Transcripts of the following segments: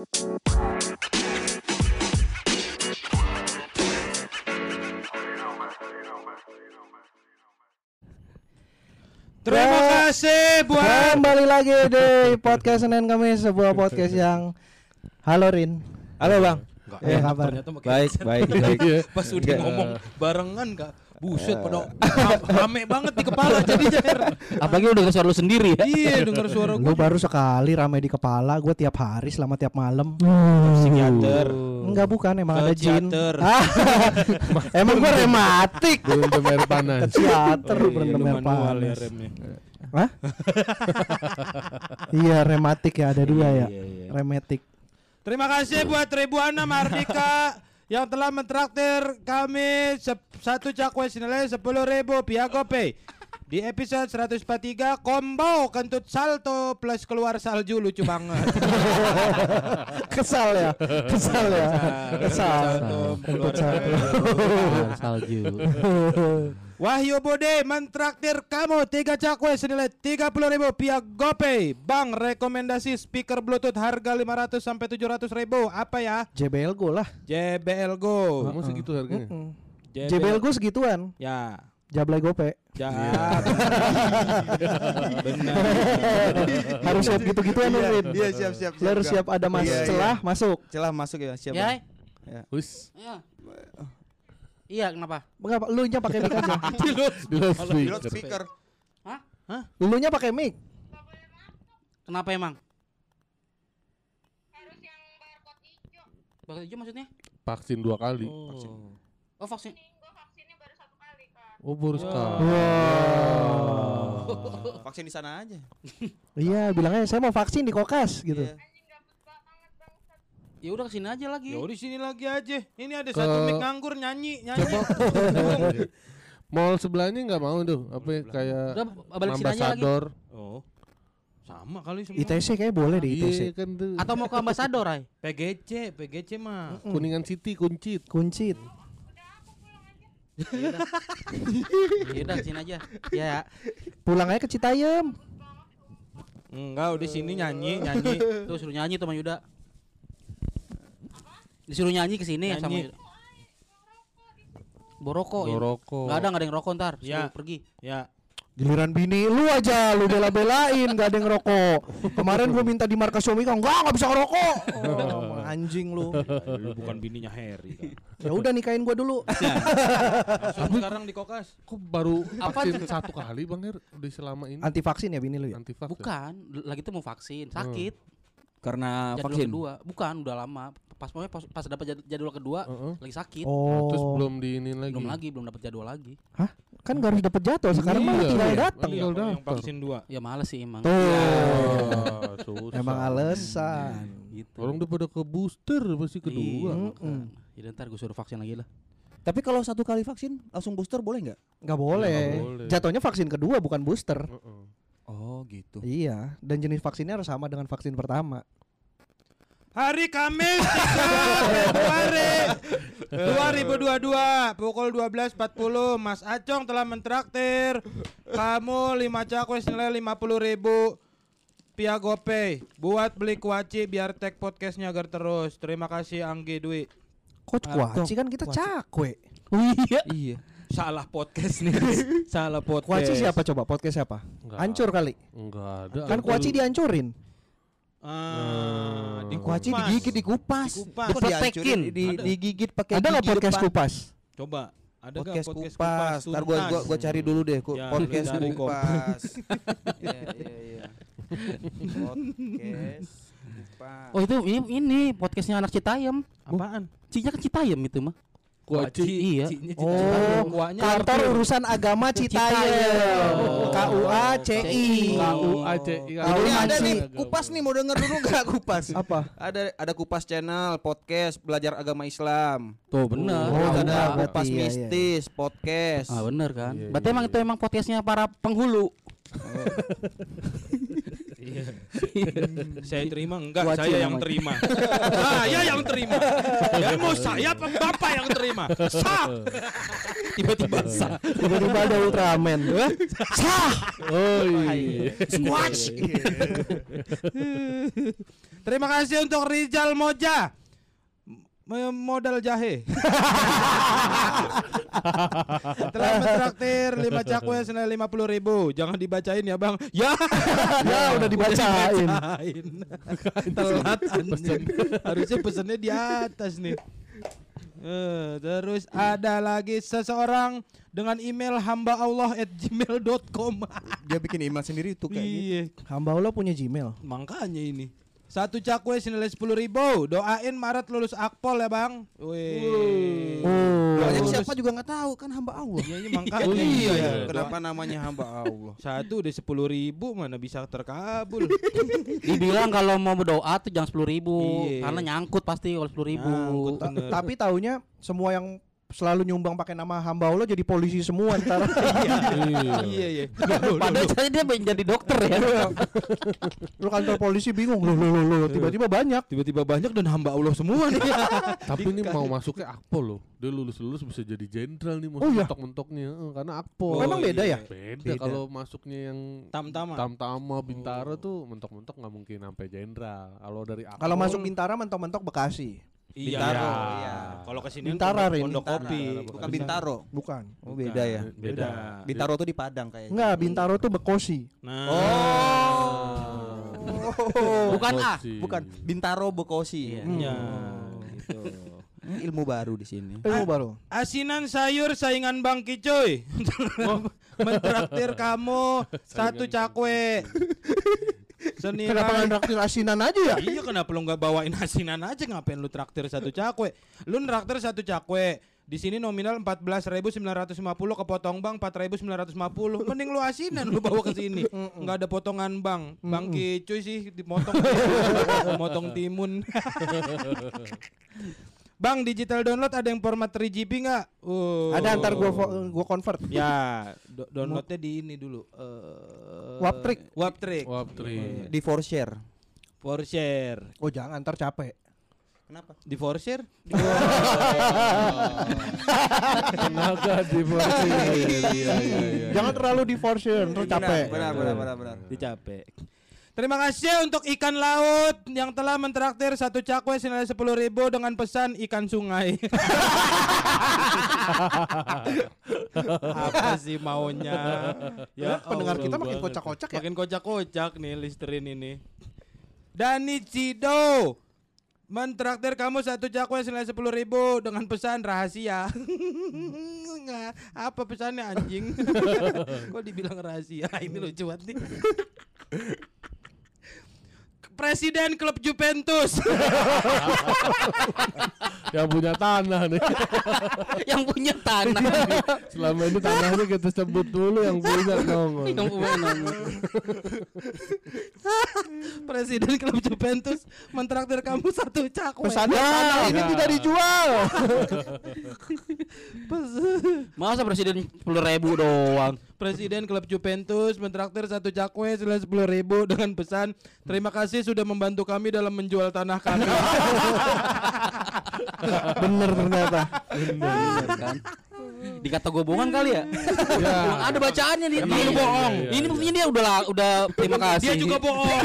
Terima kasih buat Kembali lagi di podcast Senin Kamis sebuah podcast yang Halo Rin. Halo bang. Enggak, Eh, kabar? Baik, baik, baik. Pas udah Enggak. ngomong barengan kak Buset pada ra- rame banget di kepala jadinya Apalagi udah suara lu sendiri ya. Iya denger suara Lu gue baru sekali ramai di kepala, gue tiap hari selama tiap malam. Psikiater. Enggak bukan, emang Ke ada jin. emang gue rematik. Berendam air panas. Teater Iya, berendam lu air ya panas. remnya Hah? iya rematik ya ada dua ya. Iya, iya. Rematik. Terima kasih buat Tribuana Mardika yang telah mentraktir kami satu cakwe senilai sepuluh ribu via GoPay. Di episode 143 combo kentut salto plus keluar salju lucu banget. Kesal ya, kesal ya, kesal. Salto keluar Kentut salto. salju. Salju. Wahyu Bode mentraktir kamu tiga cakwe senilai 30 ribu via GoPay. Bang rekomendasi speaker Bluetooth harga 500 sampai 700 ribu apa ya? JBL gue lah. JBL Go. Kamu segitu harganya? Mm. JBL gue segituan. Ya. Jablay gope. Ya. Benar. harus siap gitu-gituan lu, Rin. Iya siap siap. Lu harus siap ada mas Iya, iya. celah masuk. Celah masuk ya siap. Ya. Bang. Wis. Iya. Iya, kenapa? Enggak, lu nya pakai mic aja. Di loudspeaker. loudspeaker. Hah? Lu nya pakai mic. Kenapa emang? Barcode hijau maksudnya? Vaksin dua kali. Oh, vaksin. Oh baru sekali. Vaksin di sana aja. Iya, bilangnya saya mau vaksin di Kokas gitu. Iya. Ya udah ke sini aja lagi. Ya di sini lagi aja. Ini ada Ke- satu mic nganggur nyanyi, nyanyi. Mall sebelahnya nggak mau tuh. Apa ya, kayak Udah balik sini aja lagi. ambasador. Oh. Sama kali semua. ITC kayak boleh deh Iya ITC. kan tuh. Atau mau ke ambasador, Ay? PGC, PGC mah. Kuningan City kuncit. Kuncit. Ya udah sini aja. Ya. Pulang aja ke Citayam. Enggak, udah sini nyanyi, nyanyi. Tuh suruh nyanyi tuh Yuda. Disuruh nyanyi ke sini sama. Yuda. Boroko. ya. Boroko. Nggak ada nggak ada yang rokok ntar. Suruh Ya. pergi. Ya. Giliran bini lu aja lu bela-belain gak ada yang ngerokok. Kemarin gua minta di markas Xiaomi kan enggak enggak bisa ngerokok. Oh, anjing lu. Lu bukan bininya Harry kan. Ya udah nikahin gua dulu. Langsung sekarang di kokas. Kok baru Apa vaksin satu kali bang Her? Udah selama ini. Anti vaksin ya bini lu ya? Anti vaksin. Bukan, lagi tuh mau vaksin, sakit. Karena Jadwal vaksin. kedua, bukan udah lama. Pas pokoknya pas, pas dapat jad- jadwal kedua Heeh. lagi sakit. Oh. Terus belum diinin lagi. Belum lagi, belum dapat jadwal lagi. Hah? Kan gak harus dapet jadwal sekarang mah Iya. tinggal Iya. datang. Iya, Tinggal yang vaksin dua. Ya males sih emang. Tuh. Ah, susah. Emang alasan. Gitu. Orang udah pada ke booster pasti Iya, kedua. makanya. Jadi ntar gue suruh vaksin lagi lah. Tapi kalau satu kali vaksin langsung booster boleh nggak? Nggak boleh. Nggak boleh. Jatuhnya vaksin kedua bukan booster. Heeh. Oh gitu. Iya, dan jenis vaksinnya harus sama dengan vaksin pertama. Hari Kamis 3 Februari 2022 pukul 12.40 Mas Acong telah mentraktir kamu 5 cakwe senilai 50 ribu via GoPay buat beli kuaci biar tag podcastnya agar terus terima kasih Anggi Dwi Coach Kuaci kan kita cakwe. iya. Iya. salah podcast nih salah podcast Kuaci siapa coba? Podcast siapa? Nggak. Hancur kali. Enggak ada. Kan Kuaci dihancurin. Ah, di Kuaci kupas. digigit dikupas. Dipletekin. Di, digigit pakai Ada nggak podcast depan? kupas? coba ada nggak Podcast, kupas. Ntar gua, gua gua cari dulu deh ku- Ya, podcast kupas. Iya iya iya. Podcast kupas. Oh itu ini, ini podcastnya anak Citayam. apaan Cinya kan Citayam itu mah. Kuaci. Iya. Oh, kantor urusan agama Citayam. Oh. KUA CI. KUA CI. Ini ada nih kupas nih mau denger dulu nggak kupas? Apa? Ada ada kupas channel podcast belajar agama Islam. Tuh bener. Oh, benar, ada kupas iya, iya. mistis podcast. Ah bener kan. Iya, Berarti emang itu emang podcastnya para penghulu. Iya. saya terima enggak, Kuaci saya yang terima. saya yang terima. Ya mau saya apa bapak yang terima? Sah. Tiba-tiba sah. Tiba-tiba ada Ultraman. Sah. Oh iya. Squatch. Terima kasih untuk Rizal Moja. Modal jahe. Telah mentraktir 5 cakwe senilai 50 ribu Jangan dibacain ya bang Ya Ya udah dibacain. dibacain. Telat anjing Harusnya pesennya di atas nih Eh, terus ada lagi seseorang dengan email hamba Allah at gmail.com Dia bikin email sendiri tuh kayaknya. Iya Hamba Allah punya Gmail. Makanya ini satu cakwe senilai sepuluh ribu Doain Maret lulus akpol ya bang Wih Oh. Doanya Lulus. siapa juga nggak tahu kan hamba Allah. Iya, iya, makanya Oh, iya. iya. Kenapa namanya hamba Allah? Satu udah sepuluh ribu mana bisa terkabul Dibilang kalau mau berdoa tuh jangan sepuluh ribu Iya. karena nyangkut pasti kalau sepuluh ribu. Nyangkut. Ta- tapi taunya semua yang selalu nyumbang pakai nama hamba Allah jadi polisi semua ntar. Iya iya Padahal saya dia pengen jadi dokter ya. Lu kantor polisi bingung loh loh loh, loh tiba-tiba banyak. Tiba-tiba banyak dan hamba Allah semua nih Tapi ini mau masuknya akpol loh. Dia lulus-lulus bisa jadi jenderal nih mau Oh iya? mentok-mentoknya Eh, karena akpol. Oh, emang beda ya? Beda, Beda. kalau masuknya yang Tam-tama Tam-tama Bintara tuh mentok-mentok nggak mungkin sampai jenderal. Kalau dari akpol Kalau masuk Bintara mentok-mentok Bekasi. Iya Bintaro, iya. Kalau ke sini Bintara, Rin. Pondok Bintara. kopi Bukan Bintaro. Bukan. Oh beda ya. Beda Bintaro tuh di Padang kayaknya. Enggak, Bintaro tuh Bekosi. Nah Oh. Bukan A. Bekasi. Bukan Bintaro Bekosi. Ya gitu Ini ilmu baru di sini. Ilmu baru. Asinan sayur saingan Bang Kicoy. Mentraktir kamu satu cakwe. Senilai Kenapa nggak traktir asinan aja ya? Iya kenapa lu nggak bawain asinan aja ngapain lu traktir satu cakwe? Lu traktir satu cakwe. Di sini nominal 14.950 kepotong bang 4.950. Mending lu asinan lu bawa ke sini. Nggak ada potongan bang. Bang Kicuy sih dipotong. Motong timun. bang digital download ada yang format 3GP nggak? Uh. Ada ntar gua gua convert. Ya, do- downloadnya di ini dulu. Eh, Waptrick. Waptrick. Wap tri. Di for share. For share. Oh jangan ntar capek. Kenapa? Di for share? Tenaga di Bekasi. Iya, iya, iya, iya. Jangan terlalu di force ntar capek. Benar, benar, benar, benar. Dicapek. Terima kasih untuk ikan laut yang telah mentraktir satu cakwe senilai sepuluh ribu dengan pesan ikan sungai. Apa sih maunya? Ya Pendengar Allah kita makin kocak-kocak ya. Makin kocak-kocak nih Listerin ini. Dani Cido mentraktir kamu satu cakwe senilai sepuluh ribu dengan pesan rahasia. Nggak, apa pesannya anjing? Kok dibilang rahasia? Ini lucu banget nih. Presiden klub Juventus. Yang punya tanah nih. Yang punya tanah. Selama ini tanahnya kita sebut dulu yang punya nongol. Yang punya nama. Presiden klub Juventus mentraktir kamu satu cakwe. Pesannya tanah ini tidak dijual. Masa presiden sepuluh ribu doang. Presiden klub Juventus mentraktir satu cakwe senilai sepuluh ribu dengan pesan terima kasih sudah membantu kami dalam menjual tanah kami. Bener ternyata. Bener kan? Dikata gue bohongan kali ya? Ya. Ada bacaannya nih. Emang Dia iya, bohong. iya, iya, Ini buktinya dia udah udah terima kasih. Dia juga bohong.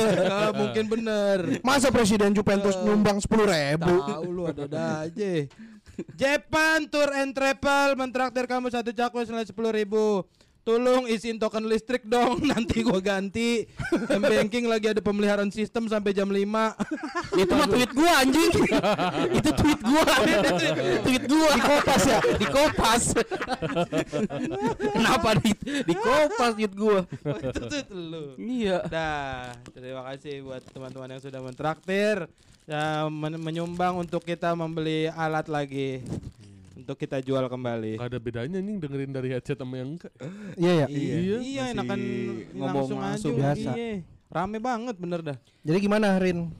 Mungkin bener. Masa presiden Juventus nyumbang sepuluh ribu? Tahu lu ada aja. Jepan Tour and Travel mentraktir kamu satu cakwe senilai sepuluh ribu. Tolong isiin token listrik dong, nanti gua ganti. M banking lagi ada pemeliharaan sistem sampai jam 5 Itu mah tweet gua anjing. Itu tweet gua. tweet gua. Di kopas ya? Di kopas. Kenapa di di kopas tweet gua? itu tuh lu. Iya. Dah, terima kasih buat teman-teman yang sudah mentraktir ya men- menyumbang untuk kita membeli alat lagi untuk kita jual kembali. Gak ada bedanya nih dengerin dari headset sama yang enggak. Iya ya. Iya, iya masih enakan ngomong langsung aja. langsung. Biasa. Iya. Rame banget bener dah. Jadi gimana Rin?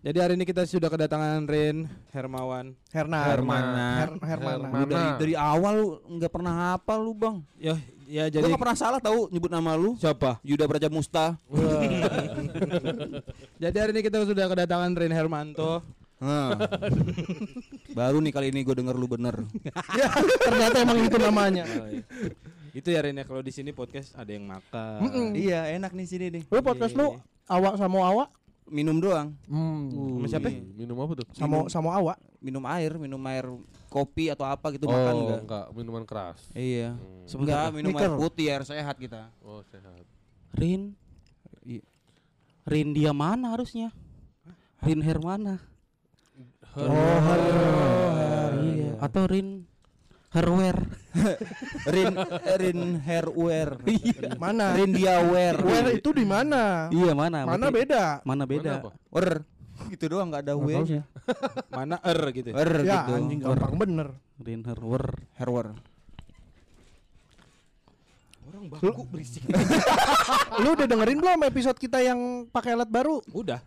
Jadi hari ini kita sudah kedatangan Rin Hermawan. Herna. Hermana. Her Hermana. Lu dari dari awal lu nggak pernah hafal lu bang. Ya, ya Jadi gua nggak pernah salah tahu nyebut nama lu. siapa? Yuda Braja Musta. Jadi hari ini kita sudah kedatangan Rin Hermanto. Nah. Baru nih kali ini gue denger lu bener. Ternyata emang itu namanya. Oh, iya. Itu ya Ren ya kalau di sini podcast ada yang makan. Mm-mm. iya, enak nih sini nih. Lu podcast lu awak sama awak? Minum doang. Hmm. Sama siapa? Minum apa tuh? Sama sama awak. Minum air, minum air kopi atau apa gitu oh, makan enggak. enggak? minuman keras. Iya. Hmm. Enggak, minum air Miker. putih, air sehat kita. Oh, sehat. Rin. Iya. Rin dia mana harusnya? Rin Hermana. Oh, har- Iya. Atau Rin Herwer. Rin Rin hairwear. Mana? Rin dia wear. Where itu di mana? Iya mana? Mana beda? Mana beda? Mana apa? Gitu doang enggak ada W-nya. Mana er gitu. Wer Ya gitu. anjing gampang bener. Rin Herwer. Hairwear. Orang baku berisik. Lu udah dengerin belum episode kita yang pakai alat baru? Udah.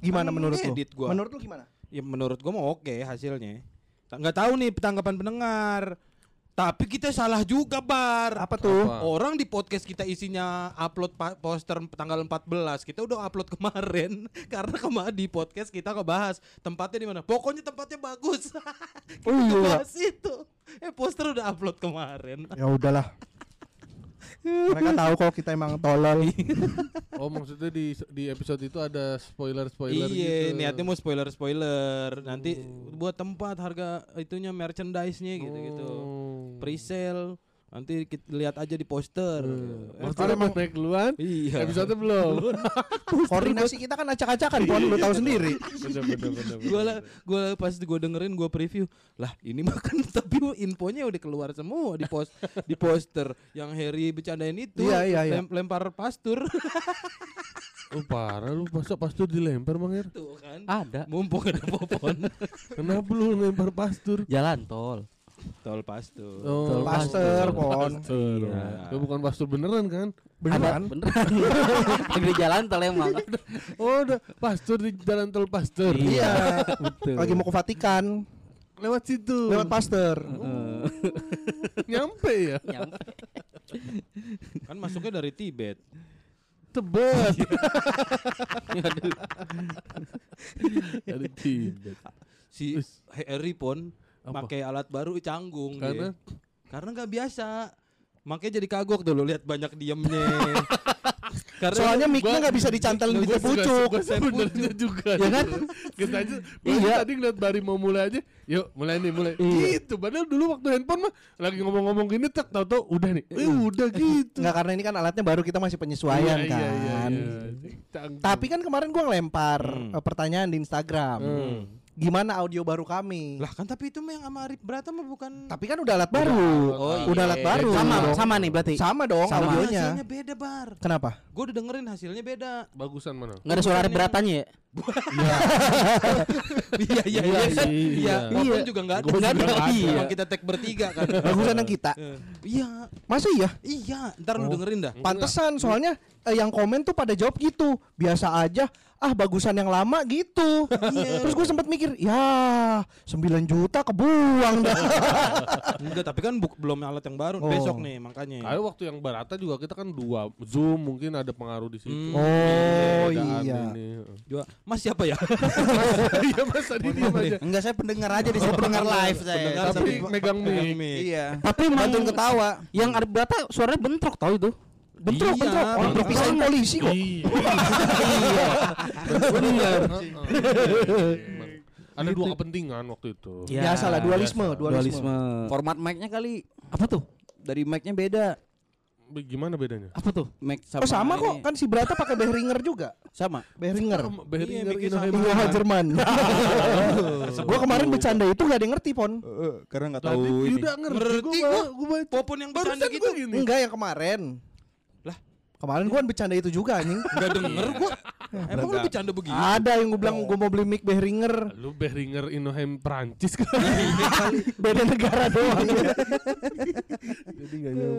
Gimana Kan menurut lu? gua. Menurut lu gimana? Ya menurut gua mau oke hasilnya. Nggak tahu nih tanggapan pendengar. Tapi kita salah juga bar. Apa tuh? Apa? Orang di podcast kita isinya upload pa- poster tanggal 14 Kita udah upload kemarin Karena kemarin di podcast kita ngebahas Tempatnya di mana Pokoknya tempatnya bagus Kita Oh iya. ngebahas itu Eh poster udah upload kemarin Ya udahlah. Mereka tahu kalau kita emang tolol. Oh, maksudnya di di episode itu ada spoiler-spoiler Iya gitu. niatnya mau spoiler-spoiler Nanti buat tempat harga itunya merchandise-nya gitu-gitu Oh. Pre-sale Nanti kita lihat aja di poster Eh, Poster emang naik duluan? Iya Episode belum. Koordinasi kita kan acak-acakan, Pon, lu tahu sendiri. bener, bener, bener, gue lah gue pas gue dengerin gue preview lah ini makan tapi infonya udah keluar semua di post di poster yang Harry bercandain itu Iya, iya, iya. lem- lempar pastur Oh parah lu masa pastur dilempar Bang Er? tuh kan Ada. mumpung ada popon Kenapa lu lempar pastur? Jalan tol. Tol pastur Oh, Pasteur, Pon. pastur. Iya. Ya, bukan pastur beneran kan? Beneran? Ada, beneran. Lagi di jalan tol emang. Oh, udah pastur di jalan tol pastur. Iya. Betul. Lagi mau ke Vatikan, Lewat situ. lewat Pasteur. Nyampe ya. Nyampe. kan masuknya dari Tibet Tebet. Ada Tibet. si Harry pun? Pakai alat baru canggung dia. Karena karena nggak biasa makanya jadi kagok dulu lihat banyak diemnya karena Soalnya mic-nya nggak bisa dicantelin di pucuk. sebenarnya juga. Ya kan? Kita aja Iya. iya. tadi ngeliat Bari mau mulai aja. Yuk, mulai nih, mulai. Gitu. Padahal dulu waktu handphone mah lagi ngomong-ngomong gini tak tahu-tahu udah nih. Eh, udah gitu. Enggak karena ini kan alatnya baru kita masih penyesuaian Iya, kan. iya, iya, iya. Canggung. Tapi kan kemarin gua ngelempar Hmm. eh, pertanyaan di Instagram. Hmm. Gimana audio baru kami? lah kan tapi itu mah yang sama Arif Brata mah bukan Tapi kan udah alat baru. Oh, udah iya. alat baru. Sama, dong. sama nih berarti. Sama dong Sama. audionya. hasilnya beda bar Kenapa? gue udah dengerin hasilnya beda Bagusan mana? Nggak ada suara Arif beratanya ya? iya iya iya sih, iya iya. Popon juga nggak ada Gua Nggak juga ada. Emang kita tag bertiga kan Bagusan yang kita. Eh, iya Masa iya? iya ntar lu dengerin dah Pantesan soalnya eh, yang komen tuh pada jawab gitu. Biasa aja. Ah bagusan yang lama gitu. Terus gue sempat mikir, ya 9 juta kebuang dah. enggak tapi kan buk- belum alat yang baru Oh. besok nih makanya Kayak waktu yang Barata juga kita kan dua Zoom mungkin ada pengaruh di situ. Hmm. Oh Perbedaan iya. ini. Juga, mas siapa ya Iya Mas tadi diam aja. Enggak saya pendengar aja di sini pendengar live saya. Pendengar Tapi megang mic. Iya. Tapi emang Bantuin ketawa. yang Arif Brata suaranya bentrok tau itu. Bentrok, Iya, bentrok. Orang bentrok. dipisahin polisi kok. Iya. Bener. Emang. Ada dua kepentingan waktu itu. Ya salah dualisme, dualisme. Format mic-nya kali Apa tuh? dari mic-nya beda. Be- Gimana bedanya? Apa tuh? Mic Oh sama ini. kok, kan si Brata pakai Behringer juga. Sama. Behringer. Sama, Behringer Iya, sama. Inoha Jerman. gua kemarin bercanda itu gak ada yang ngerti, Pon. karena nggak Tadi tahu ini. udah ngerti, gua, gua. gua. Popon yang bercanda Barusan gitu. Enggak yang kemarin. Kemarin gua kan bercanda itu juga anjing. Enggak denger gua emang lu bercanda begini Ada yang gua bilang gua mau beli mic Behringer. Lu Behringer Inohem Prancis kan? Beda negara doang. Jadi nggak jauh.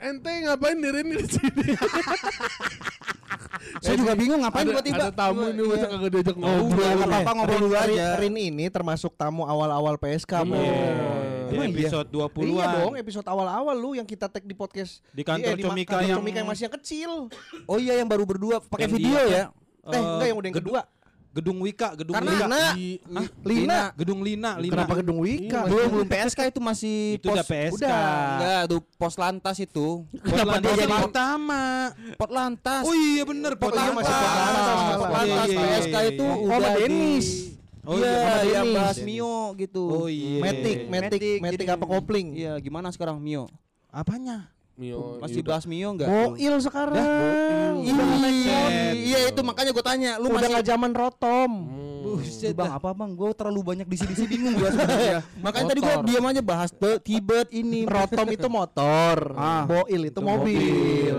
Ente ngapain diri di sini? Saya juga bingung ngapain tiba-tiba. ada tamu ini masa kagak diajak Udah, ngobrol. nggak apa-apa ngobrol dulu aja. Rin ini termasuk tamu awal-awal PSK. Di Emang iya? episode 20-an Iya dong, episode awal-awal lu yang kita tag di podcast Di kantor eh, ma- Comika kantor yang- Comika yang masih yang kecil. Oh iya yang baru berdua pakai video dia- ya. Eh, enggak yang udah yang kedua. Gedung Wika, Gedung Karena Wika. Lina. I- Hah? Lina. Gedung Lina, Lina. Kenapa gedung Wika? belum belum PSK itu masih Itu udah PSK. Udah, enggak, tuh pos lantas itu. Kenapa dia jadi utama? Pot lantas. Oh iya bener, Pot Pot lantas. masih Pot Lantas, malah. lantas Iya, iya, PSK iya, itu iya. Udah di- Dennis. Oh iya, iya, Dennis. bahas Mio gitu. Oh iya. Metik, metik, metik jadi- apa kopling? Iya, gimana sekarang Mio? Apanya? Mio, Masih iya, bahas Mio enggak? Boil sekarang. Iya, Buset. iya itu makanya gue tanya, lu Udah masih nggak zaman rotom. Buset, bang, apa bang? Gue terlalu banyak di sini bingung gue sebenarnya. Makanya tadi gue diam aja bahas Tibet ini. Rotom itu motor, Ah. boil itu mobil.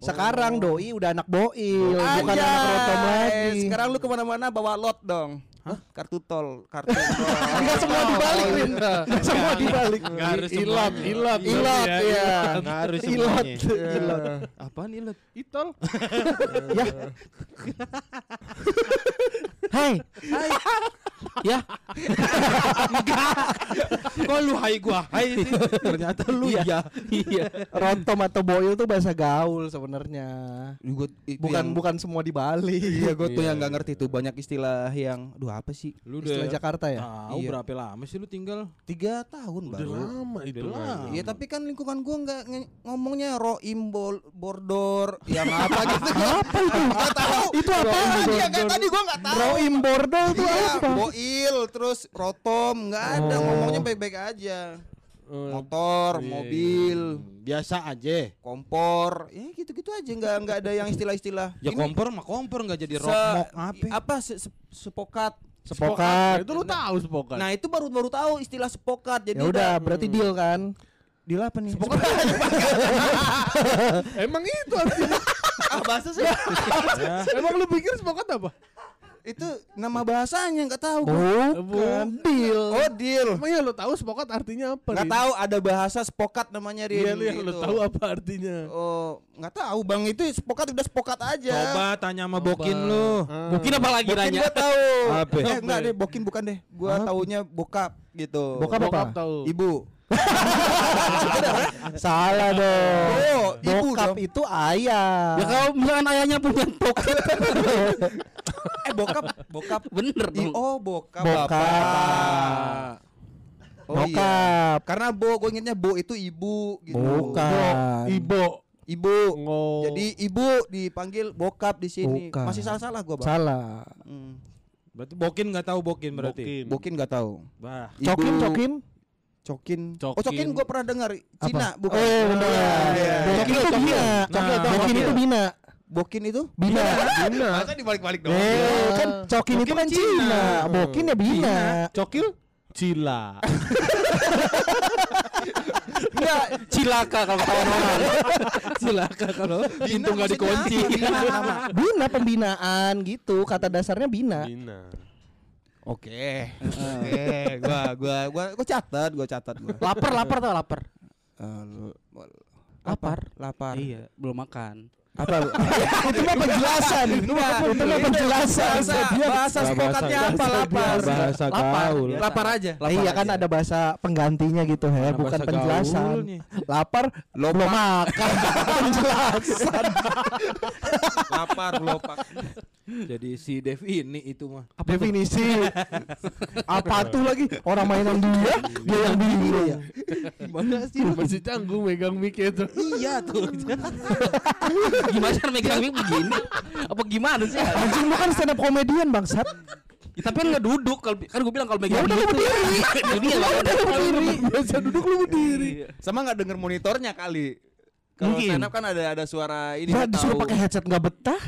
Sekarang doi udah anak boil, bukan Anjay, anak rotom lagi. Sekarang lu ke mana-mana bawa lot dong. Hah? Kartu tol, kartu tol. Enggak semua dibalik, Rin. Enggak semua dibalik. Nggak harus Ilat, ilat, Ilat, iya. Nggak harus Ilat, ilat. Apaan ilat? Itol. Ya. Hai. Ya, Kok lu hai gua hai sih? Ternyata lu ya. iya. Rotom atau boil tuh bahasa gaul sebenarnya. Gua, itu Bukan yang- bukan semua dibalik. Iya, gue tuh Iya. yang nggak ngerti tuh banyak istilah yang, aduh apa sih? Lu Istilah Jakarta ya. Tahu Iya. berapa lama sih lu tinggal? Tiga tahun Udah baru. lama itu. Kan. lama. Iya tapi kan lingkungan gua nggak ngomongnya roim bol bordor yang apa gitu. Apa itu? Nggak tahu. Itu apa? Iya kan tadi gua nggak tahu. Roim tuh Iya, apa? Boil terus rotom nggak ada Oh. ngomongnya baik-baik aja. Oh, Motor, Iya. mobil, Biasa aja. kompor, ya gitu-gitu aja nggak nggak ada yang istilah-istilah. Ya Ini kompor mah kompor nggak jadi rock apa? apa se- se- sepokat. Sepokat. Itu lu tahu sepokat. Nah itu baru baru tahu istilah sepokat. Jadi Ya udah, berarti deal kan? Deal apa nih? Emang itu artinya. ah, bahasa sih. Emang lu pikir sepokat apa? Itu nama bahasanya nggak tahu. gua. Bukan deal. Oh deal. Emang ya lu tahu sepokat artinya apa? Nggak Rin? tahu ada bahasa sepokat namanya Rin. Iya lu yang lu gitu. tahu apa artinya? Oh nggak tahu bang itu sepokat udah sepokat aja. Coba tanya sama Bokin lu. Mungkin apa lagi Bokin nanya? gua tahu. Apa? Eh enggak deh bokin bukan deh. Gua taunya bokap gitu. Bokap apa? Bokap tahu. Ibu. Salah dong. Oh, ibu Bokap dong. itu ayah. Ya kalau misalkan ayahnya punya pocket Eh bokap, bokap. Bener dong oh bokap. Bokap. bapak. Oh iya. Bokap. Karena bo, gue ingetnya bo itu ibu gitu. Bukan. Ibo. Ibu. Ngo. Jadi ibu dipanggil bokap di sini. Bukan. Masih salah-salah gua, Bang. Salah. Hmm. Berarti Bokin nggak tahu Bokin berarti. Bokin. Nggak tahu. Bah. Ibu- Cokin, cokin. Cokin. Cokin. Oh, cokin gua pernah dengar. Cina, bukan. Oh, benar. Iya. Bokin itu bina. Nah, Bokin itu bina. Bokin itu? Bina. Bina. Masa dibalik-balik Eh, kan cokin itu kan Cina. Bokin ya bina. Cokil? Cila. Enggak. Cilaka kalau kawan orang Cilaka kalau Pintu nggak maksudnya dikunci? Bina. Bina pembinaan gitu. Kata dasarnya bina. Bina. Oke. Oke, gua gua gua gua catat, gua catat gua. Lapar lapar tau lapar Eh, Lapar Lapar. Iya belum makan Apa? itu mah penjelasan. Itu mah penjelasan. Bahasa, bahasa sepokatnya apa lapar? Bahasa Lapar. gaul. Biasa. Lapar aja. Eh, iya kan ada bahasa penggantinya gitu ya, Mana bukan penjelasan. Lapar belum makan. penjelasan. Lapar lopak. Jadi si Dev ini itu mah. Definisi. Apa tuh lagi? Orang mainan dia, dia yang bingung. Iya. Gimana sih? Masih canggung megang mic itu. Iya tuh. Gimana cara megang mic begini Apa gimana sih Anjing lu kan stand up comedian bangsat. Ya, Tapi kan nggak duduk kalau Kan gue bilang kalau megang Ya udah, lu Ini ya berdiri. Biasa duduk lu berdiri. Sama nggak denger monitornya kali. Kalau Mungkin. stand up kan ada ada suara ini Nah, disuruh pakai headset nggak betah.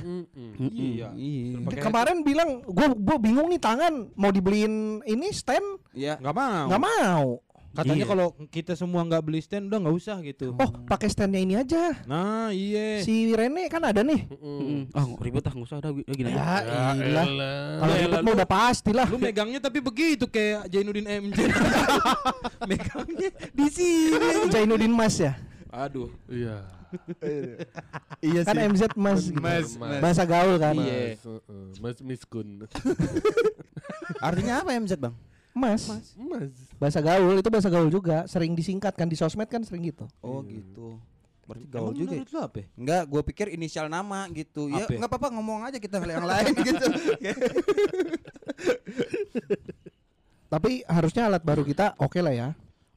Iya. Iya. Pakai Kemarin bilang gua gua bingung nih tangan mau dibeliin ini stand Iya. Nggak mau. nggak mau. Katanya Iya. kalau kita semua nggak beli stand udah nggak usah gitu. Oh, pakai standnya ini aja. Nah, iya. Si Rene kan ada nih. Mm-mm. Ah ribet ah nggak usah ada gini aja Ya, Ya elah. Kalau Ya, ribet lalu- mah udah pastilah. Lu megangnya tapi begitu kayak Jainuddin MJ. megangnya di sini. Jainuddin Mas ya. Aduh. Iya. Iya Kan MZ Mas. gitu. Mas, mas. Bahasa gaul kan. Iya. Mas, uh-uh. Mas Miskun. Artinya apa MZ, Bang? Mas. Mas. Bahasa gaul itu bahasa gaul juga, sering disingkat kan di sosmed kan sering gitu. Oh, gitu. Berarti gaul Emang juga. ya? menurut lu apa? Enggak, gue pikir inisial nama gitu. Ya Apa? enggak apa-apa ngomong aja kita yang lain gitu. Tapi harusnya alat baru kita oke lah ya.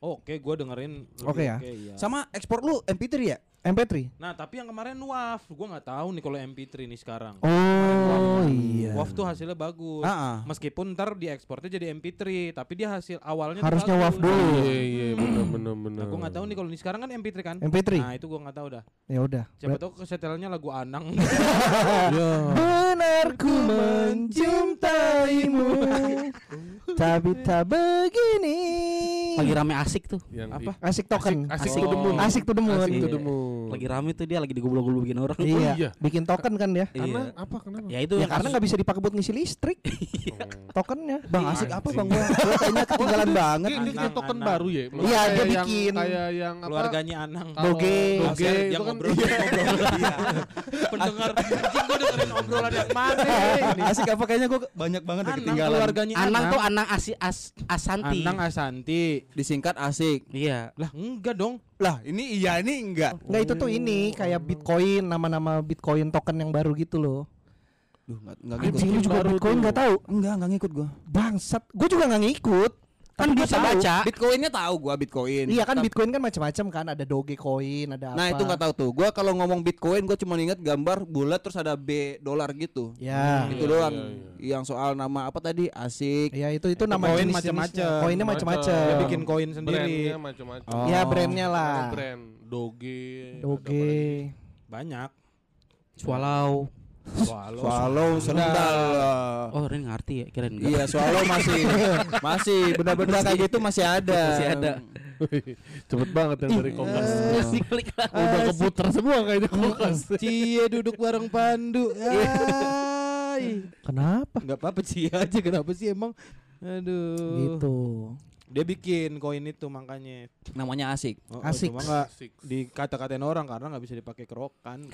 Oke, gua dengerin. lebih Oke ya. iya. Sama ekspor lu MP3 ya? MP3. Nah, tapi yang kemarin WAV, gua nggak tahu nih kalau MP3 nih sekarang. Oh iya. WAV tuh hasilnya bagus. Ah, ah. Meskipun ntar diekspornya jadi MP3, tapi dia hasil awalnya Harusnya bagus. WAV dulu. Iya iya benar benar benar. Nah, gua nggak tahu nih kalau ini sekarang kan MP3 kan. MP3. Nah, itu gua nggak tahu dah. Ya udah. Siapa tahu kesetelannya lagu Anang. Benar ku mencintaimu Tapi tak begini Lagi rame asik tuh. Yang Apa? Asik token Asik to the moon. Asik to the moon Asik to Iya. the moon. Lagi rame tuh dia lagi digoblok-goblokin orang. Iya iya. Bikin token kan dia Karena Iya. apa kenapa? Ya itu Ya yang karena nggak bisa dipakai buat ngisi listrik Tokennya Bang asik apa Bang gua? Gua kayaknya ketinggalan banget. Dia, dia kayak Anang, token Anang. baru ya. Iya, dia yang- bikin. kayak yang apa? Keluarganya Anang. Doge. Doge Yang ngobrol, ngobrol. Pendengar anjing gua dengerin obrolan yang mana ini. Asik apa kayaknya gua banyak banget yang Anang ketinggalan. keluarganya Anang tuh Anang Asi As Asanti. Anang Asanti. Disingkat asik. Iya. Lah enggak dong. Lah, ini iya ini enggak. Nggak itu tuh ini Kayak Bitcoin Nama-nama Bitcoin token yang baru gitu loh Duh, enggak enggak ngikut. Anjing lu juga baru Bitcoin nggak tahu Enggak, enggak ngikut gua. Bangsat Gue juga nggak ngikut Kan gua bisa tahu. baca. Bitcoinnya tahu gua Bitcoin. Iya kan Tapi- Bitcoin kan macam-macam kan Ada Dogecoin Ada apa Nah, itu enggak tahu tuh. Gua kalau ngomong Bitcoin gua cuma ingat gambar bulat terus ada B dolar gitu. Ya itu doang. Yang soal nama apa tadi? Asik. Ya itu itu nama Koin macam-macam. Koinnya macam-macam. Dia bikin koin sendiri. Brandnya macam-macam. Oh. Ya brandnya lah. Ada brand Doge. ada Doge. Banyak. Swallow. Swallow. Swallow sendal. Oh, Ren ngerti ya, kirain enggak. Iya, swallow masih masih benda-benda kayak gitu masih ada. Masih ada. Cepet banget yang dari Kokas. Masih klik lah. Udah keputar semua kayaknya Kokas. Cie duduk bareng Pandu. Ay. Kenapa? Enggak apa-apa Cie aja kenapa sih emang? Aduh. Gitu. Dia bikin koin itu makanya. Namanya asik. Oh, Asik. Cuma enggak Asik. dikata-katain orang karena nggak bisa dipakai kerokan.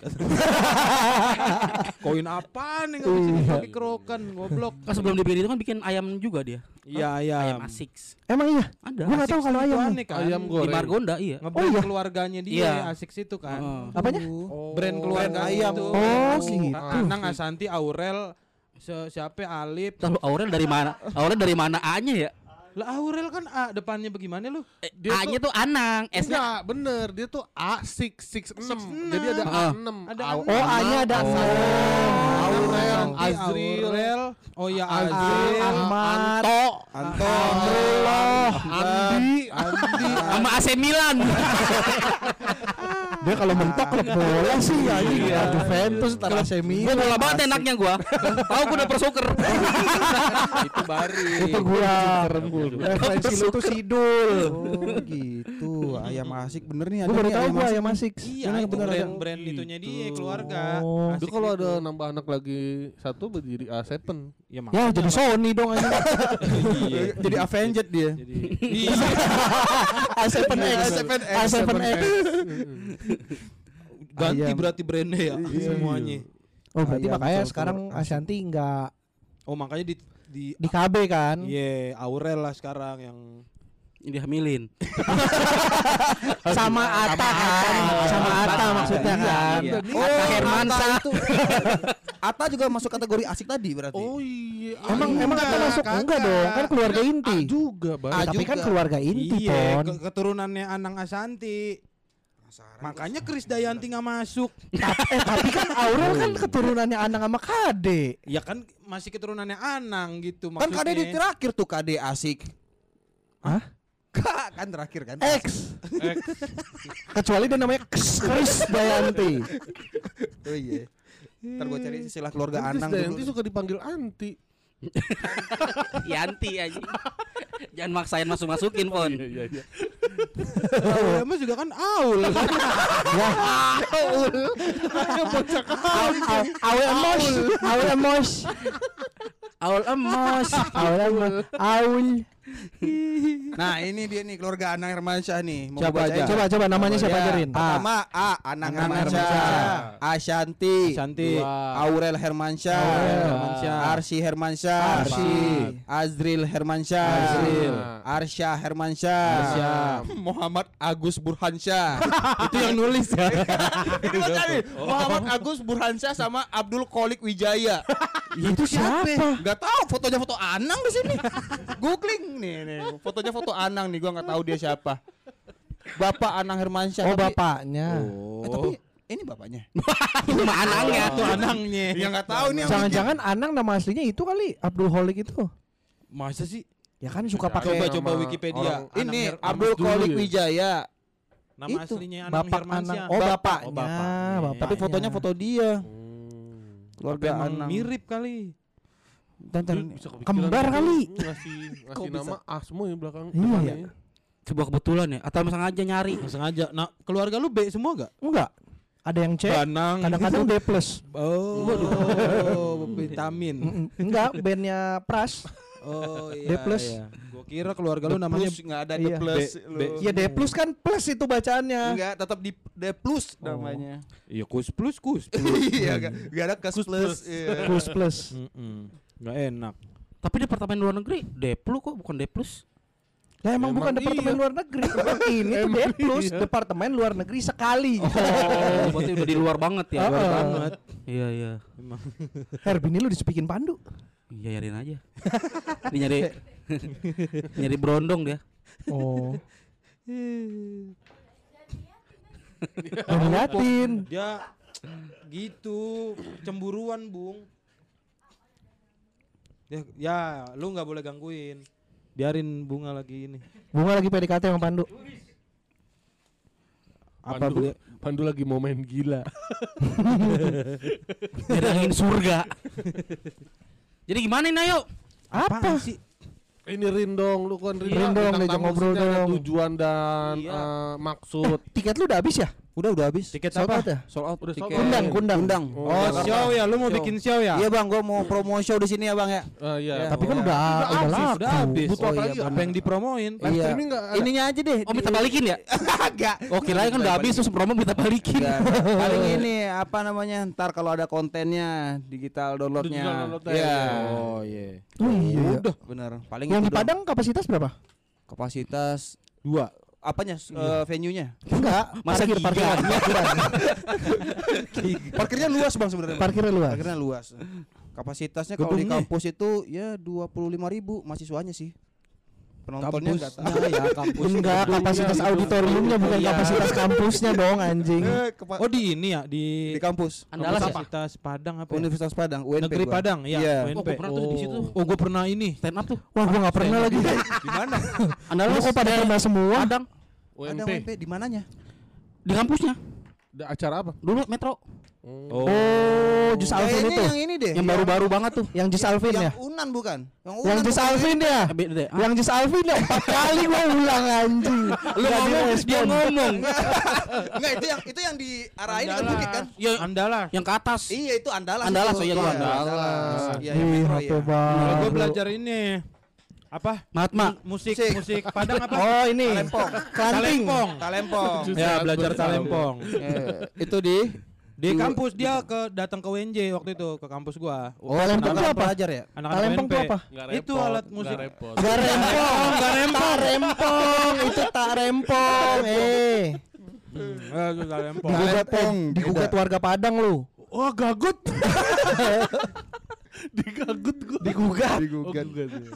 koin apa nih nggak bisa dipakai kerokan, goblok. Kan sebelum dibikin itu kan bikin ayam juga dia. Iya, iya. Ayam asik. Emang iya? Ada. Gua nggak tahu kalau ayam. nih. aneh kan. Ayam Di goreng. Margonda iya. Ngebrand Oh, iya. keluarganya dia Iya. asik situ kan. Heeh. Apanya? Brand keluarga Brand ayam. itu. Oh, gitu. Anang Asanti Aurel se- siapa Alip. Tahu Aurel dari mana? Aurel dari mana A-nya ya? Lah Aurel kan A depannya bagaimana lu? Eh, Dia A-nya tuh Anang, S-nya Enggak, bener. Dia tuh A666. Jadi ada Ah. A6. Ada Au- A6. Oh, A-nya ada Aurel, Aurel, Azril, Aurel. Oh iya Azril, Azril. Ahmad. Anto, Anto. Andi, Andi. sama AC Milan. Dia kalau mentok klub bola sih ya iya. Juventus tar AC Gua Milan. bola banget enaknya gua. Tahu gua udah persuker. Itu bari. Itu gua. Referensi lu tuh Sidul. Oh gitu. Ayam asik bener nih Gua baru tahu ayam gua asik. ayam asik. Iya, Bener, itu bener ada. brand-brand itunya dia keluarga. Oh. Dia kalau gitu. ada nambah anak lagi satu berdiri A7. ya, Ya jadi Sony dong aja. Iya. Jadi Avenged dia. Jadi iya. A7X. A7X. ganti Ayam. berarti brandnya ya semuanya. Oh berarti Ayam makanya sekarang Ashanti nggak Oh makanya di di di KB kan? Iya, Aurel lah sekarang yang Ini dihamilin. Sama Ata kan? Sama Ata maksudnya kan? Iya. Oh, Atta Hermansyah. Ata itu. Ata juga masuk kategori asik tadi berarti. Oh iya. Emang Enggak, emang Ata masuk enggak dong? Kan keluarga inti. A juga, Bang. Ya, tapi kan juga. keluarga inti iya, pon. ke- keturunannya Anang Asanti. Makanya Chris Dayanti nggak masuk. eh tapi kan Aurel kan keturunannya Anang sama Kade. Ya kan masih keturunannya Anang gitu Kan maksudnya. KD di terakhir tuh KD asik. Hah? Kak kan terakhir kan? X. Kecuali dia namanya Chris Dayanti. Oh iya. Ntar gue cari istilah keluarga Kan Anang Dayanti dulu. suka dipanggil anti. Yanti aja. Jangan maksain masuk-masukin, Pon. Iya iya iya. Juga kan Aul. kan? Awe emos, awe emos, Aul emos. awe emos, aul. Nah ini dia nih keluarga Anang Hermansyah nih. Mau Siapa bacain? aja? Coba coba namanya siapa Jerin? Pertama A. Anang Anang Hermansyah. Hermansyah. Ashanti. Dua. Aurel Hermansyah. Aurel Hermansyah. Arsi Hermansyah. Arsi. Azril Hermansyah. Azril. Arsya Hermansyah. Arsya. Muhammad Agus Burhansyah. Itu yang nulis ya. Ini baca nih. Muhammad Agus Burhansyah sama Abdul Kolik Wijaya. Itu siapa? Gak tahu fotonya foto Anang di sini. Googling nih, nih. Fotonya foto Anang nih, gua nggak tahu dia siapa. Bapak Anang Hermansyah. Oh tapi- bapaknya. Eh, tapi ini bapaknya. Cuma anaknya Itu anangnya. Ya nggak tahu nih. yang Jangan-jangan Anang nama aslinya itu kali Abdul Holik itu. Masa sih? Ya kan suka pakai Coba coba Wikipedia. ini Abdul ya. Wijaya. Nama itu, aslinya Anang Bapak Hermansyah. Anang. Oh Bapak. bapaknya. Oh, bapaknya. bapaknya. Tapi fotonya foto dia. Hmm. Keluarga Anang. mirip kali. Dan, dan- Bisa kepikiran Kembar gitu, kali. Ngasih Kok ngasih bisa? nama A semua ya belakang. Iya, iya. ya. Sebuah kebetulan ya Atau sengaja nyari sengaja. Nah, keluarga lu B semua gak? Enggak. Ada yang C, Banang. kadang-kadang D plus. Oh, vitamin. Mm-mm. Enggak, bandnya Pras. Oh iya. D plus. iya. Gua kira keluarga lu namanya nggak ada Iya. the plus B- lu. B- Ya D plus kan plus itu bacaannya. Enggak, tetap di D plus namanya. Iya, kus plus kus. Iya, enggak ada kas plus. Iya. Plus plus. Mm-mm. Nggak enak. Tapi departemen luar negeri Deplu kok bukan D plus Lah emang, Emang bukan departemen iya. luar negeri. Ini tuh D Emang plus, iya. departemen luar negeri sekali. Oh berarti udah di luar banget ya Luar Luar banget. Iya iya Emang. Herbie ini lu disepikin Pandu. Iya nyariin aja Dia nyari Nyari berondong dia Oh. Yang liatin. Dia gitu cemburuan, Bung. Ya, ya lu nggak boleh gangguin. Biarin bunga lagi ini. Bunga lagi PDKT sama Pandu. Apa Pandu, beli? Pandu lagi mau main gila. Nyari angin surga Jadi gimana ini ayo Apa? sih? Ini Rin dong, lu kan Rin, Rin dong, bintang diajak tamu ngobrol dong. Tujuan dan Iya. eh, maksud. Tiket lu udah habis ya? Udah udah habis. Tiket Sold apa? out ya? Sold out Udah sold tiket. out. Kundang, kundang. Kundang. Oh, Oh, show ya, lu mau Show. bikin show ya? Iya bang, gua mau promo show di sini ya bang ya. Ah, iya. Tapi kan Oh. udah udah habis. Udah habis. Butuh apa Oh, iya, lagi? Apa yang dipromoin? Live Iya. streaming nggak ada? Ininya aja deh. Oh minta balikin ya Agak. Oh kirain kan udah habis terus promo minta balikin Enggak. Paling ini apa namanya? Ntar kalau ada kontennya digital downloadnya. Iya. Oh iya. Oh iya. Udah bener. Paling Yang di. Padang kapasitas berapa? kapasitas Dua. Apanya? Eh, venue-nya. Enggak, Masa parkir parkiran. Parkirnya luas bang sebenarnya. Parkirnya luas. Parkirnya luas. Kapasitasnya kalau di kampus itu ya 25.000 ribu mahasiswanya sih. Penontonnya enggak tahu. Kampusnya ya, kampus. Enggak, kapasitas auditoriumnya bukan Iya. kapasitas kampusnya dong anjing. Eh, kepa- Oh di ini ya di di kampus. Andalas ya? Universitas Padang apa? ya? Universitas Padang, UNP. Negeri gua. Padang, iya. Iya. UNP. Oh, gua pernah tuh di situ. Oh, gue pernah ini. Stand up tuh Wah, gua enggak pernah lagi. Di mana? Lu Andalas kok pada pernah semua? Padang Ada UNP. UNP di mananya? Di kampusnya Ada acara apa? Dulu metro Oh. Oh, Jus Alvin itu. yang ini deh. Yang baru-baru banget tuh Yang Jus Alvin ya? Yang Unan bukan? Yang Unan. Yang Jus? Alvin ya? Yang Jus Alvin ya empat kali gua ulang anjing. Lu ngomong dia ngomong Enggak, itu yang itu yang diarahin ke bukit kan? Ya, Andalas. yang ke atas Iya, itu Andalas. Andalas, itu. oh iya, gua Iya, Andalas. Iya, yang metro ya. Kalau gue belajar ini apa? Mahatma Musik Musik. musik Padang apa? Oh, ini. Talempong. Kelanting. Talempong. Talempong. Ya, belajar Gua talempong. Eh, itu di Di kampus dia ke datang ke WNJ waktu itu ke kampus gua. Oh, Talempong anak-anak itu apa? pelajar ya? Anak-anak Talempong UNP. itu apa? Itu alat musik. repot. Gak rempong, gak rempong, rempong, itu tak rempong, eh. Eh. Digugat, eh, Rempong, digugat beda. warga Padang lu. Wah, gagut. Digagut gua. Digugat. Digugat. Oh, gugat, ya.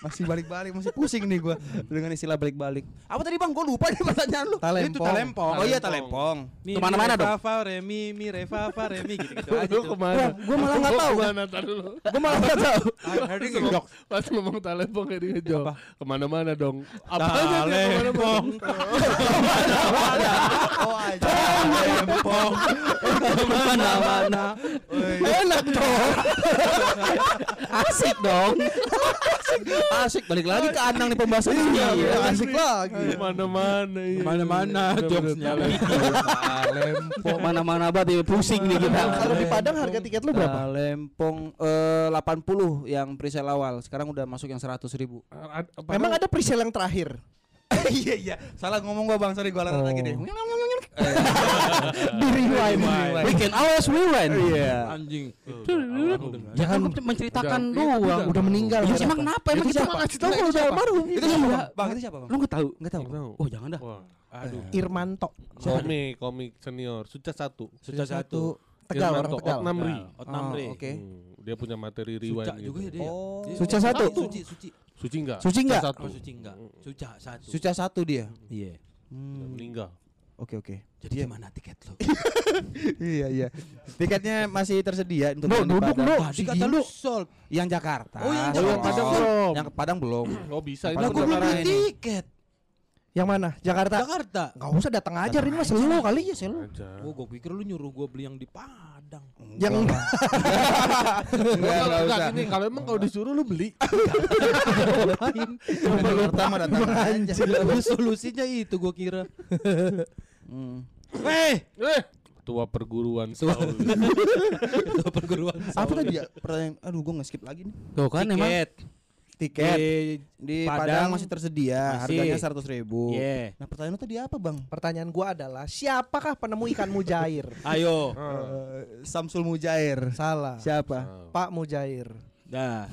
Masih balik-balik, masih pusing nih gua dengan istilah balik-balik. Apa tadi Bang? Gua lupa nih pertanyaan lu. Itu talempong. Oh iya, talempong. Mi, re, dong. fa, re, mi, mi, re, fa, fa, re, mi aja Lu tuh. ke mana? Gua malah nggak tahu. Ke mana tadi lu? Gua malah gak tahu. Hardy ngejok. Pas ngomong talempong kayak ngejok. Ke mana-mana dong. Apa aja Talempong. ke mana-mana. Oh, aja. Talempong. Ke mana-mana. Enak dong. Asik dong. Asik balik lagi ke Anang nih pembahasannya. Iya, asik lagi. Mana-mana iya. Mana-mana jokesnya. Lempong mana-mana banget ya pusing nih kita. Kalau di Padang harga tiket lu berapa? Nah, Lempong eh, 80 yang presale awal. Sekarang udah masuk yang 100 ribu. Ad- apa- Emang ada presale yang terakhir? iya iya. Salah ngomong gua Bang, sorry gua Oh. lagi deh. Di rewind. We can always rewind. Iya. Anjing. Jangan menceritakan doang. Udah meninggal. Iya emang kenapa? Emang kita Kasih tahu kalau udah almarhum. Itu siapa? Bang? Bang, itu siapa, Bang? Lu nggak tahu? Enggak tahu. Nggak tahu. Oh jangan dah. Aduh. Irmanto. komik komik senior suca satu Sudah satu. Tegal orang Tegal. Otnamri Otnamri. Oh, Oke. Hmm, dia punya materi Suca rewind juga ya gitu. dia. Oh. Dia- Suca satu? Suci, suci. Suci enggak? Suci enggak? satu. Oh, suci enggak. Suca satu. Suca satu dia. Iya. Udah meninggal. Oke oke. Jadi gimana tiket lu? iya iya. Tiketnya masih tersedia untuk No, duduk, Padang. no. Tadi kata lu sold. Yang Jakarta. Oh, yang Oh, yang Jakarta. Padang belum. Yang ke Padang belum. Oh bisa Lah gua belum beli tiket. Yang mana? Jakarta. Jakarta. Gak usah datang aja ini mas lu kali ya sel. Aja. Oh, gua pikir lu nyuruh gua beli yang di Padang. Yang Enggak, Enggak, enggak enggak, usah. ini kalau emang kalau disuruh lu beli. Pertama datang aja. Lu solusinya itu gua kira. Hmm. Eh, Eh, ketua perguruan itu perguruan. Apa tadi ya? Pertanyaan. Aduh, gua nge-skip lagi nih. Tuh kan emang. Tiket. Di di Padang Padang masih tersedia, masih. harganya 100 ribu. Iya. Nah, pertanyaan tadi apa, Bang? Pertanyaan gua adalah siapakah penemu ikan mujair? Ayo. Eh, Samsul Mujair. Salah. Siapa? Pak Mujair. Dah.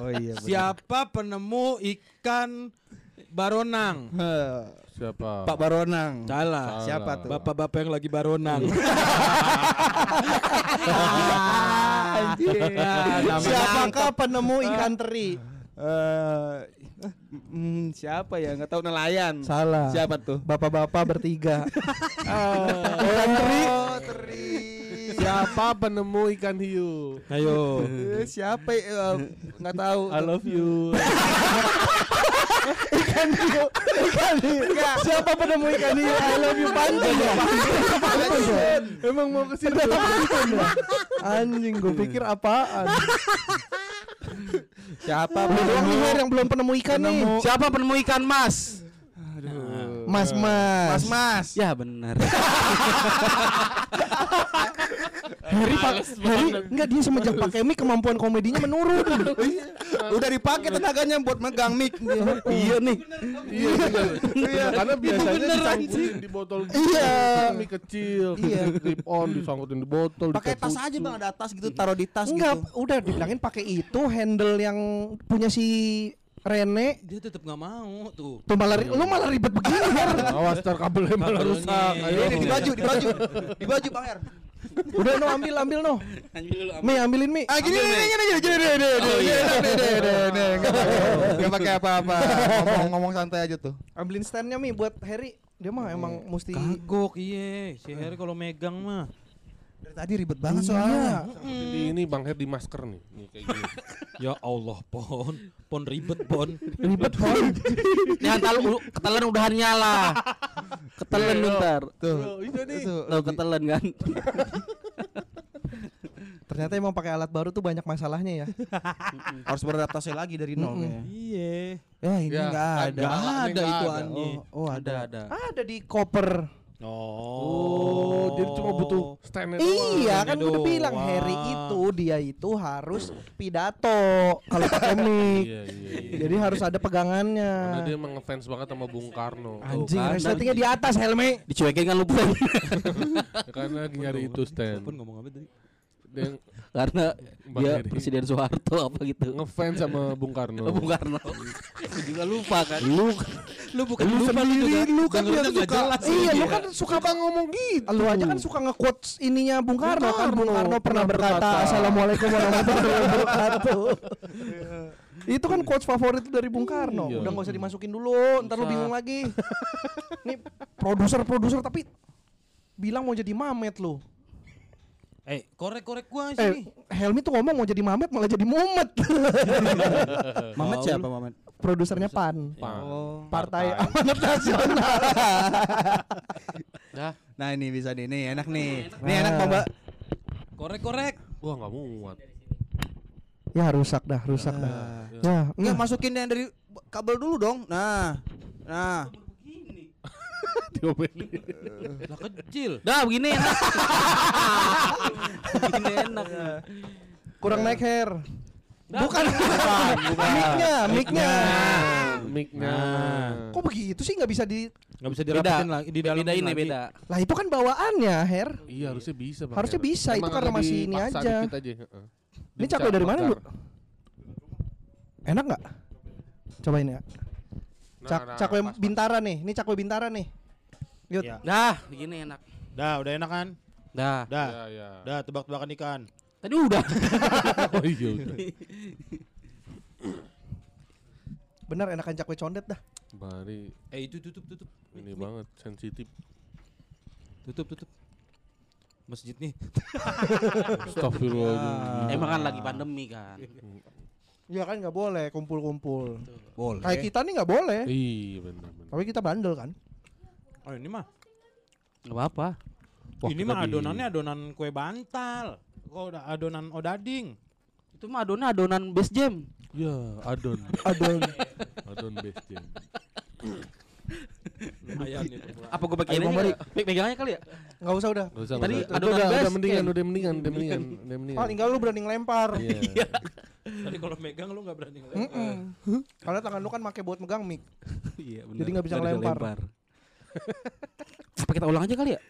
Oh iya. Siapa penemu ikan baronang? Siapa? Pak Baronang. Salah. Siapa tuh? Bapak-bapak yang lagi baronang. Siapakah penemu ikan teri? Eh, hmm, siapa ya? Nggak tahu nelayan. Salah. Siapa tuh? Bapak-bapak bertiga. Ikan teri. teri. Siapa penemu ikan hiu? Ayo. Eh, siapa? ya? Eh, Nggak tahu. I love you. ikan hiu. Ikan hiu. Siapa penemu ikan hiu? I love you pantun ya. Pantun ya? Emang mau ke situ? Pantun ya? Anjing gue pikir apaan? Siapa? Her, yang belum penemu ikan nih. Siapa penemu ikan mas? Mas Mas. Mas Mas. Ya benar. Harry Pak Harry enggak dia semenjak pakai mic kemampuan komedinya menurun. Udah dipakai tenaganya buat megang mic. iya nih. Iya, iya. Karena biasanya disangkutin di botol Iya. mie kecil, Iya. clip on disangkutin di botol. Pakai tas aja Bang, ada tas gitu, taruh di tas Enggak, gitu. udah dibilangin pakai itu handle yang punya si Rene. Dia tetap nggak mau tuh. Tuh malah lu malah ribet begini. Awas ntar kabelnya malah rusak. Ayo. Ini di baju, di baju. Di baju Bang Her. Udah no ambil ambil no. Mi ambilin Mi. Ah gini nih, gini gini gini gini gini gini Enggak pakai apa-apa. Ngomong ngomong santai aja tuh. Ambilin standnya Mi buat Harry. Dia mah emang mesti Kagok iya. Si Harry kalau megang mah. Tadi ribet banget Iya. soalnya. Di ini Bang Her di masker nih. Nih kayak gini. Ya Allah, pon. Pon ribet, pon. ribet pon. Nih antar lu ketelan udahan nyala. Ketelan lu ntar. Tuh. Oh, itu nih. Tuh. Lo ketelan kan. Ternyata emang pakai alat baru tuh banyak masalahnya ya. Harus beradaptasi lagi dari nol kayaknya. Iya. Ya ini Ya, enggak ada. Nggak Nggak ada nggak itu ada. anjing. Oh, oh Ada ada. ada. Ada di koper. Oh, jadi cuma butuh stand Iya kan ini udah bilang doang. Harry itu dia itu harus pidato kalau pakai mic. Iya, iya, iya. Jadi harus ada Karena pegangannya. dia emang ngefans banget sama Bung Karno. Anjing, kan, resletingnya di atas helme. Dicuekin kan lu. Ya, Karena lagi nyari itu stand. Pon ngomong apa tadi? Dia Karena Bang dia Heri. Presiden Soeharto apa gitu. ngefans sama Bung Karno. Bung Karno. Gua juga lupa kan. Lu Lu bukan lu sendiri, lu kan biasa suka- Iya, lu kan suka suka ngomong gitu. Lu aja kan suka nge-quotes ininya Bung Karno kan Bung Karno pernah pernah berkata berkata. Assalamualaikum warahmatullahi wabarakatuh Itu kan quotes favorit dari Bung Karno Iya. Udah gak usah dimasukin dulu Ntar lu bingung lagi Nih produser-produser tapi Bilang mau jadi Mamet lu Eh, korek-korek gua Eh sini. Helmi tuh ngomong mau jadi Mamet malah jadi Mumet Mamet siapa Mamet? Produsernya PAN Pan. Oh. Partai Amanat Nasional Nah ini bisa nih, nih enak nih. Nih enak Mbak. Korek-korek. Wah nggak muat. Ya rusak dah, rusak dah. Ya, Enggak mm. masukin yang dari kabel dulu dong. Nah. Nah. Diomelin. Lah kecil. Dah begini enak. begini enak. kurang naik hair. Bukan. Mic-nya, mic-nya. Mic-nya. Kok begitu sih nggak bisa di Nggak bisa Beda. dirapitin lagi di dalam Beda ini beda. Lah itu kan bawaannya, hair. Iya harusnya bisa Bang. Harusnya Her. bisa, itu karena masih ini aja. Ini cakwe dari mana lu? Enak nggak? Cobain ya. Nah, Cak nah, cakwe bintara nih. Ini cakwe bintara nih. Yud. Ya. Dah, begini enak. Dah, udah enak kan? Dah. Dah. Ya, ya. Dah tebak-tebakan ikan. Tadi udah. Oh iya udah. Bener enakan cakwe condet dah. Bari Eh itu tutup tutup. ini banget sensitif. Tutup tutup. Masjid nih. Astagfirullahaladzim. Emang kan lagi pandemi kan. Iya kan nggak boleh kumpul-kumpul. Boleh. Kayak kita nih nggak boleh. Iya benar benar. Tapi kita bandel kan. Oh ini mah. Gak apa-apa. Wah, ini mah di- adonannya adonan kue bantal. Kok udah adonan odading. Itu mah adonan adonan base jam. Ya, adon. Adon. adon best jam. Lumayan itu. Apa gue? Mari. Pe- Pegangannya kali ya? Nggak usah udah. Gak usah, Tadi usah. adonan udah, best udah mendingan, udah mendingan, udah mendingan, udah mendingan. Paling nggak lu berani ngelempar. Iya. Tadi kalau megang lu nggak berani. Mm-mm. Karena tangan lu kan pakai buat megang mic. Iya, Jadi nggak bisa ngelempar. Apa kita ulang aja kali ya?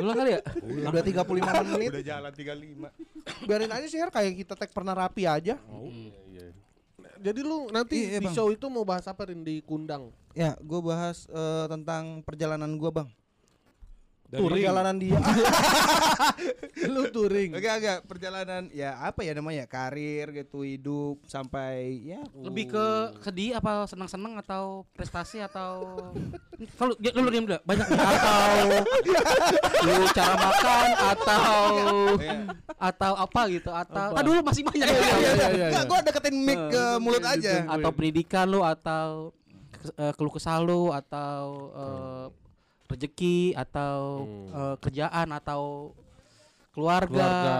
ulang kali ya? Udah 35 menit. Udah jalan 35. Biarin aja sih kayak kita tag pernah rapi aja. Oh, iya, iya. Jadi lu nanti Iya, di Bang. show itu mau bahas apa Rin di Kundang? Ya, gue bahas eh, tentang perjalanan gue bang. Dari Perjalanan dia. lu touring. Agak agak perjalanan ya apa ya namanya? Karir gitu hidup sampai ya Lebih ke sedih apa senang-senang atau prestasi atau kalau ya, lu diam dulu. Banyak atau lu cara makan atau atau apa gitu atau Apa? dulu masih banyak. Iya, iya, iya, iya. Enggak, gue deketin mic ke mulut aja. atau pendidikan lu atau ke- eh, keluh kesah lu atau eh, rezeki atau Hmm. eh, kerjaan atau keluarga. Keluarga.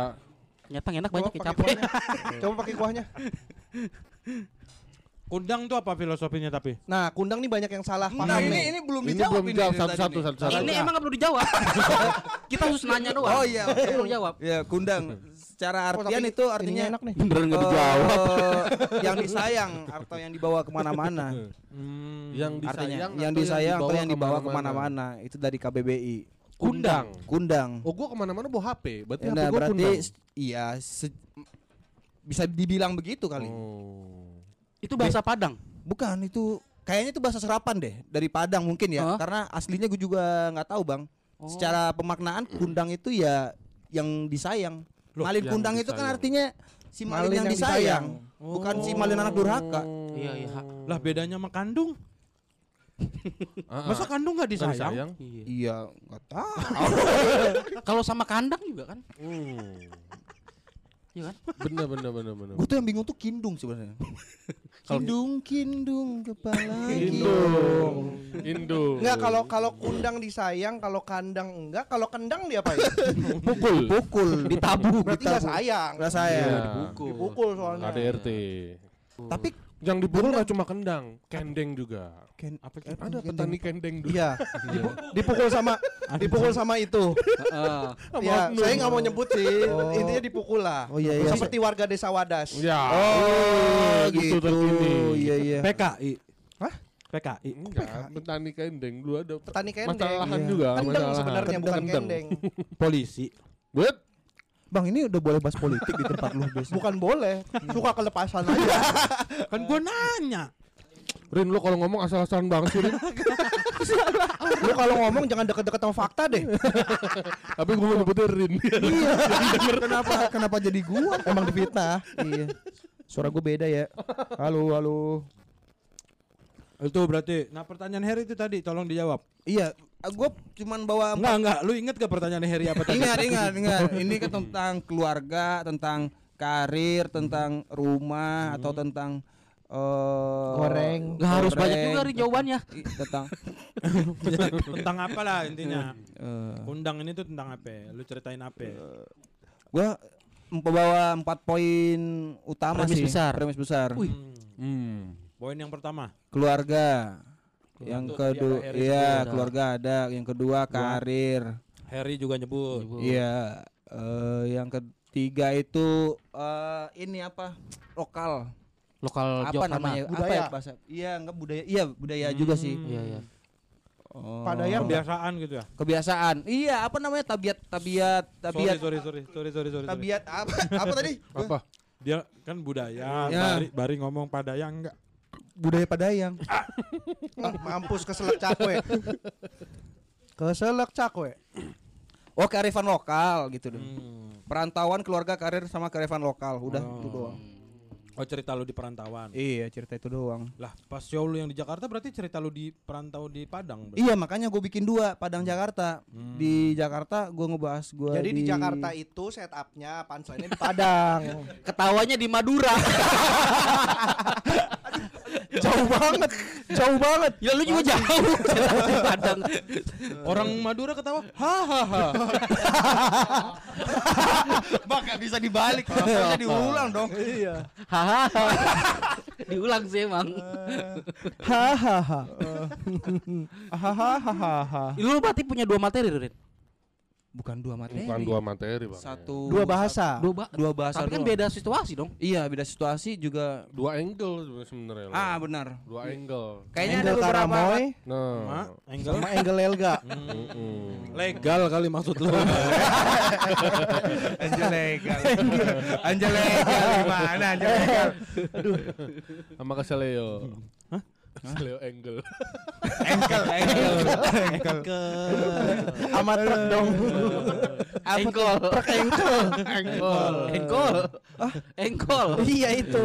Nyata enak Coba banyak ya capek. Coba pakai kuahnya. Kundang tuh apa filosofinya tapi? Nah, kundang nih banyak yang salah paham Nah, ini nih. ini belum Ini dijawab belum ini jawab dari tadi satu-satu nih. satu-satu. Ini emang gak perlu dijawab. Kita harus nanya doang. Oh iya. Perlu jawab. Ya, kundang. Secara Oh, artian tapi itu artinya enak nih. Beneran nggak eh, dijawab. yang disayang atau yang dibawa ke mana-mana. Hmm. Yang Artinya disayang yang atau disayang atau yang dibawa ke mana-mana? ke mana-mana itu dari KBBI. Kundang. Kundang. Oh gua ke mana-mana bawa HP. Berarti HP Nah, gua berarti kundang. iya se- bisa dibilang begitu kali. Oh. Itu bahasa Padang. Bukan itu kayaknya itu bahasa serapan deh dari Padang mungkin ya. Hah? Karena aslinya gue juga nggak tahu bang. Oh. Secara pemaknaan kundang itu ya yang disayang. Loh, malin kundang itu kan artinya si malin, Malin yang, yang disayang, disayang. bukan si malin anak durhaka. Iya, iya. Lah bedanya sama kandung. Ah, ah. Masa kandung nggak disayang? disayang? Iya. Iya, nggak tahu. Kalau sama kandang juga kan? Hmm. Iya kan? Bener bener bener bener. Gue tuh yang bingung tuh kindung sebenarnya. kindung, kindung kepala. Indung. Indung. Enggak kalau kalau kundang disayang, kalau kandang enggak, kalau kendang diapain? pukul. Pukul, Ditabu. Berarti enggak sayang. Nggak sayang. Iya. Dipukul soalnya. Ada RT. Tapi Yang dipukul nggak cuma kendang, kendeng juga. Ken, Apa sih? Ada petani kendeng dulu. Iya. Dipu- dipukul sama dipukul sama itu. Heeh. ya, saya nggak mau nyebut sih. Oh. Intinya dipukul lah. Oh, iya, iya. Seperti warga desa Wadas. Ya. Oh, gitu gitu. terkini. Iya, iya. PKI. Hah? PKI. Enggak, petani kendeng dulu ada. Petani kendeng. Masalah lahan Iya. juga. Kendeng sebenarnya bukan Kendeng. kendeng. Polisi. Buat Bang, ini udah boleh bahas politik di tempat lu biasa. Bukan boleh. Suka kelepasan aja. Kan gua nanya. Rin lu kalau ngomong asal-asalan banget sih Rin. Lu kalau ngomong jangan deket-deket sama fakta deh. Tapi gue nyebutin Rin. Iya. kenapa kenapa jadi gua? Emang difitnah. iya. Suara gue beda ya. Halo, halo. Itu berarti. Nah pertanyaan Harry itu tadi tolong dijawab. Iya, gue cuman bawa Enggak enggak. Lu inget gak pertanyaan Harry apa tadi? Ingat, ingat, ingat. Ini kan tentang keluarga, tentang karir, tentang rumah atau tentang eh Goreng. Gak harus banyak juga nih jawabannya. Tentang tentang apa lah intinya. eh Undang ini tuh tentang apa? Lu ceritain apa? gua membawa empat poin utama Premis sih. besar. Premis besar. Wih. Hmm. Poin yang pertama. Keluarga. Yang kedua, iya keluarga ada. Yang kedua karir. Harry juga nyebut. Iya. eh, yang ketiga itu eh ini apa? Lokal. Lokal apa job sana. namanya? Apa Budaya. ya bahasa? Iya, enggak budaya. Iya, budaya juga sih. Iya, iya. Oh, Padahal Kebiasaan gitu ya. kebiasaan. Iya, apa namanya? Tabiat tabiat tabiat Sorry, sorry, sorry, sorry, sorry, sorry. sorry. tabiat apa? apa tadi? Apa? Dia kan budaya. Ya. Bari, Bari ngomong padaya enggak. Budaya Padayang. Ah, mampus keselak cakwe. Keselak cakwe. Oh, kearifan lokal gitu deh. Hmm. Perantauan keluarga karir sama kearifan lokal. Udah Oh. itu doang. Oh cerita lu di perantauan. Iya, cerita itu doang. Lah pas show lu yang di Jakarta berarti cerita lu di perantau di Padang. berarti? Iya, makanya gue bikin dua Padang Jakarta. Di Jakarta gue ngebahas gue Jadi di Jakarta itu setupnya punchline-nya di Padang. Ketawanya di Madura. jauh banget, jauh banget. ya lu juga jauh. di Padang. Orang Madura ketawa. Hahaha. Bang gak bisa dibalik, harusnya diulang dong. Iya. Hahaha. Diulang sih emang. Hahaha. Hahaha. Lu berarti punya dua materi, Rin? Bukan dua materi. Bukan dua materi, Bang. Satu Dua bahasa. Dua, ba- Dua bahasa Tapi kan doang. beda situasi dong. Iya, beda situasi juga. Dua angle sebenarnya. Ah, benar. Dua angle. Kayaknya ada Angle beberapa Karamoy Nah. Ma, angle sama Angle Elga. Legal kali maksud lu. Anjel legal. Anjel legal gimana Anjel legal? Sama Keseleo. Hah? Keseleo angle. Engkel, engkel. Sama truk dong. Engkol. Truk engkel. Engkol. Engkol. Engkol. Iya itu.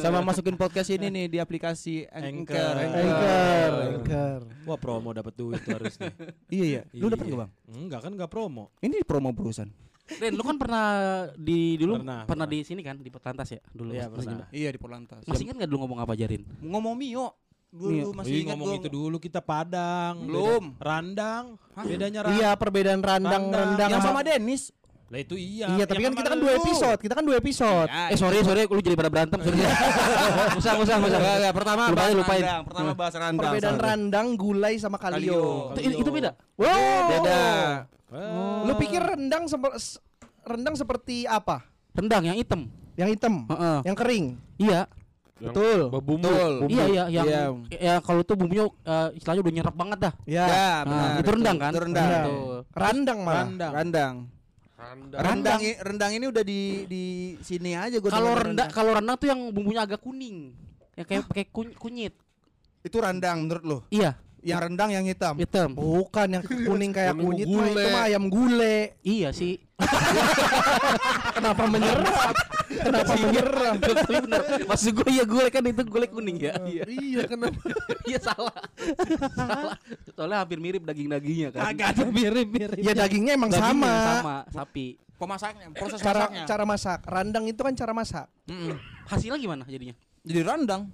Sama masukin podcast ini nih di aplikasi Anchor. Anchor. Anchor. Wah promo dapat duit harusnya. Iya iya. Lu dapat Iya. enggak, Bang? Enggak kan enggak promo. Ini promo perusahaan. Ren, lu kan pernah di dulu Pernah, pernah, pernah. di sini kan di Perlantas ya dulu. Iya, pernah. Iya di Polantas. Masih ingat gak dulu ngomong apa Jarin? Ngomong Mio. Dulu Mio. masih Ih, ingat ngomong gua. itu dulu kita Padang. Belum. Beda- Randang. Bedanya randang. Iya perbedaan randang Randang. rendang Yang sama Dennis. Lah itu iya. Iya tapi kan kita kan dua episode. Kita kan dua episode. Ya, Eh sorry sorry, lu jadi pada berantem sorry. usah usah usah. Enggak, enggak. Pertama lupain bahas lupain. randang. Pertama bahas randang. Perbedaan randang, gulai sama kalio. Kalio. Itu, itu beda. Wow. Beda. Wah. Lu pikir rendang seper- s- rendang seperti apa? Rendang yang hitam. Yang hitam, Heeh. yang kering. Iya. Yang Betul. Berbumbu. Betul. Iya iya yang Iya. ya kalau tuh bumbunya eh, istilahnya udah nyerap banget dah. Ya. Ya, Nah, benar. itu rendang kan? Itu rendang. Rendang. Betul. Randang malah. Randang. Rendang. Randang. Rendang i- rendang ini udah di di sini aja gua Kalau rendang kalau rendang tuh yang bumbunya agak kuning. Yang kayak pakai kun- kunyit. Itu rendang menurut lo? Iya, Yang rendang yang hitam. hitam. Bukan yang kuning kayak Kuning kunyit mah itu gule. mah ayam gule. Iya sih. Kenapa menyerap? Kenapa menyerap? Bener. Maksud gue ya gue kan itu gulai kuning ya. Iya. Iya kenapa? Iya salah. salah. Soalnya hampir mirip daging-dagingnya kan. Kagak ada mirip-mirip. Ya dagingnya emang Dagingnya sama. sama, sapi. Pemasaknya, proses Cara masaknya. cara masak. Randang itu kan cara masak. Hasilnya gimana jadinya? Jadi rendang.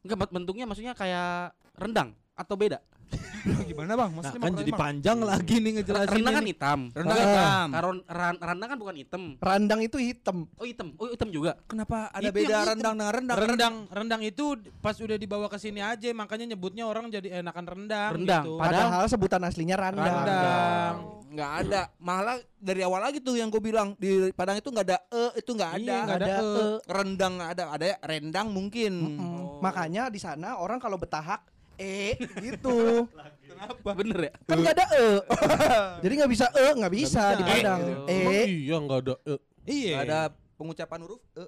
Enggak bentuknya maksudnya kayak rendang atau beda? Gimana bang? Nah, kan jadi panjang lagi nih ngejelasin rendang kan hitam. Rendang Ah. hitam. Kalau ran- rendang kan bukan hitam. Randang itu hitam. Oh hitam. Oh hitam juga. Kenapa ada Itu beda rendang dengan rendang? Rendang, rendang itu pas udah dibawa ke sini aja, makanya nyebutnya orang jadi enakan rendang. Rendang. Gitu. Padahal- Padahal sebutan aslinya randang. Rendang. Nggak ada. Malah dari awal lagi tuh yang gue bilang di Padang itu nggak ada e, itu nggak ada. Iya, nggak ada Ada e. Rendang nggak ada. Ada ya rendang mungkin. Mm, Makanya di sana orang kalau betahak eh gitu. Bener ya? Kan nggak ada e. Jadi nggak bisa e, nggak bisa bisa. di Padang. Eh, Eh, Emang iya nggak ada. eh. Iya. Nggak ada pengucapan huruf e.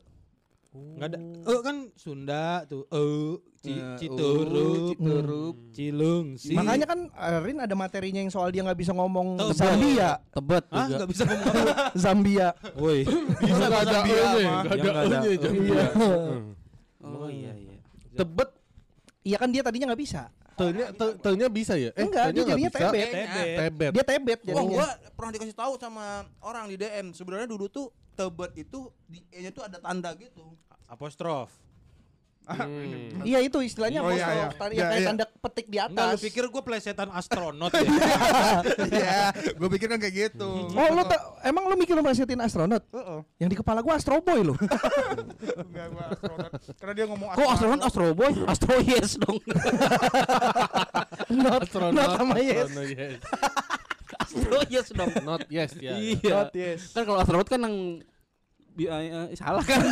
Nggak ada. Eh kan Sunda tuh. Eh, Ci, Eh, Citurup, Citurup. Cilung, si. makanya kan eh, Rin ada materinya yang soal dia nggak bisa ngomong Tebet. Zambia. Tebet Hah, juga. nggak bisa ngomong? Zambia. Woi. Bisa nggak ada Zambia e-nya, ada ada e-nya, e. Zambia. Oh iya iya. Tebet Iya kan dia tadinya nggak bisa. T-nya T- T-nya bisa ya? Enggak, T-nya dia jadinya bisa. tebet. Tebet. Tebet. Dia tebet Oh, jadinya. gua pernah dikasih tahu sama orang di DM. Sebenarnya dulu tuh tebet itu di e-nya tuh ada tanda gitu. Apostrof. Hmm. Iya itu istilahnya Oh, iya, iya. of, tanda- Iya, kayak iya. tanda petik di Enggak, lu atas. pikir gue plesetan astronot ya? Iya, gue pikir kan kayak gitu. Oh lu emang lu mikir lu melesetin astronot? Heeh. Yang di kepala gua Astro Boy lu. Enggak gua astronot. Karena dia ngomong Kok astronot Astro Boy? Astro Yes dong. not, Astronot, not sama yes. astronot, yes. Astro Yes dong. Not yes ya. Iya. Not yes. Kan kalau astronot kan yang bi- eh, eh, salah kan.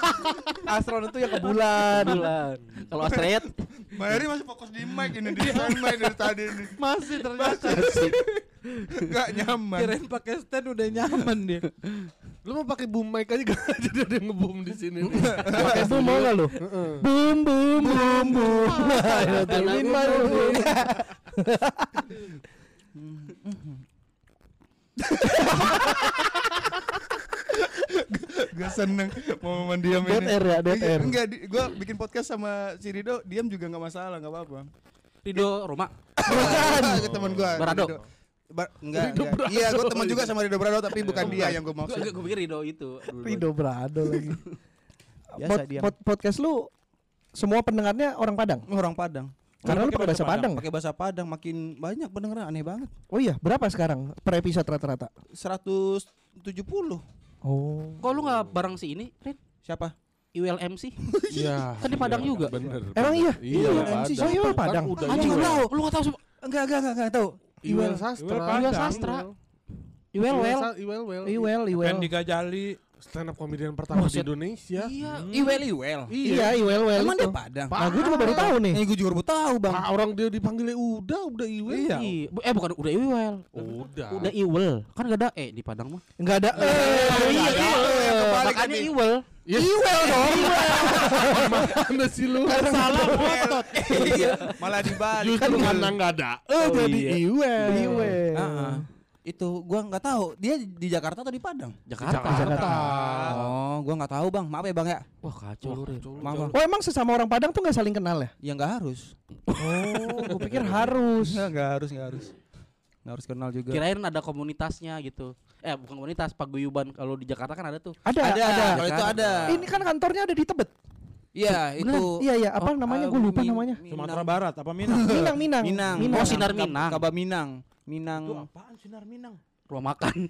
Astronot itu yang ke bulan. Bulan. Kalau asteroid Mbak Eri masih fokus di mic ini di mic dari tadi ini. Masih ternyata. Enggak nyaman. Kirain pakai stand udah nyaman dia. Lu mau pakai boom mic aja gak jadi ada yang nge-boom di sini nih. Pakai boom mau nggak lu? Boom boom boom boom. Baru. Gue seneng momen diam Dead ini. air ya, dead air. Enggak, di, gue bikin podcast sama si Rido, diam juga nggak masalah, nggak apa-apa. Rido Roma. Bukan, ke teman gue. Barado. Ba enggak, Rido enggak. Brado. Iya, gue teman juga sama Rido Brado, tapi bukan dia yang gue maksud. Gue pikir Rido itu. Rido Brado lagi. Biasa Pod- pod- podcast lu semua pendengarnya orang Padang. Orang Padang. Karena lu pakai bahasa Padang. Pakai bahasa Padang makin banyak pendengaran aneh banget. Oh iya, berapa sekarang per episode rata-rata? 170. Oh. Kok lu nggak bareng si ini, Rin? Siapa? Iwel MC? Iya. Kan di Padang iya, juga. Bener. Emang iya? Iya, Iya, Padang. MC. Oh, iya, Kan Padang. udah Anjing lu tahu, lu nggak tahu. Enggak, enggak, enggak, enggak tahu. Iwel sastra. Iwel sastra. Iwel Iwel Wel. sa- Iwel Wel. Iwel, Iwel. Stand up komedian pertama di Buset. Indonesia. Iya. Iwel, Iwel. Iya, Iwel, Wel Emang itu. dia Padang? Nah, gue juga baru tahu nih. Eh, gue juga baru tahu, Bang. Ah, orang dia dipanggilnya udah, udah Iwel. Iya. Iya. Eh bukan udah Iwel. Udah. Udah Iwel. Kan gak ada E di Padang mah. Enggak ada. Eh, iya, Iwel. Kebalik Makanya. Iwel. Iwel dong. Mana sih lu? Salah otot. Iya, malah dibalik. Justru karena nggak ada. Eh Oh, jadi iya. Iwel. Iwel. Itu gua nggak tahu. Dia di Jakarta atau di Padang? Jakarta. Jakarta. Oh, gua nggak tahu, Bang. Maaf ya, Bang ya. Wah kacau lu, Rin. Maaf, Bang. Oh, emang sesama orang Padang tuh nggak saling kenal ya? Ya nggak harus. Oh, gue pikir harus. Nggak, nggak harus, nggak harus. Nggak harus kenal juga. Kirain ada komunitasnya gitu. Eh bukan komunitas, paguyuban kalau di Jakarta kan ada tuh. Ada, Ada, ada. kalau itu ada. Ini kan kantornya ada di Tebet. Iya, itu. Iya, iya. Apa Oh, namanya? eh, Gue lupa Min- namanya. Minang. Sumatera Barat apa Minang? Minang, Minang. Minang. Oh, Sinar Minang. Kaba Minang. Minang. Itu apaan sinar Minang? Rumah makan.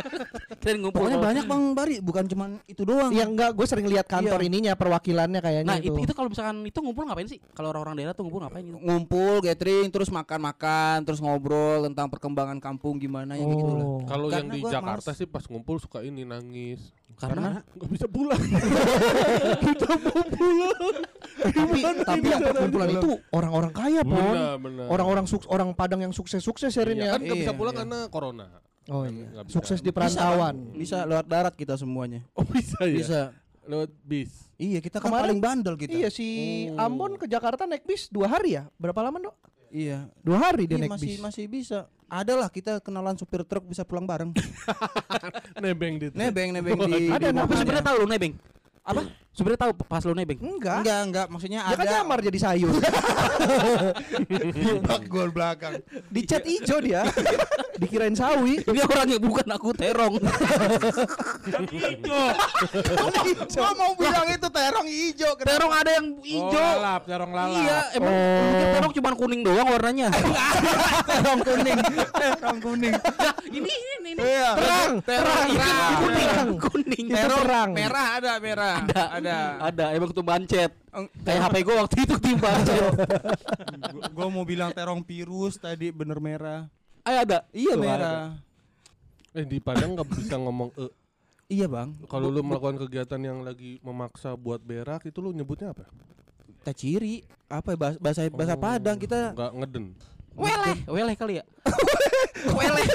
Kirain ngumpul. Pokoknya banyak Bang Bari, bukan cuman itu doang. Yang enggak, gue sering lihat kantor Iya. ininya perwakilannya kayaknya Nah itu, itu. itu kalau misalkan itu ngumpul ngapain sih? Kalau orang-orang daerah tuh ngumpul ngapain gitu? ngumpul gathering terus makan-makan terus ngobrol tentang perkembangan kampung gimana ya kayak gitu lah. Oh. Kalau yang di Jakarta males. sih pas ngumpul suka ini nangis. Karena Nggak bisa pulang. tapi tapi yang perkumpulan itu orang-orang kaya, benar. Orang-orang sukses orang Padang yang sukses-sukses ya Rin Iya, ya. kan nggak bisa Iya, pulang iya. karena corona. Oh Kan iya. bisa. Sukses di Bisa, perantauan. Bisa lewat darat kita semuanya. Oh bisa ya. Bisa. Lewat bis. Iya, kita kan Kemarin- paling bandel kita. Iya si Ambon ke Jakarta naik bis dua hari ya? Berapa lama dok? Iya. Dua hari dia Iya, naik masih bis. masih bisa. Ada lah kita kenalan supir truk bisa pulang bareng. Nebeng di nebeng nebeng di. Ada, Aku sebenarnya tahu lu nebeng. Apa? Sebenarnya tahu pas lu nebeng. Enggak. Enggak, enggak, maksudnya Dia kan ada nyamar jadi sayur. bak gol belakang. Di cat hijau dia. Dikirain sawi. Ini orangnya bukan aku terong. Gua mau bilang itu terong hijau. kenapa? terong ada yang Oh, hijau. lalap, terong lalap. Iya, emang Oh. terong cuma kuning doang warnanya. terong kuning. terong kuning. ini ini ini. Iya. Terang, terang, terang. kuning, Terang. kuning. Itu Terong terang. merah ada merah. Ada, Ada. ada. Emang tuh bancet. Eng- Kayak HP gua waktu itu. Gua- Gua mau bilang terong virus tadi bener merah. Ayo ada. Iya Tuh, merah. Eh di Padang nggak bisa ngomong e. Iya bang. Kalau lu melakukan kegiatan yang lagi memaksa buat berak itu lu nyebutnya apa? Kita ciri apa ya, bahasa bahasa, bahasa Oh. Padang kita Nggak ngeden. Weleh, weleh kali ya. weleh.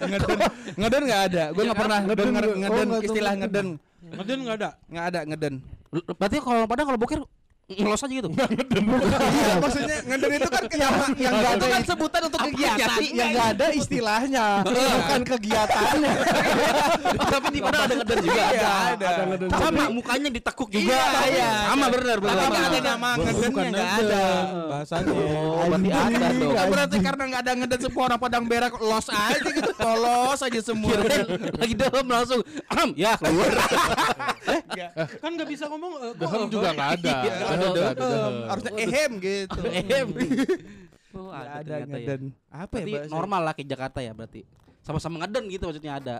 ngeden ngeden nggak ada. Gue nggak pernah ngeden. Oh, ngeden tahu istilah ngeden. Ngeden. Enggak ada. Nggak ada ngeden. Berarti kalau padang kalau boker ngelos aja gitu. Iya maksudnya ngeden itu kan yang yang nggak ada kan sebutan untuk kegiatan. Yang enggak ada istilahnya, bukan kegiatannya. Tapi di padang ada ngeden juga. Iya, ada. Ada ngeden. Sama mukanya ditekuk juga. Iya, iya. Sama benar benar. Tapi nggak ada nama ngedennya nggak ada. Bahasanya. Oh, berarti ada dong. Berarti karena nggak ada ngeden semua orang Padang berak los aja gitu, polos aja semua. Lagi dalam langsung, "Am, ya keluar." kan nggak bisa ngomong eh, Dehem juga nggak ada. Iya, ada dehem. Harusnya ehem gitu. Ehem. Oh, ada, ada ya. ngeden. Apa ya Berarti bahasa? normal lah kayak Jakarta ya berarti. Sama-sama ngeden gitu maksudnya ada.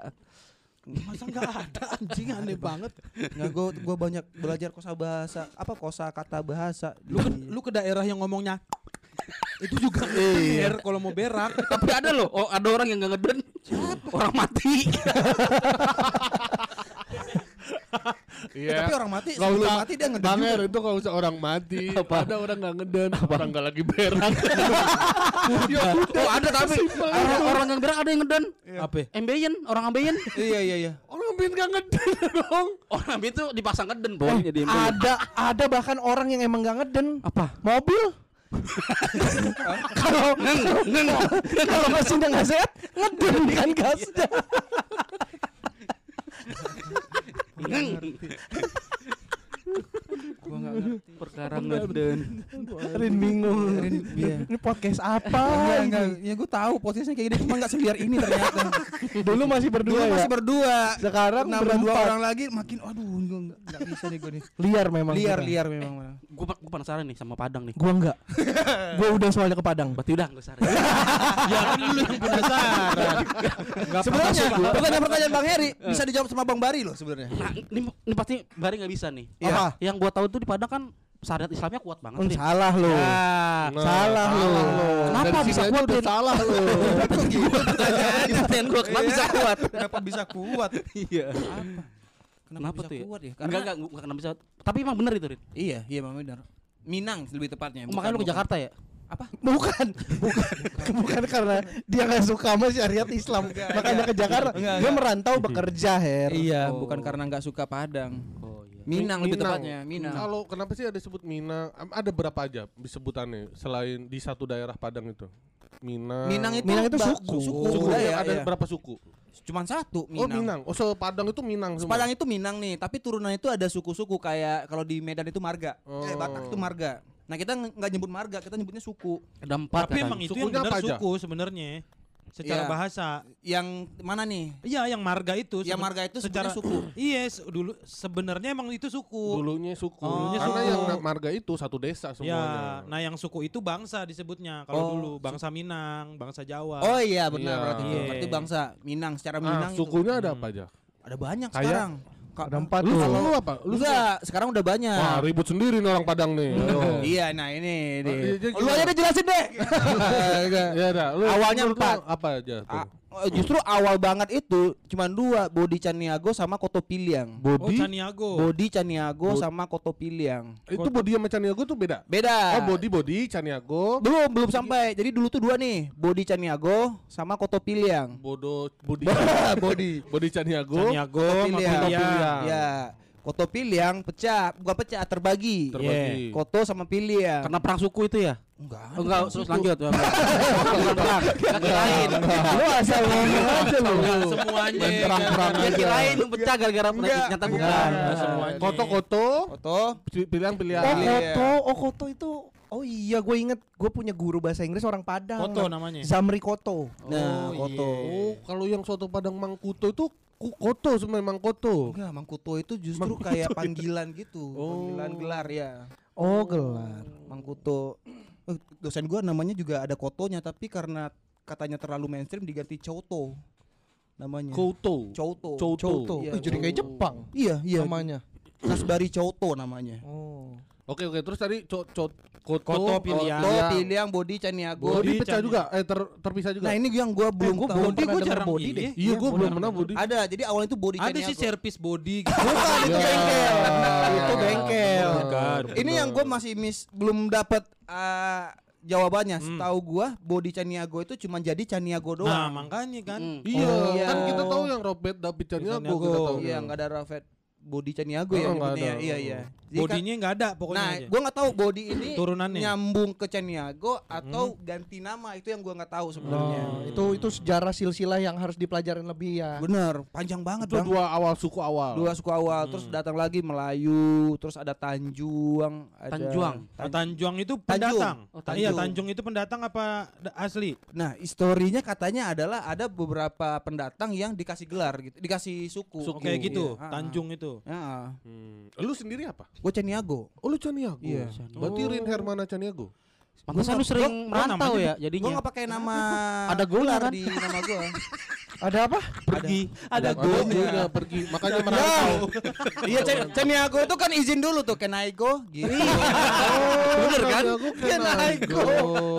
masa nggak ada anjing aneh banget Nggak, gua gua banyak belajar kosa bahasa, apa kosa kata bahasa. lu ke, lu ke daerah yang ngomongnya itu juga bener kalau mau berak Tapi ada loh, oh ada orang yang nggak ngeden. Orang mati. Iya. Tapi orang mati, Kalau sebelum mati dia ngeden Bang juga. Er itu kalau usah orang mati, Apa? ada orang nggak ngeden, orang nggak lagi berak. oh ada tapi orang, orang yang gerak ada yang ngeden. apa Ambeien, orang ambeien. Iya iya iya. orang bin nggak ngeden dong. Orang ambeien tuh dipasang ngeden boy jadi. Ada ada bahkan orang yang emang gak ngeden. Apa? Mobil. Kalau kalau mesinnya nggak sehat, ngeden kan gasnya. Iya, Gua nggak ngerti. Perkara ngeden. Rin bingung. iya. Ini podcast apa? Enggak, ini? enggak. Ya gue tahu posisinya kayak gini cuma enggak seliar ini ternyata. Dulu masih Dulu berdua ya. masih berdua. Sekarang nambah dua orang lagi makin aduh gua enggak, enggak bisa nih gue nih. Liar memang. Liar kita. liar memang. Gue gue penasaran nih sama Padang nih. Gua enggak. Gua udah soalnya ke Padang. Berarti udah nggak usah. ya kan lu yang penasaran Sebenarnya pertanyaan pertanyaan Bang Heri bisa dijawab sama Bang Bari loh sebenarnya. Nah, ini, ini pasti Bari nggak bisa nih. Iya. Apa? Yang gua tahu tuh di Padang kan syariat Islamnya kuat banget Hmm, nih. salah lo. Nah, salah lo. Kenapa Dari bisa kuat, udah salah lo. Kok gitu pertanyaannya? Pertanyaan gua kenapa bisa kuat? Kenapa bisa kuat? Iya. Apa? Kenapa bisa tuh ya? kuat ya? Enggak enggak enggak kenapa bisa. Tapi emang bener itu, Rin. Iya, iya Bang benar. Minang lebih tepatnya. Oh, makanya lu ke Jakarta ya? Apa? Bukan, bukan, bukan karena dia nggak suka sama syariat Islam, makanya ke Jakarta. Dia merantau bekerja, Her. Iya, Oh. bukan karena nggak suka Padang. Oh iya. Minang lebih Minang. tepatnya, Minang. Kalau kenapa sih ada sebut Minang? Ada berapa aja sebutannya selain di satu daerah Padang itu? Minang. Minang itu, Minang itu suku. suku, Suku budaya, ada iya. berapa suku? Cuman satu Oh Minang. Oh so Padang itu Minang semua. Padang itu Minang nih, tapi turunan itu ada suku-suku kayak kalau di Medan itu marga. Eh Oh. Batak itu marga. Nah, kita nggak nyebut marga, kita nyebutnya suku. Ada empat tapi katanya. emang itu yang benar suku sebenarnya secara Iya. bahasa Yang mana nih? iya yang marga itu Yang marga itu secara suku. iya se- dulu sebenarnya emang itu suku Dulunya suku. Dulunya Karena suku. yang marga itu satu desa ya semuanya. nah yang suku itu bangsa disebutnya kalau Oh, dulu bangsa Minang bangsa Jawa Oh iya benar Iya. berarti itu. Iya. Berarti bangsa Minang secara Ah, Minang itu. sukunya ada apa aja? Ada banyak Kayak? sekarang. Ada empat Lu tuh. lu apa? Lu Enggak, sekarang udah banyak. Wah ribut sendiri nih orang Padang nih. Ayo. Iya, nah ini Oh, iya, deh. jadi Lu aja deh jelasin deh. Ya dah. Lu Awalnya empat. Apa aja tuh? Oh, justru awal banget itu cuma dua, Bodi Caniago sama Koto Piliang. oh Bodi. Caniago Bodi Caniago Bod- sama Koto Piliang. itu bodi sama Caniago tuh beda. Beda. Oh bodi bodi Caniago. Belum, belum sampai. Jadi dulu tuh dua nih, Bodi Caniago sama Koto Piliang. Bodo bodi. Bodi. bodi Caniago. Caniago Koto sama Piliang. Piliang. Koto Piliang pecah, bukan pecah, terbagi. Terbagi. Koto sama Piliang. Karena perang suku itu ya? Enggak. Oh, enggak, terus lanjut. Bang. Bukan perang. Enggak kirain. Lu asal ngomong aja lu. Enggak semuanya Perang-perang Ya aja. kirain pecah gara-gara Enggak. nyata bukan. semuanya. Koto koto. Koto. Pilihan pilihan. Oh Iya. Koto, oh Koto itu Oh iya, gue inget gue punya guru bahasa Inggris orang Padang. Koto namanya Zamri Koto. Nah, Oh, Koto. Oh kalau yang soto Padang Mangkuto itu koto sebenarnya Mangkoto. Enggak, Mangkuto itu justru kayak panggilan gitu, panggilan gelar ya. Oh gelar. Mangkuto. Eh, dosen gua namanya juga ada kotonya tapi karena katanya terlalu mainstream diganti Choto namanya. Koto. Choto. Choto. Choto. Iya, Eh, jadi kayak. Jepang Iya, iya. namanya. Kasbari Choto namanya. Oh. Oke oke terus tadi co, co, koto, Koto, Pilihan. Koto, Pilihan. Piliang, Bodi, Caniago. Bodi Bodi, pecah Cani- juga, eh ter, terpisah juga. Nah, ini yang gua belum gua tahu. belum Bodi gue denger jarang body iya. deh. iya gue belum pernah bodi. Ada, jadi awalnya itu Bodi ada Caniago. sih servis body gitu. Bukan, itu bengkel. itu bengkel. Ini yang gue masih miss belum dapat eh, jawabannya. Hmm. Setahu gua Bodi Caniago itu cuma jadi Caniago doang. Nah, makanya kan. Hmm. Iya, Oh, iya. kan kita tahu yang Robert David Caniago Caniago. kita tahu. Iya, nggak ada Rafet Bodi Caniago ya Oh, nyebutnya. ada. Iya, iya. Jadi kan- Bodinya nggak ada pokoknya Nah, aja. gua nggak tahu body ini Turunannya. nyambung ke Caniago atau ganti nama itu yang gua nggak tahu sebenarnya. Oh, itu itu sejarah silsilah yang harus dipelajarin lebih ya. Bener, panjang banget Itu bang. dua awal suku awal. Dua suku awal, terus datang lagi Melayu, terus ada Tanjuang, ada Tanjuang. Oh, Tanjuang itu Tanjung. pendatang. Oh, Iya, Tanjung. Tanjung itu pendatang apa asli? Nah, historinya katanya adalah ada beberapa pendatang yang dikasih gelar gitu, dikasih suku. Suku kayak gitu, Iya, Tanjung itu. Heeh. Hmm. Lu sendiri apa? Gue Caniago. Oh lu Caniago. Iya. Berarti Rin Hermana Caniago. Pantesan lu sering gua merantau ya Gue jadinya. nggak pakai nama Ada gelar kan? di nama gue. Ada apa? Pergi. Ada Ada goalnya pergi. Makanya merantau. Iya, Caniago itu kan izin dulu tuh, can I go? Gitu. Bener kan? Can I go?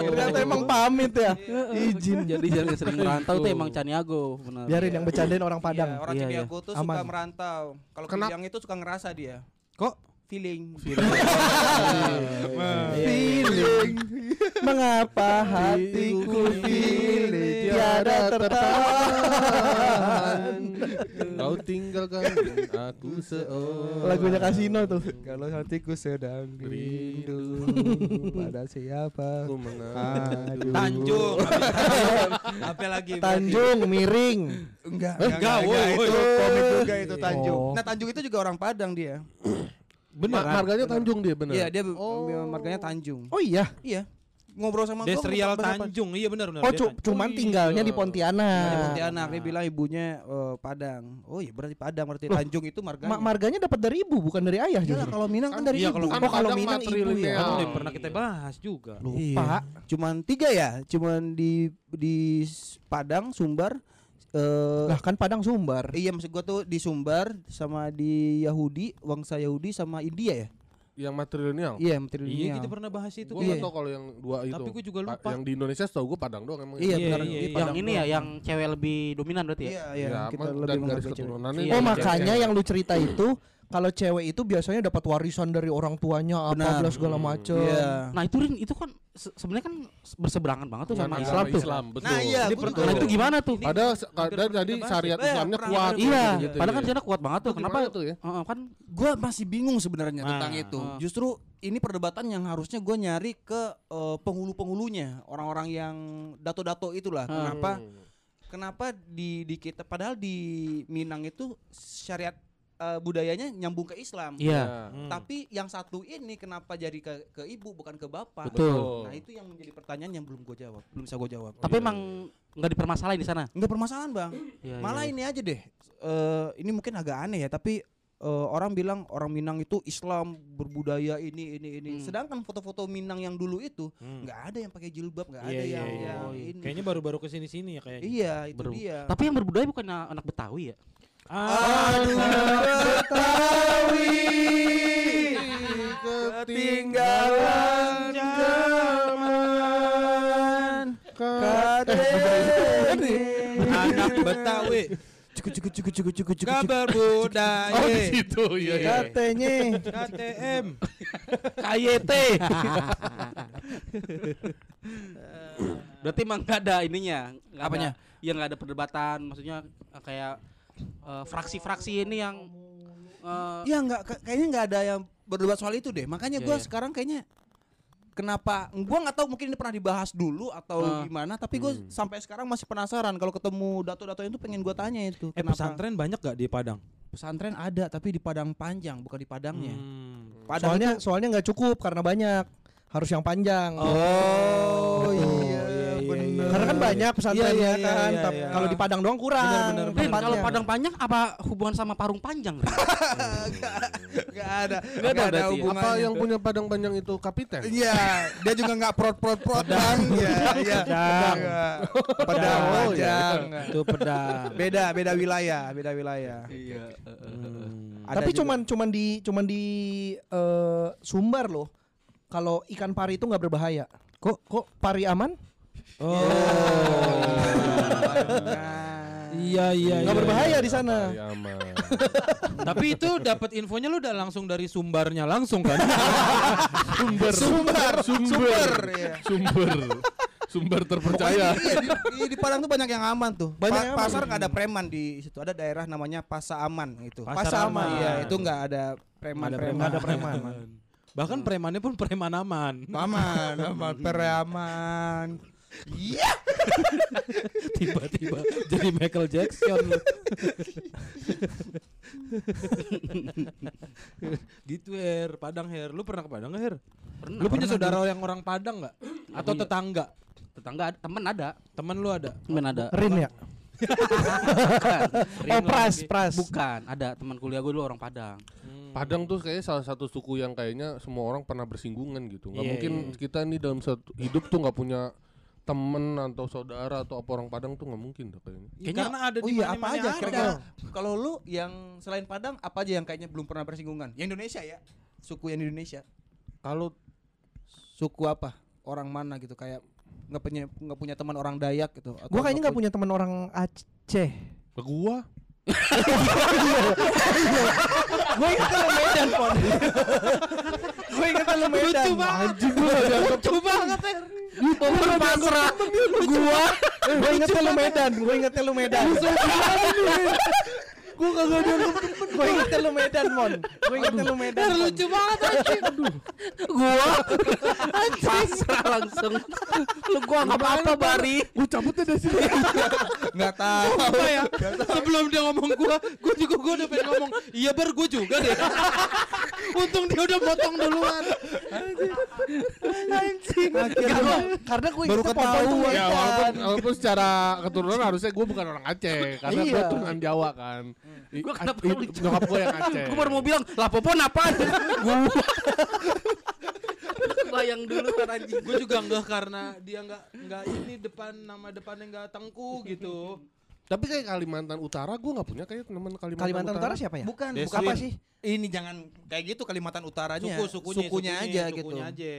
Ternyata emang pamit ya. Izin. Jadi jangan sering merantau tuh emang Caniago, benar. Biarin yang bercandain orang Padang. Iya, orang Iya, Caniago tuh suka merantau. Kalau Kenapa? yang itu suka ngerasa dia. Kok Feeling. Feeling Mengapa hatiku feeling Tiada tertahan Kau tinggalkan aku seorang. Lagunya Kasino tuh Kalau hatiku sedang rindu pada siapa? Aku mengadu. Tanjung. Apa lagi? Tanjung miring Enggak, enggak, woi, itu komik juga itu Tanjung. Oh. Nah, Tanjung itu juga orang Padang dia. Ma- marganya Tanjung dia bener. Iya, dia marganya Tanjung. Oh iya Iya. Ngobrol sama Desrial Tanjung. Iya benar benar. Oh cu- Tanjung. cuman iya. tinggalnya di Di Pontianak Pontianak dia bilang ibunya eh, Padang. Oh iya berarti Padang berarti Tanjung itu marganya. Ma- Marganya dapat dari ibu bukan dari ayah Iyalah, justru kalau Minang kan dari Iya, ibu. kalau Oh kalau Minang ibu ya. Kan udah pernah kita bahas juga. Lupa Cuman tiga ya, cuman di di Padang, Sumbar, eh Lah kan Padang Sumbar iya maksud gua tuh di Sumbar sama di Yahudi, bangsa Yahudi sama India ya. Yang matrilineal. Iya, Iya matrilineal. kita pernah bahas itu. Gue Iya. nggak tahu kalau yang dua itu. Tapi gua juga Pa- lupa. Yang di Indonesia setahu gue Padang doang emang. Iya, Iya, benar. iya, Di iya. Yang Padang ini ya, yang cewek lebih dominan berarti ya? Iya, iya, Ya, kita lebih garis keturunannya. Iya, Oh iya, makanya cewek. yang lu cerita itu kalau cewek itu biasanya dapat warisan dari orang tuanya apa bla segala macem. Iya. Nah itu Rin, itu kan se- sebenarnya kan berseberangan banget tuh sama Dengan Islam tuh. Islam, betul. Nah, iya, tuh- Nah itu gimana tuh? Ini- Ada ada bahas syariat ya. Eh, Islamnya pernah, kuat. Iya, gitu, padahal kan iya. sana kuat banget tuh. Kenapa? tuh ya? Heeh, kan Gua masih bingung sebenarnya Nah, tentang itu. Justru ini perdebatan yang harusnya gue nyari ke eh, penghulu-penghulunya, orang-orang yang dato-dato itulah. Hmm. Kenapa? Kenapa di di kita padahal di Minang itu syariat eh, budayanya nyambung ke Islam. Iya. Hmm. Tapi yang satu ini kenapa jadi ke ke ibu bukan ke bapak? Betul. Nah, itu yang menjadi pertanyaan yang belum gue jawab, belum bisa gue jawab. Tapi emang nggak dipermasalahin di sana. Enggak permasalahan, Bang. Iya, Malah iya. ini aja deh. eh ini mungkin agak aneh ya, tapi eh, orang bilang orang Minang itu Islam berbudaya ini ini ini. Hmm. Sedangkan foto-foto Minang yang dulu itu Hmm. nggak ada yang pakai jilbab, nggak Iya, ada iya, yang, iya. yang Oh, iya. ini. Kayaknya baru-baru ke sini sini ya kayaknya. Iya, itu Baru. dia. Tapi yang berbudaya bukan anak Betawi ya? Aduh, Betawi ketinggalan zaman kadene Anak Betawi. cukup cukup cukup cukup cukup cukup Kabar budaya. Oh di situ iya. Katanya KTM. KYT. Berarti emang nggak ada ininya. nggak Apanya? Ada, ya nggak ada perdebatan. Maksudnya eh, kayak eh, fraksi-fraksi ini yang eh, Ya nggak ka- kayaknya nggak ada yang berdebat soal itu deh. Makanya Iya, gua iya. sekarang kayaknya kenapa gua nggak tahu mungkin ini pernah dibahas dulu atau Ah. gimana, tapi gue sampai sekarang masih penasaran kalau ketemu dato-dato itu pengen gua tanya itu. Eh Kenapa pesantren banyak gak di Padang? pesantren ada tapi di Padang panjang bukan di Padangnya. Hmm. Padang soalnya itu- soalnya nggak cukup karena banyak harus yang panjang. Oh Betul. iya, Karena kan banyak pesantrennya Iya, iya, kan. iya, Tapi iya. Kalau di Padang doang kurang. Bener, bener, Rin, tempatnya. kalau Padang panjang apa hubungan sama parung panjang? Gak ada, gak ada hubungannya. Apa yang punya Padang panjang itu kapiten? Iya, dia juga nggak prot prot prot bang. Iya, iya. Pedang. Pedang, Oh, iya. panjang. Itu pedang. Beda, beda wilayah, beda wilayah. Iya. Hmm. Ada Tapi juga. cuman cuman di cuman di eh, Sumbar loh. Kalau ikan pari itu nggak berbahaya. Kok kok pari aman? Oh. Nah, Iya iya. Nggak iya. berbahaya di sana. Iya, aman. Tapi itu dapat infonya lu udah langsung dari sumbarnya langsung kan? Sumber. Sumber, sumber, iya. Sumber. Sumber terpercaya. Iya, di, di, di Padang tuh banyak yang aman tuh. Banyak Pa- pasar nggak ada preman di situ. Ada daerah namanya Pasa Aman itu. Pasar Pasar aman. aman. Iya, itu nggak ada preman preman. Nggak ada preman. Bahkan premannya pun preman aman. Aman, aman, preman. Iya. Tiba-tiba jadi Michael Jackson gitu Her, Padang Her. Lu pernah ke Padang nggak Her? Pernah. Lu punya pernah saudara yang orang Padang nggak? Atau punya. tetangga? tetangga ada, temen ada, Temen lu ada? temen ada. Rin ya? Bukan. Oh pras, pras. Bukan, ada teman kuliah gue dulu orang Padang. Padang tuh kayaknya salah satu suku yang kayaknya semua orang pernah bersinggungan gitu. Nggak Iya, mungkin iya. kita nih dalam satu hidup tuh nggak punya temen atau saudara atau apa orang Padang tuh nggak mungkin tuh kayaknya. Kayaknya karena ada Oh di iya, apa aja ada. kira-kira? Kalau lu yang selain Padang apa aja yang kayaknya belum pernah bersinggungan? Yang Indonesia ya? Suku yang di Indonesia. Kalau Suku apa? Orang mana gitu kayak nggak punya nggak punya teman orang Dayak gitu. atau Gua kayaknya nggak punya teman orang Aceh. ke gua Gue inget lu Medan, Pon. Gue inget lu Medan. gua nggak dianggap Lucu banget Her. Umur pasrah. Gua, gue inget lu Medan. Gue inget lu Medan. Gue kagak dianggap temen. Gue inget lu Medan, Mon. Gue inget lu Medan. Mon. lucu banget anjing. Gua pasrah langsung. Lu gua nggak apa-apa Bari. gua cabutnya dari sini nggak tahu. Apa ya? Sebelum dia ngomong gua, gua juga gua udah pengen ngomong, iya ber gua juga deh. Untung dia udah potong duluan. Anjing. Akhirnya, karena gue Baru ketahuan. ya Medan. walaupun walaupun secara keturunan harusnya gua bukan orang Aceh karena gua Iya. turunan Jawa kan I- Gua kenapa i- lucu? Nyokap gua yang Aceh Gua baru mau bilang, lah popon apaan? Gua. Bayang dulu kan anjing. Gue juga enggak karena dia enggak enggak ini depan nama depannya enggak tengku gitu. tapi kayak Kalimantan Utara gua nggak punya kayak teman Kalimantan, Kalimantan Utara siapa ya? Bukan, Deswin. bukan apa sih? Ini jangan kayak gitu Kalimantan Utaranya. Suku sukunya, sukunya aja gitu. sukunya aja.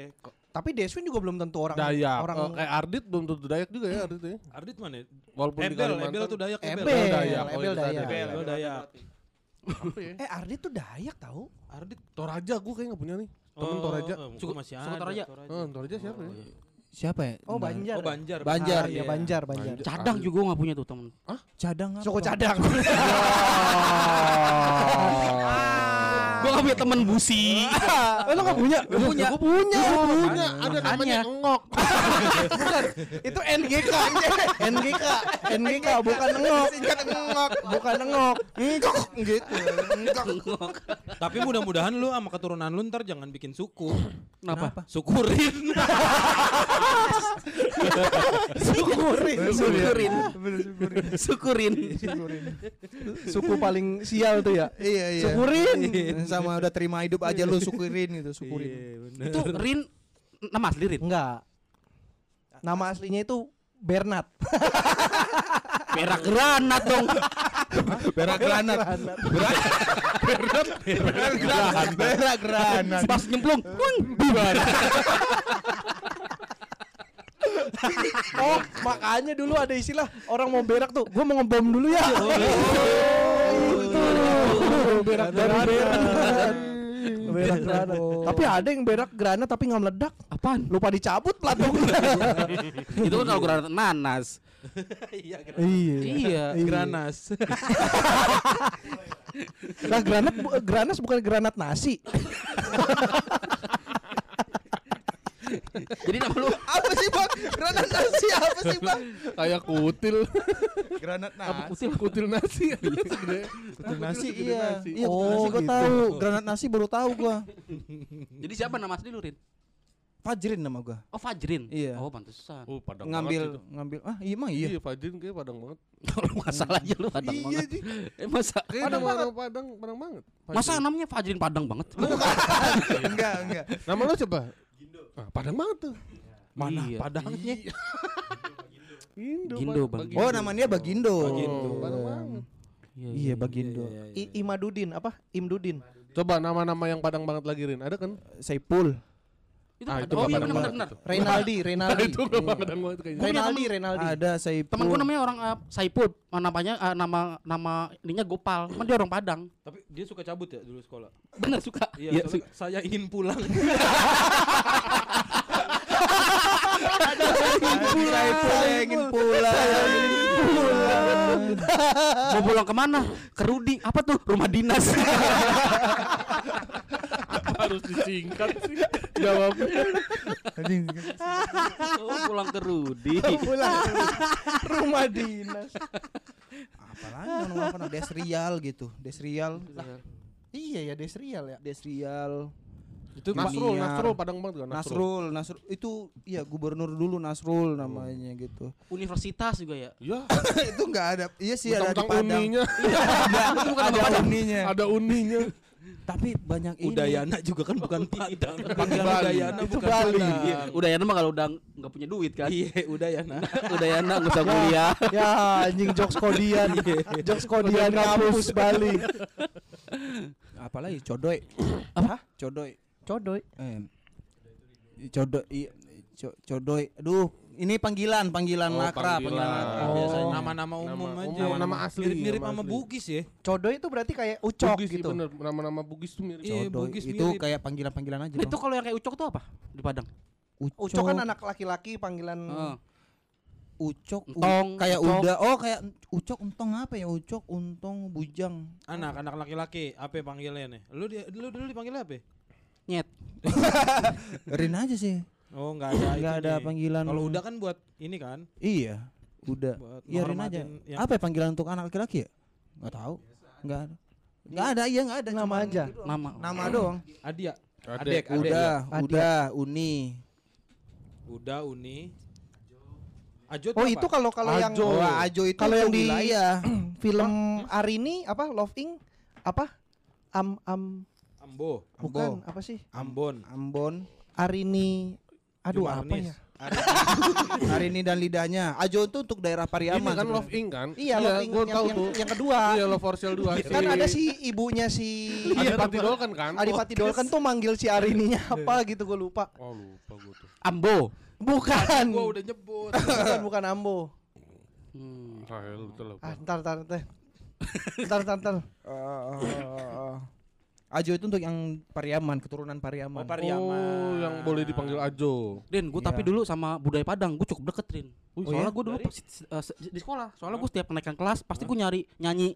Tapi Deswin juga belum tentu orang Dayak orang Eh, kayak Ardit belum tentu Dayak juga ya Ardit ya Ardit mana? ya? walaupun di Ebel, Kalimantan Ebel tuh Dayak Ebel. Ebel, Dayak. Oh, Ebel itu Dayak. tadi. Ebel Dayak. Apa ya? Eh Ardit tuh Dayak tahu. Ardit Toraja gua kayak nggak punya nih temen Oh, Toraja Suku- masih ada. Toraja. Oh, Toraja siapa ya? Siapa ya? Oh Banjar. Oh Banjar. Banjar, Ah, iya iya. Banjar, Banjar. Cadang juga gua nggak punya tuh temen. Cadang apa? Suku cadang. Gua nggak punya temen busi. Oh, lo gak punya? Gua punya. Gua punya. punya ada namanya Makanya. engok Itu NGK. NGK. NGK bukan engok. Singkat ngok. Bukan engok. Ngok gitu. Ngok. Tapi mudah-mudahan lu sama keturunan lu ntar jangan bikin suku. Kenapa? Syukurin. Syukurin. Syukurin. Syukurin. Suku paling sial tuh ya. Iya iya. Syukurin. Sama udah terima hidup aja lu syukurin gitu, syukurin. Iya, Itu Rin nama asli Rin. Enggak. Nama aslinya itu Bernard. Merah granat dong. Berak granat. Berak granat. Berak granat. Pas nyemplung. Pun. Oh, makanya dulu ada istilah orang mau berak tuh, gua mau ngebom dulu ya. berak granat. Berak granat. Tapi ada yang berak granat tapi nggak meledak. Apaan? Lupa dicabut platongnya. Itu kan kalau granat nanas. Iya, iya. Iya. Granas. Nah, granat granas bukan granat nasi. Jadi nama lu Apa sih bang? Granat nasi apa sih bang? kayak kutil Granat apa nasi. kutil? kutil nasi gede Kutil nasi Kutil iya. nasi. Iya kutil Oh, nasi gua gitu. tahu. Granat nasi baru tahu gua. Jadi siapa nama asli lu Rin? Fajrin nama gua. Oh Fajrin. Iya. Oh pantesan. oh padang Ngambil banget itu. ngambil ah iya emang iya iya. Fajrin kayak padang banget Kalau masalah aja lu padang Iya, banget. Ji. Eh masa kayak Padang nama banget. padang padang banget masa Fajrin. namanya Fajrin Padang banget? enggak enggak. nama lo coba ah, padang banget tuh Mana Iya. padangnya? Indo, Gindo, Bang. Bang. Oh namanya Bagindo. Bagindo. Oh, padang banget Iya Bagindo. I Imadudin apa? Imdudin. coba nama-nama yang padang banget lagi Rin ada kan Saipul. Itu Ah, ada- itu oh iya padang benar banget benar. itu. Reynaldi, Reynaldi. itu banget kayaknya temen- Reynaldi. Ada Saipul. Temen gue namanya orang uh, Saipul, namanya uh, nama nama ininya Gopal, kan dia orang Padang. Tapi dia suka cabut ya dulu sekolah. Bener suka. Iya, soalnya saya ingin pulang. Saya pulang, ingin pulang. Mau pulang ke mana? Ke Rudi. Apa tuh? Rumah dinas. Harus disingkat sih. Jawabnya. oh, pulang ke Rudi. Pulang rumah dinas. Apalagi nama apa? Desrial gitu. Desrial. Iya ya Desrial ya. Desrial. Itu. Nasrul, Nasrul Padang banget kan Nasrul, Nasrul itu iya gubernur dulu Nasrul namanya gitu. Universitas juga ya. Ya, itu enggak ada. Iya sih ada di tentang Padang. uninya. ada uninya. Ada uninya. Tapi banyak ini. Udayana juga kan bukan Padang. Panggilan Bali. Udayana Itu bukan Bali. Padang. Iya, udah ya mah kalau udah nggak punya duit kan. Iya, Udayana. udah ya nggak usah kuliah. Ya anjing jokes kodian. jokes kodian kampus Bali. Apalagi codoy. Apa? Codoy. Codoy. Eh, codoy. iya, co- codoy. Aduh, ini panggilan, panggilan Oh, lakra, panggilan. panggilan lakra Oh. biasanya. Nama-nama umum Nama aja. umum, nama asli, Mirip-mirip nama sama. Bugis ya. Codoy itu berarti kayak ucok Bugis gitu. bener. Nama-nama Bugis tuh mirip. Iya, Codoy. Bugis itu mirip. kayak panggilan-panggilan aja. Itu kalau yang kayak ucok tuh apa di Padang? Ucok kan anak laki-laki panggilan Heeh. ucok, u- Entong, kayak ucok. udah. Oh, kayak ucok, untong apa ya? Ucok, untong, bujang. Anak, anak laki-laki, apa panggilannya? Lu dia, lu dulu dipanggil apa? Nyet. Rin aja sih. Oh, enggak ada Enggak ada panggilan. Kalau udah kan buat ini kan. Iya, udah. Buat Iya Rin aja. yang- Apa ya panggilan untuk anak laki-laki ya? Enggak tahu. Enggak ada. Enggak ada, iya enggak ada. Nama cuman aja. gitu. Nama. Nama doang. Adia. Adek. Adek, adek. Udah, Adek. udah, uni. Udah Uni. Ajo Oh apa? itu kalau kalau yang Ajo. Oh, Ajo itu Kalau yang di- wilayah. film Arini apa Love Ing apa Am Am Ambo, bukan apa sih Ambon. Ambon. Arini aduh apa ya Hari ini dan lidahnya. Ajo itu untuk daerah Ini Pariaman. kan sebenarnya. Love Ing kan? iya Love Ing gua yang, tahu yang, tuh. yang kedua Iya, Love for Sale 2. kan ada si ibunya si Ada Pati Dolken kan? Adipati Dolken tuh manggil si Arininya apa gitu gue lupa Oh, lupa gua tuh. Ambo. bukan Gua udah nyebut. bukan bukan Ambo Hmm. Ah, ya, ah ntar ntar ntar ntar ntar ntar Eh, Ajo itu untuk yang Pariaman, keturunan Pariaman. Oh, Pariaman. Oh, yang boleh dipanggil Ajo. Din, gue tapi Iya. dulu sama budaya Padang, gue cukup deket Rin. Oh, soalnya iya? gue dulu pas- se- di sekolah, soalnya gue setiap kenaikan kelas pasti gue nyari nyanyi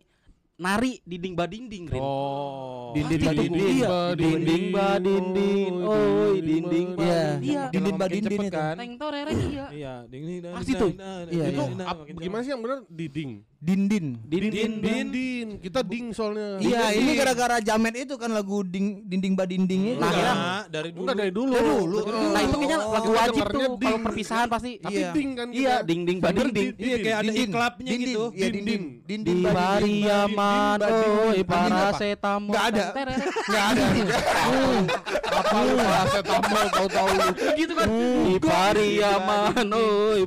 nari dinding badinding Rin. Oh. Dinding iya. Badinding. Dinding badinding, oi dinding Iya. badinding. Iya. Dinding makin badinding cepet itu. kan. Teng torereng iya. Iya, ding ding dang, Pasti tuh. Iya, dang, Itu gimana sih yang benar? Diding. Dindin. Dinding. Din, din. Kita ding soalnya. Iya, Dinding. ini gara-gara Jamet itu kan lagu ding, dinding badinding itu. Nah, Enggak, kira- dari dulu. Enggak dari dulu. Dari dulu. Nah itu kayaknya Oh, lagu wajib tuh kalau perpisahan pasti. Tapi Iya. ding kan Iya, ding ding Bener, badinding. di- Iya, kayak ada Dindin. iklapnya Dindin. gitu. Iya, Dindin. dindin. Di Dindin badinding. Pariaman, Badinding, oi badinding. Badinding apa? paracetamol. Nggak ada. Enggak ada. Apa lu paracetamol tahu-tahu lu. gitu kan di Pariaman oi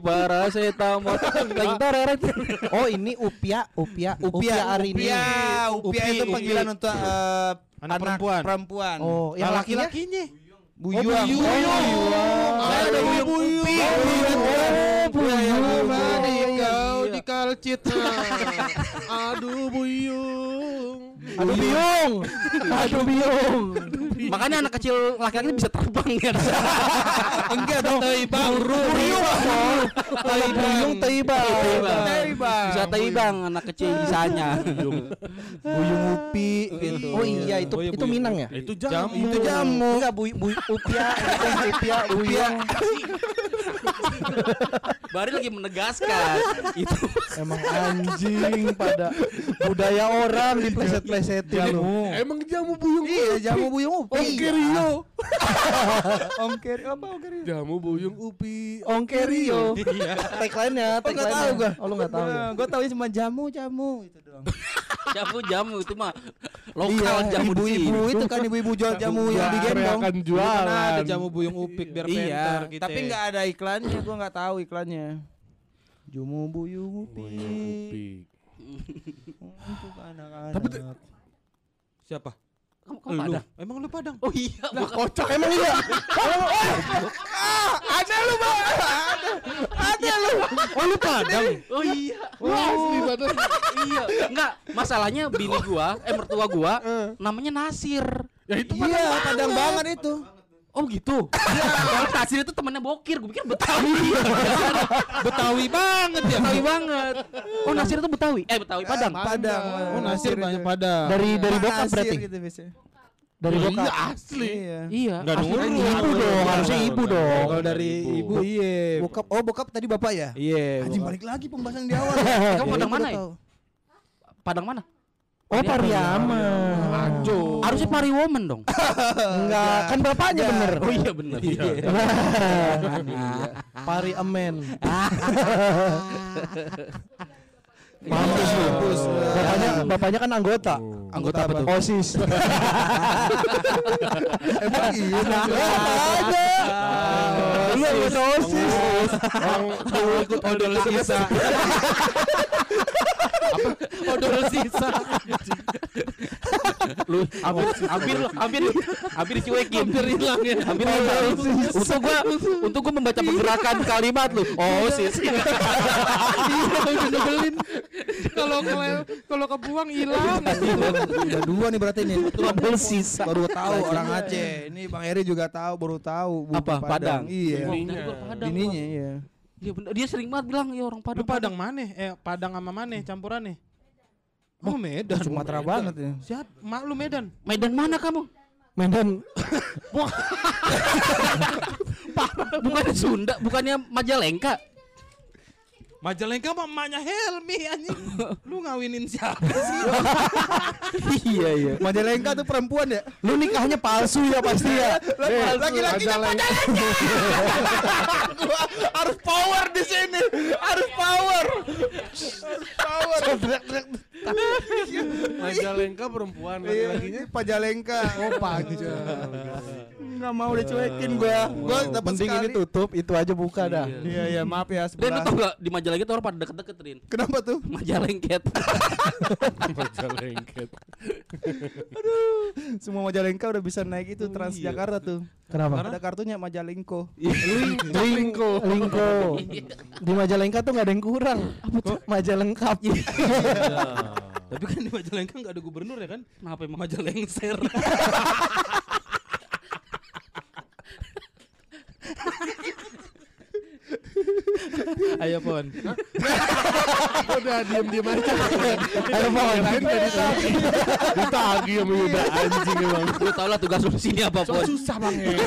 tereret oh ini Upia Upia Upia, Arini Upia, Upia Upi, itu Upi. panggilan untuk eh, Anak perempuan. perempuan. oh yang Nah, lakinya laki-lakinya. Buyung. Oh, Buyung. Saya ada Buyung. Oh, Buyung. Mari Iya, iya, kau iya. dikalcit. Aduh buyung. Aduh biung aduh biung makanya anak kecil laki-laki bisa terbang ya Enggak dong. Teibang. Buyung. kalau buyung teibang Teibang. bisa teibang anak kecil bisanya Buyung Upi gitu. oh iya itu itu Buyung. Minang ya Itu Jamu. Itu jamu. enggak bu, bu Upia Upia buyung Bari lagi menegaskan itu emang anjing pada budaya orang dipleset-plesetin lu Emang jamu buyung. Iya, jamu Buyung Upi. Ongkerio. Ongker apa Ongker? Jamu buyung upi. Ongkerio Iya. tagline-nya Oh, nggak tahu gua. oh lu nggak tahu ya Gue tahu cuma jamu jamu itu doang. jamu jamu itu mah lokal Iya, jamu di sini. ibu-ibu itu kan ibu-ibu jual jamu yang digendong. akan Dulu kan ada jualan. jamu buyung upik biar Iya, gitu. tapi nggak ada iklannya, gua nggak tahu iklannya. Jamu buyung upi. Upi. Untuk anak-anak. Tapi Siapa? Kamu kamu Lu. Padang Emang lu Padang? oh iya bukan kocak emang iya ada lu, Bang. Ada. Ada lu. Oh lu Padang. oh iya Wah, asli badan. iya enggak masalahnya bini gua eh mertua gua namanya Nasir Ya itu Iya, padang banget itu. Oh gitu. Kalau Nasir itu temannya Bokir, gue pikir Betawi. Betawi banget ya. Betawi banget. Oh Nasir itu Betawi. Eh Betawi Padang. Padang. Oh, Nasir banyak pada. Dari dari Pak bokap Nasir berarti. gitu biasanya. Dari Iya, bokap. asli. Iya. Iya. Enggak asli. nurut. Ibu dong, harusnya ibu dong. Kalau dari ibu iya. Bokap, oh bokap tadi bapak ya? Iya. Anjing balik lagi pembahasan di awal. Kamu Padang Ibu mana ya? Padang mana? Oh Pariaman. Aco. Harusnya Pariwoman dong. Enggak, kan bapaknya bener. Oh iya benar. Pari Amen. Mampus lu. Bapaknya bapaknya kan anggota. Anggota apa tuh? OSIS. Emang iya. Ada. Iya anggota OSIS. Orang Mau ikut odol sisa. Odol sisa. lu hampir hampir hampir hampir dicuekin. Hampir hilang ya. Hampir hilang. Untuk gua untuk gua membaca pergerakan kalimat lu. Oh sis. Iya, udah nyebelin. Kalau kalau kalau kebuang hilang. Udah dua nih berarti nih. Odol sisa. Baru tahu orang Aceh. Ini Bang Eri juga tahu, baru tahu. Apa? Padang? Iya. Bener gua Padang. Ininya iya. Dia bener, dia sering banget bilang ya orang Padang. Lu Padang mana? Eh Padang sama mana campurannya? Oh Medan. Sumatera Medan. banget ya. Siap, mak lu Medan. Medan mana kamu? Medan Bukannya Sunda, bukannya Majalengka. Majalengka mah emaknya Helmi anjing. Lu ngawinin siapa sih? Iya iya. Majalengka tuh perempuan ya? Lu nikahnya palsu ya pasti ya. Laki-lakinya Majalengka. Gua harus power di sini. Harus power. Harus power. Majalengka perempuan Iya, laki-lakinya. Pajalengka. Oh panjang. Enggak mau dicuekin gua. Gua dapat Penting ini tutup, itu aja buka dah. Iya iya maaf ya Dan lu sebelah. tau gak di Majalengka tuh orang pada deket-deket Rin. Kenapa tuh? Majalengket. Majalengket. Semua Majalengka udah bisa naik itu Transjakarta tuh. Kenapa? Ada kartunya Majalengko. Lingko. Lingko. Di Majalengka tuh nggak ada yang kurang. Maja lengkap. Tapi kan di Majalengka enggak ada gubernur ya kan? Kenapa emang? Majalengser. Ayo Pon. Udah diam-diam aja. Ayo Pon. Lain. Ditagi sama Yuda anjing emang. Lu tau lah tugas lu di sini apa pun. susah bang ya.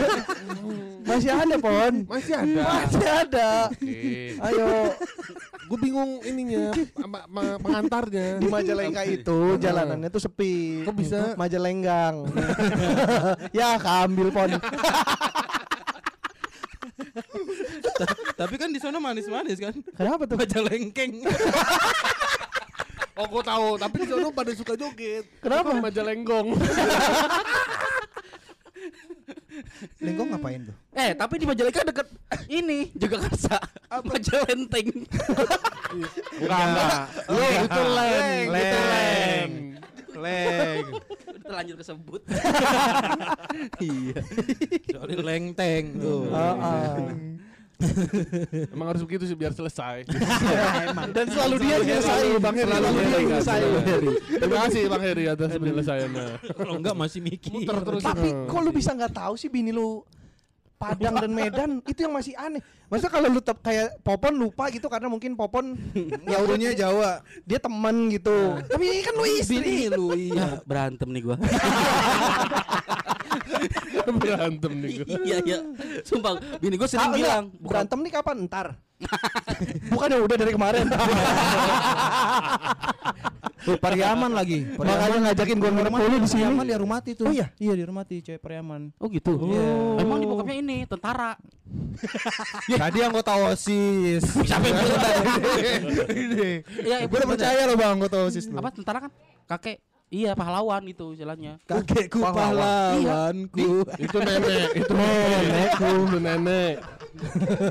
Masih ada Pon. Masih ada. Masih ada. Ayo Gue bingung ininya, pengantarnya. di Majalengka itu jalanannya tuh sepi. Kok bisa? Majalenggang. ya keambil Pon. Tapi kan di sana manis-manis kan? Kenapa tuh? Majalengkeng. Oh gue tahu, tapi di sana pada suka joget. Kenapa? Majalenggong. Lenggong ngapain tuh? Eh, tapi di Majalengka deket ini Jagakarsa. Majalenteng. Enggak, enggak. Lu itu leng, leng. Leng. Terlanjur kesebut. Iya. Soalnya lengteng tuh. Heeh. Emang harus begitu sih biar selesai. Dan selalu dia selesai. Bang Heri, Selalu Bang dia Heri. selesai. Terima kasih Bang Heri atas penyelesaiannya. Kalau enggak masih mikir. Tapi kok lu bisa nggak tahu sih bini lu Padang dan Medan itu yang masih aneh. Masa kalau lu tep kayak Popon lupa gitu karena mungkin Popon Ya Jawa. dia temen gitu. Tapi ini kan lu istri. Bini lu iya. Ya, berantem nih gua. Berantem nih gue. iya, iya. Sumpah, bini gua Ah, sering enggak. bilang, bukan berantem nih kapan? Ntar. Bukan yang udah dari kemarin. Tuh Pariaman lagi. Makanya ngajakin gua nginep dulu di sini. Pariaman di Rumati tuh. Oh iya? Iya di Rumati cewek Pariaman. Oh gitu. Iya. Emang di bokapnya ini tentara. Tadi anggota OSIS. Siapa yang bilang Iya, Gue udah percaya loh bang anggota OSIS. Apa tentara kan? Kakek. Iya, pahlawan gitu istilahnya. Kakekku pahlawanku. Itu nenek, itu nenekku, itu nenek.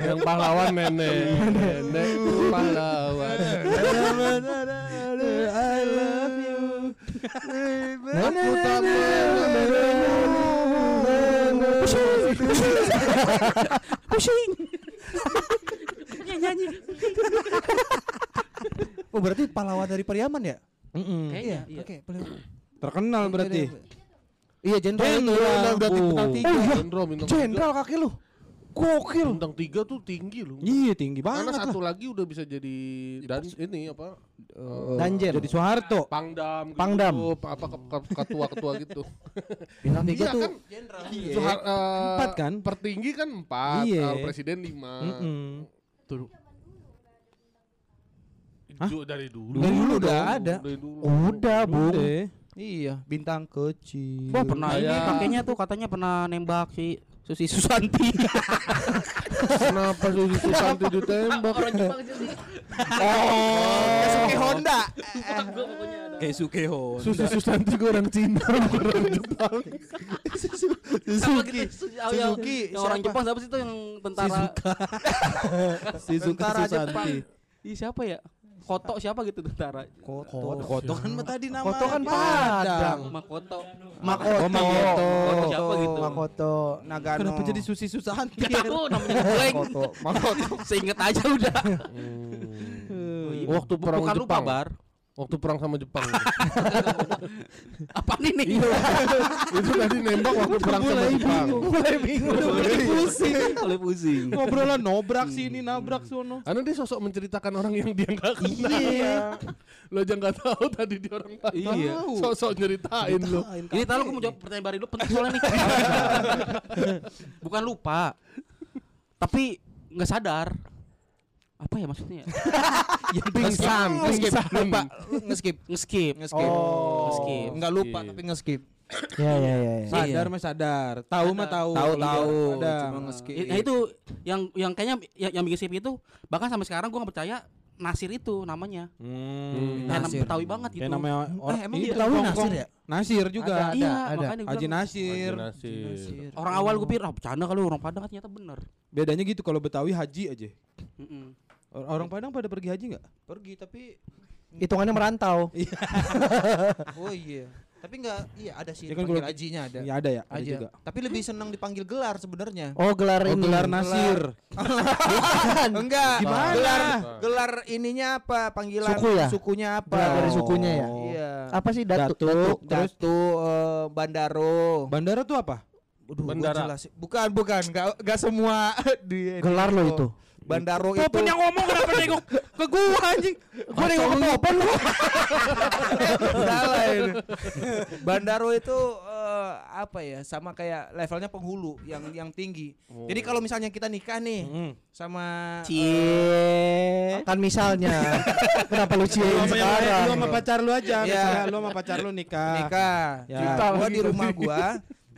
Yang pahlawan nenek. Nenekku pahlawan. I love you. Aku tak Pusing. Nyanyi. Oh berarti pahlawan dari Pariaman ya? Mm-mm. Kayaknya, iya. Oke, pahlawan. Terkenal berarti. Iya jenderal itu Jenderal, udah udah Bu. bintang tiga. Oh iya. Jenderal. Jenderal kaki lu. Gokil. Bintang tiga tuh tinggi loh. Iya tinggi Karena banget satu lah. lagi udah bisa jadi dan ini apa? eh, Danjen. Jadi Soeharto. Pangdam, gitu, Pangdam. apa ke- ke- ketua-ketua gitu. Bintang tiga Iya tuh kan? Soehar- eh, Empat kan? Pertinggi kan empat, Iya. eh, presiden lima. Mm-mm. Tuh. Hah? Dari dulu. Dari dulu udah dong, ada. Dari dulu. Udah, Bu. Iya, bintang kecil. Wah pernah ini Kayak- kakeknya tuh katanya pernah nembak si Susi Susanti. Kenapa Susi Susanti ditembak? Orang Jepang sih. Kesuke Honda. Kayak Sukeho. Susi Susanti gue orang Cina, orang Jepang. Suzuki. Suzuki. Yang orang? Jepang siapa sih tuh yang tentara? Tentara Jepang. Susanti. Ih siapa ya? Koto siapa gitu tentara? Koto. Koto kan tadi nama. Koto kan Padang. Makoto. Makoto. Oh, Makoto. Makoto siapa gitu? Makoto. Nagano. Kenapa jadi Susi Susanti? Gak tahu namanya blank. Makoto. Makoto. Seinget aja udah. Waktu perang Bukan lupa Jepang. bar. Waktu perang sama Jepang. Apa nih nih? Itu tadi nembak waktu perang sama Jepang. Mulai bingung. pusing. Oleh pusing. Ngobrolan nobrak sini, nabrak sono. Karena dia sosok menceritakan orang yang dia nggak kenal. Iya. Lo aja nggak tahu tadi dia orang Padang. Iya. Sosok nyeritain lo. Ini tahu aku mau jawab pertanyaan baru lu penting soalnya nih. Bukan lupa. Tapi nggak sadar. Apa ya maksudnya? Yang pingsan, Nge-skip. Lupa. Nge-skip. Nge-skip. Nge-skip. Oh. Nge-skip. Enggak lupa tapi nge-skip. Ya ya ya. ya. Sadar mah sadar. Tahu mah tahu. Tahu tahu. Ada. Cuma nge-skip. Nah itu yang yang kayaknya yang, yang bikin skip itu bahkan sampai sekarang gua nggak percaya Nasir itu namanya. Hmm. Kayak nam- Nasir. Betawi banget gitu. Kayak namanya orang emang itu Betawi. Nasir ya? Nasir juga. Ada, iya, ada. makanya Haji Nasir. Nasir. orang awal gue pikir ah bercanda kali orang Padang ternyata bener. Bedanya gitu kalau Betawi haji aja. Mm-mm. Or- Orang Padang pada pergi haji nggak? Pergi tapi Hitungannya merantau. oh iya. Tapi enggak iya ada sih Ya kan panggil hajinya ada. Ya ada ya, ada Aja. juga. Tapi lebih senang dipanggil gelar sebenarnya. Oh gelar Oh, ini. gelar Nasir. Enggak. Gimana? Gelar gelar ininya apa? Panggilan Suku ya? sukunya apa? Gelar dari sukunya ya? Iya. Apa sih datu? Datuk. Terus Datu eh, Bandaro. bandara tuh apa? Aduh, Bandara. Bukan, bukan. Enggak enggak semua di Gelar lo itu. Bandaro itu. Popon yang ngomong kenapa nengok ke gua anjing? Gua nengok ke Popon lu. Salah ini. Bandaro itu eh, apa ya? Sama kayak levelnya penghulu yang yang tinggi. Jadi kalau misalnya kita nikah nih Hmm. sama Cie. Kan misalnya. Kenapa lu sekarang? lu sama pacar lu aja, Iya. misalnya lu sama pacar lu nikah. nikah, Ya. kita gua di rumah gua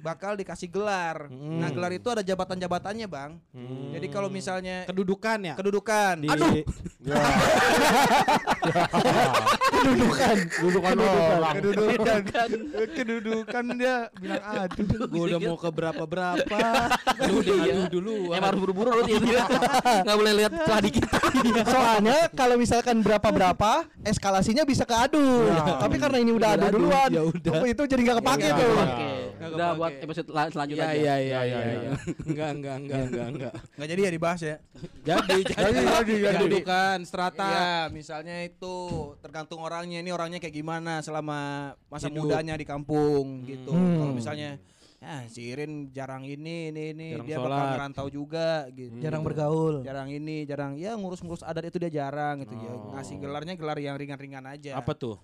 bakal dikasih gelar. Hmm. Nah, gelar itu ada jabatan-jabatannya, Bang. Hmm. Jadi kalau misalnya kedudukan ya? kedudukan. Di, Aduh, Kedudukan. Kedudukan orang. kedudukan. kedudukan dia bilang aduh. gua udah mau ke berapa berapa. lu udah aduh dulu. Emang harus buru-buru lu itu. Enggak boleh lihat celah dikit. Soalnya kalau misalkan berapa-berapa eskalasinya bisa ke adu. Tapi karena ini udah adu duluan. ya udah. Itu jadi nggak kepake Ya, tuh. nggak Oke. Nggak Udah kepake. Buat episode la- selanjutnya Ya aja. ya ya Ya, ya. ya, ya. Enggak enggak enggak enggak enggak. Enggak jadi ya dibahas ya. Jadi jadi jadi, jadi. kedudukan strata. Iya, misalnya itu tergantung orangnya. Ini orangnya kayak gimana selama masa Hidup. mudanya di kampung gitu. Hmm. Kalau misalnya ya si Irin jarang ini ini ini Jarang dia sholat. bakal ngerantau juga gitu. Jarang bergaul. Jarang ini, jarang ya ngurus-ngurus adat itu dia jarang gitu ya. Oh. Ngasih gelarnya gelar yang ringan-ringan aja. Apa tuh?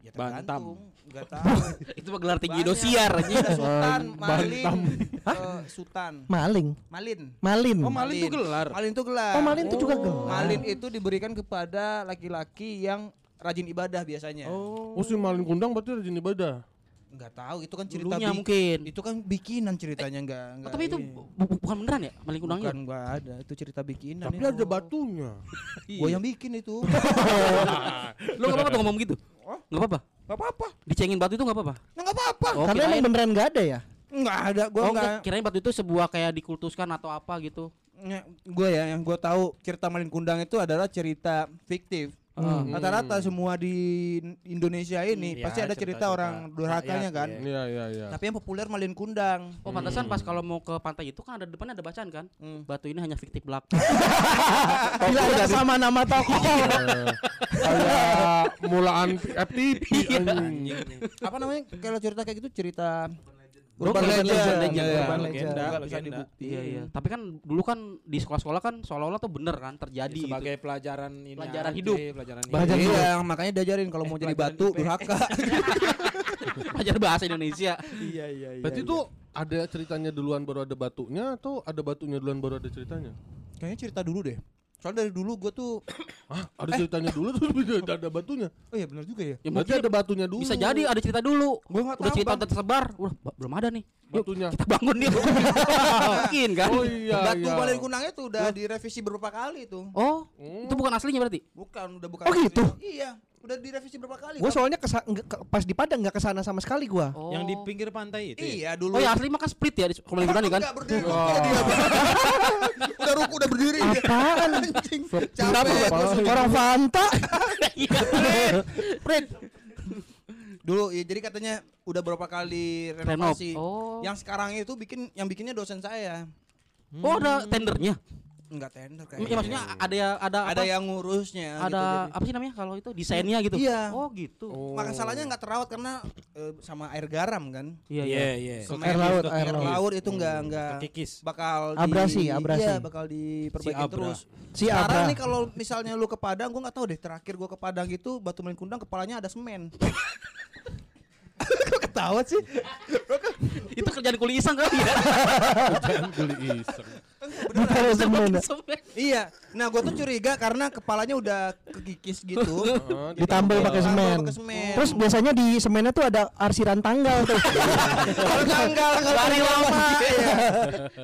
Ya Bantam. tergantung. Enggak tahu. Itu mah gelar tinggi Banyak. dosiar Ada anjing. Sultan, Ban- Malin, Bantam. eh, Sultan, Maling. Malin. Malin. Oh, Malin tuh gelar. Malin itu gelar. Oh, Malin itu juga gelar. Malin itu diberikan kepada laki-laki yang rajin ibadah biasanya. Oh. Oh si Malin Kundang berarti rajin ibadah. Enggak tahu itu kan cerita Dulunya bi- mungkin. Itu kan bikinan ceritanya enggak Oh, enggak. tapi itu bu- bukan beneran ya? Maling kundangnya? bukan enggak ada, itu cerita bikinan. Tapi itu. ada batunya. Gua yang bikin itu. Lu enggak apa-apa tuh ngomong gitu? Enggak apa-apa. Enggak apa-apa. Dicengin batu itu enggak apa-apa. Enggak apa-apa. Oh, Karena kirain- emang beneran nggak ada ya. Enggak ada, gua Oh, enggak. enggak. Kirain batu itu sebuah kayak dikultuskan atau apa gitu. Gue ya yang gue tahu cerita Malin Kundang itu adalah cerita fiktif. Hmm. Rata-rata semua di Indonesia ini Hmm, pasti ya, ada cerita cerita-cerita orang durhakanya rakyat, kan. iya. Iya iya iya. Tapi yang populer Malin Kundang. Oh, pantesan pas kalau mau ke pantai itu kan ada depannya ada bacaan kan? Hmm. Batu ini hanya fiktif belak. Bila ada sama nama tokoh. Eh, Kayak mulaan FTP. Apa namanya? Kalau cerita kayak gitu cerita Urban Urban legend. legend, Iya, iya. urban legend. legend. Nggak bisa Legenda. dibuktiin. Iya iya. Tapi kan dulu kan di sekolah-sekolah kan seolah-olah tuh bener kan terjadi sebagai pelajaran ini Pelajaran aja, hidup. pelajaran Pelajaran hidup. Iya, makanya diajarin kalau mau jadi pelajaran batu IP. durhaka. Belajar bahasa Indonesia. Iya iya iya. Berarti itu ada ceritanya duluan baru ada batunya atau ada batunya duluan baru ada ceritanya? Kayaknya cerita dulu deh. Soalnya dari dulu gue tuh Hah? Ada ceritanya dulu terus ada, ada batunya. Oh iya benar juga ya. Ya Berarti mungkin ada batunya dulu. bisa jadi ada cerita dulu. Gue enggak Udah tahu. cerita Bang. tersebar, udah ba- belum ada nih. Yuk batunya. kita bangun yuk. Mungkin kan? Oh iya Batu iya. Balai Kunangnya tuh udah direvisi beberapa kali tuh. Oh, Hmm. itu bukan aslinya berarti? Bukan, udah bukan. Oh, gitu? Iya, udah direvisi berapa kali. Gue soalnya kesa- nggak- ke- pas di Padang nggak ke sana sama sekali gua. Oh. Yang di pinggir pantai itu. ya? Iya dulu. Oh ya asli mah kan split ya di Komedi Gunani kan? Enggak berdiri dia. Bang. udah ruku udah berdiri. Apaan? Anjing. Capek. Orang Fanta. Fred. Dulu ya jadi katanya udah berapa kali Renov. renovasi. Oh. Yang sekarang itu bikin yang bikinnya dosen saya. Oh ada tendernya. Enggak tender Ya, kayaknya. maksudnya ada ya ada ada apa? yang ngurusnya ada gitu, jadi. apa sih namanya kalau itu desainnya gitu? Iya. Oh gitu. Oh. Maka salahnya nggak terawat karena eh, sama air garam kan. Iya Iya iya. iya. Air laut, itu, air air laut. laut itu nggak nggak Kekikis. bakal Abrasi, di, abrasi. Iya, bakal diperbaiki Si Abra. terus. Si Sekarang Abra. nih kalau misalnya lu ke Padang, gua nggak tahu deh. Terakhir gua ke Padang itu Batu Melingkundang kepalanya ada semen. Kok ketawa sih? Itu kerjaan kuli iseng kali ya. Jangan kuli iseng. Ditaruh semen. iya. Nah, gua tuh curiga karena kepalanya udah kekikis gitu. Ditambal pakai semen. Terus biasanya di semennya tuh ada arsiran tanggal tuh. tanggal Bari lama. Iya.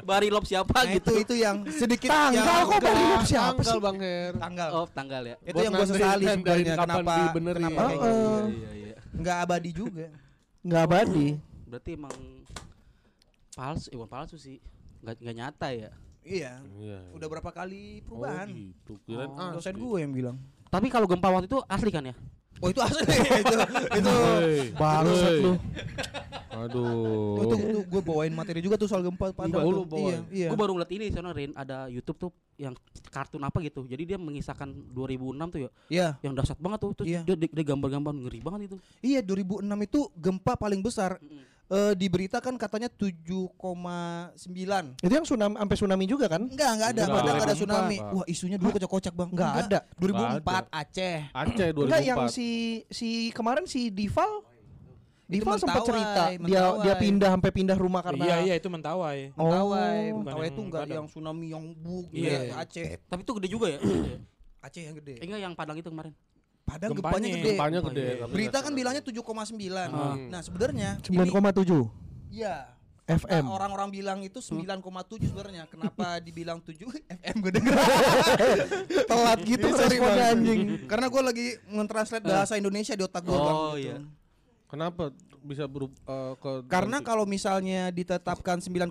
Bari lop siapa Nah, gitu. itu itu yang sedikit Tanggal yang kok dari enggak- siapa Tanggal sih? Bang Her. tanggal. Oh, tanggal ya. Itu Buat yang gua nandain- sesali sebenarnya kapan kenapa dibenerin. kenapa kayak Oh, gitu. oh. Iya iya. Nggak abadi juga. Nggak abadi. Berarti emang palsu, eh, bukan palsu sih. Nggak nggak nyata ya. Iya. Iya. Udah berapa kali Oh perubahan? gitu. Kirain Oh, Dosen gue yang bilang. Tapi kalau gempa waktu itu asli kan ya? Oh itu asli itu itu Bangsat hei. lu. Aduh. itu, itu gue bawain materi juga tuh soal gempa. Oh, tuh. lu bawain. Iya, iya. Gue baru ngeliat ini soalnya Rin ada YouTube tuh yang kartun apa gitu. Jadi dia mengisahkan 2006 tuh ya, Iya. yang dahsyat banget tuh. Terus Iya. dia, dia, gambar-gambar ngeri banget itu. Iya 2006 itu gempa paling besar. Eh diberitakan katanya 7,9. Itu yang tsunami sampai tsunami juga kan? Enggak, enggak ada. Enggak. Ada 2004. tsunami. Wah, isunya dulu kocak-kocak, Bang. Enggak ada. 2004 Aceh. Aceh 2004. Enggak yang si si kemarin si Dival Dival sempat cerita dia Mentawai. dia pindah sampai pindah rumah karena Iya iya itu mentawai. Oh. Mentawai, Mentawai itu enggak yang tsunami yang buk Iya. iya. Aceh. Tapi itu gede juga ya. Aceh yang gede. eh, enggak yang Padang itu kemarin. Padang Gempanya. gempanya gede. Gempanya gede. Berita kan bilangnya 7,9. Hmm. Nah, sebenarnya ini 9,7 Iya. FM. Nah, orang-orang bilang itu 9,7 sebenarnya. Kenapa dibilang 7 FM gue denger. Telat gitu responnya Bang. anjing. Karena gue lagi mentranslate bahasa Indonesia di otak gue Oh, iya. Kenapa bisa berubah eh, ke Karena kalau misalnya ditetapkan 9,7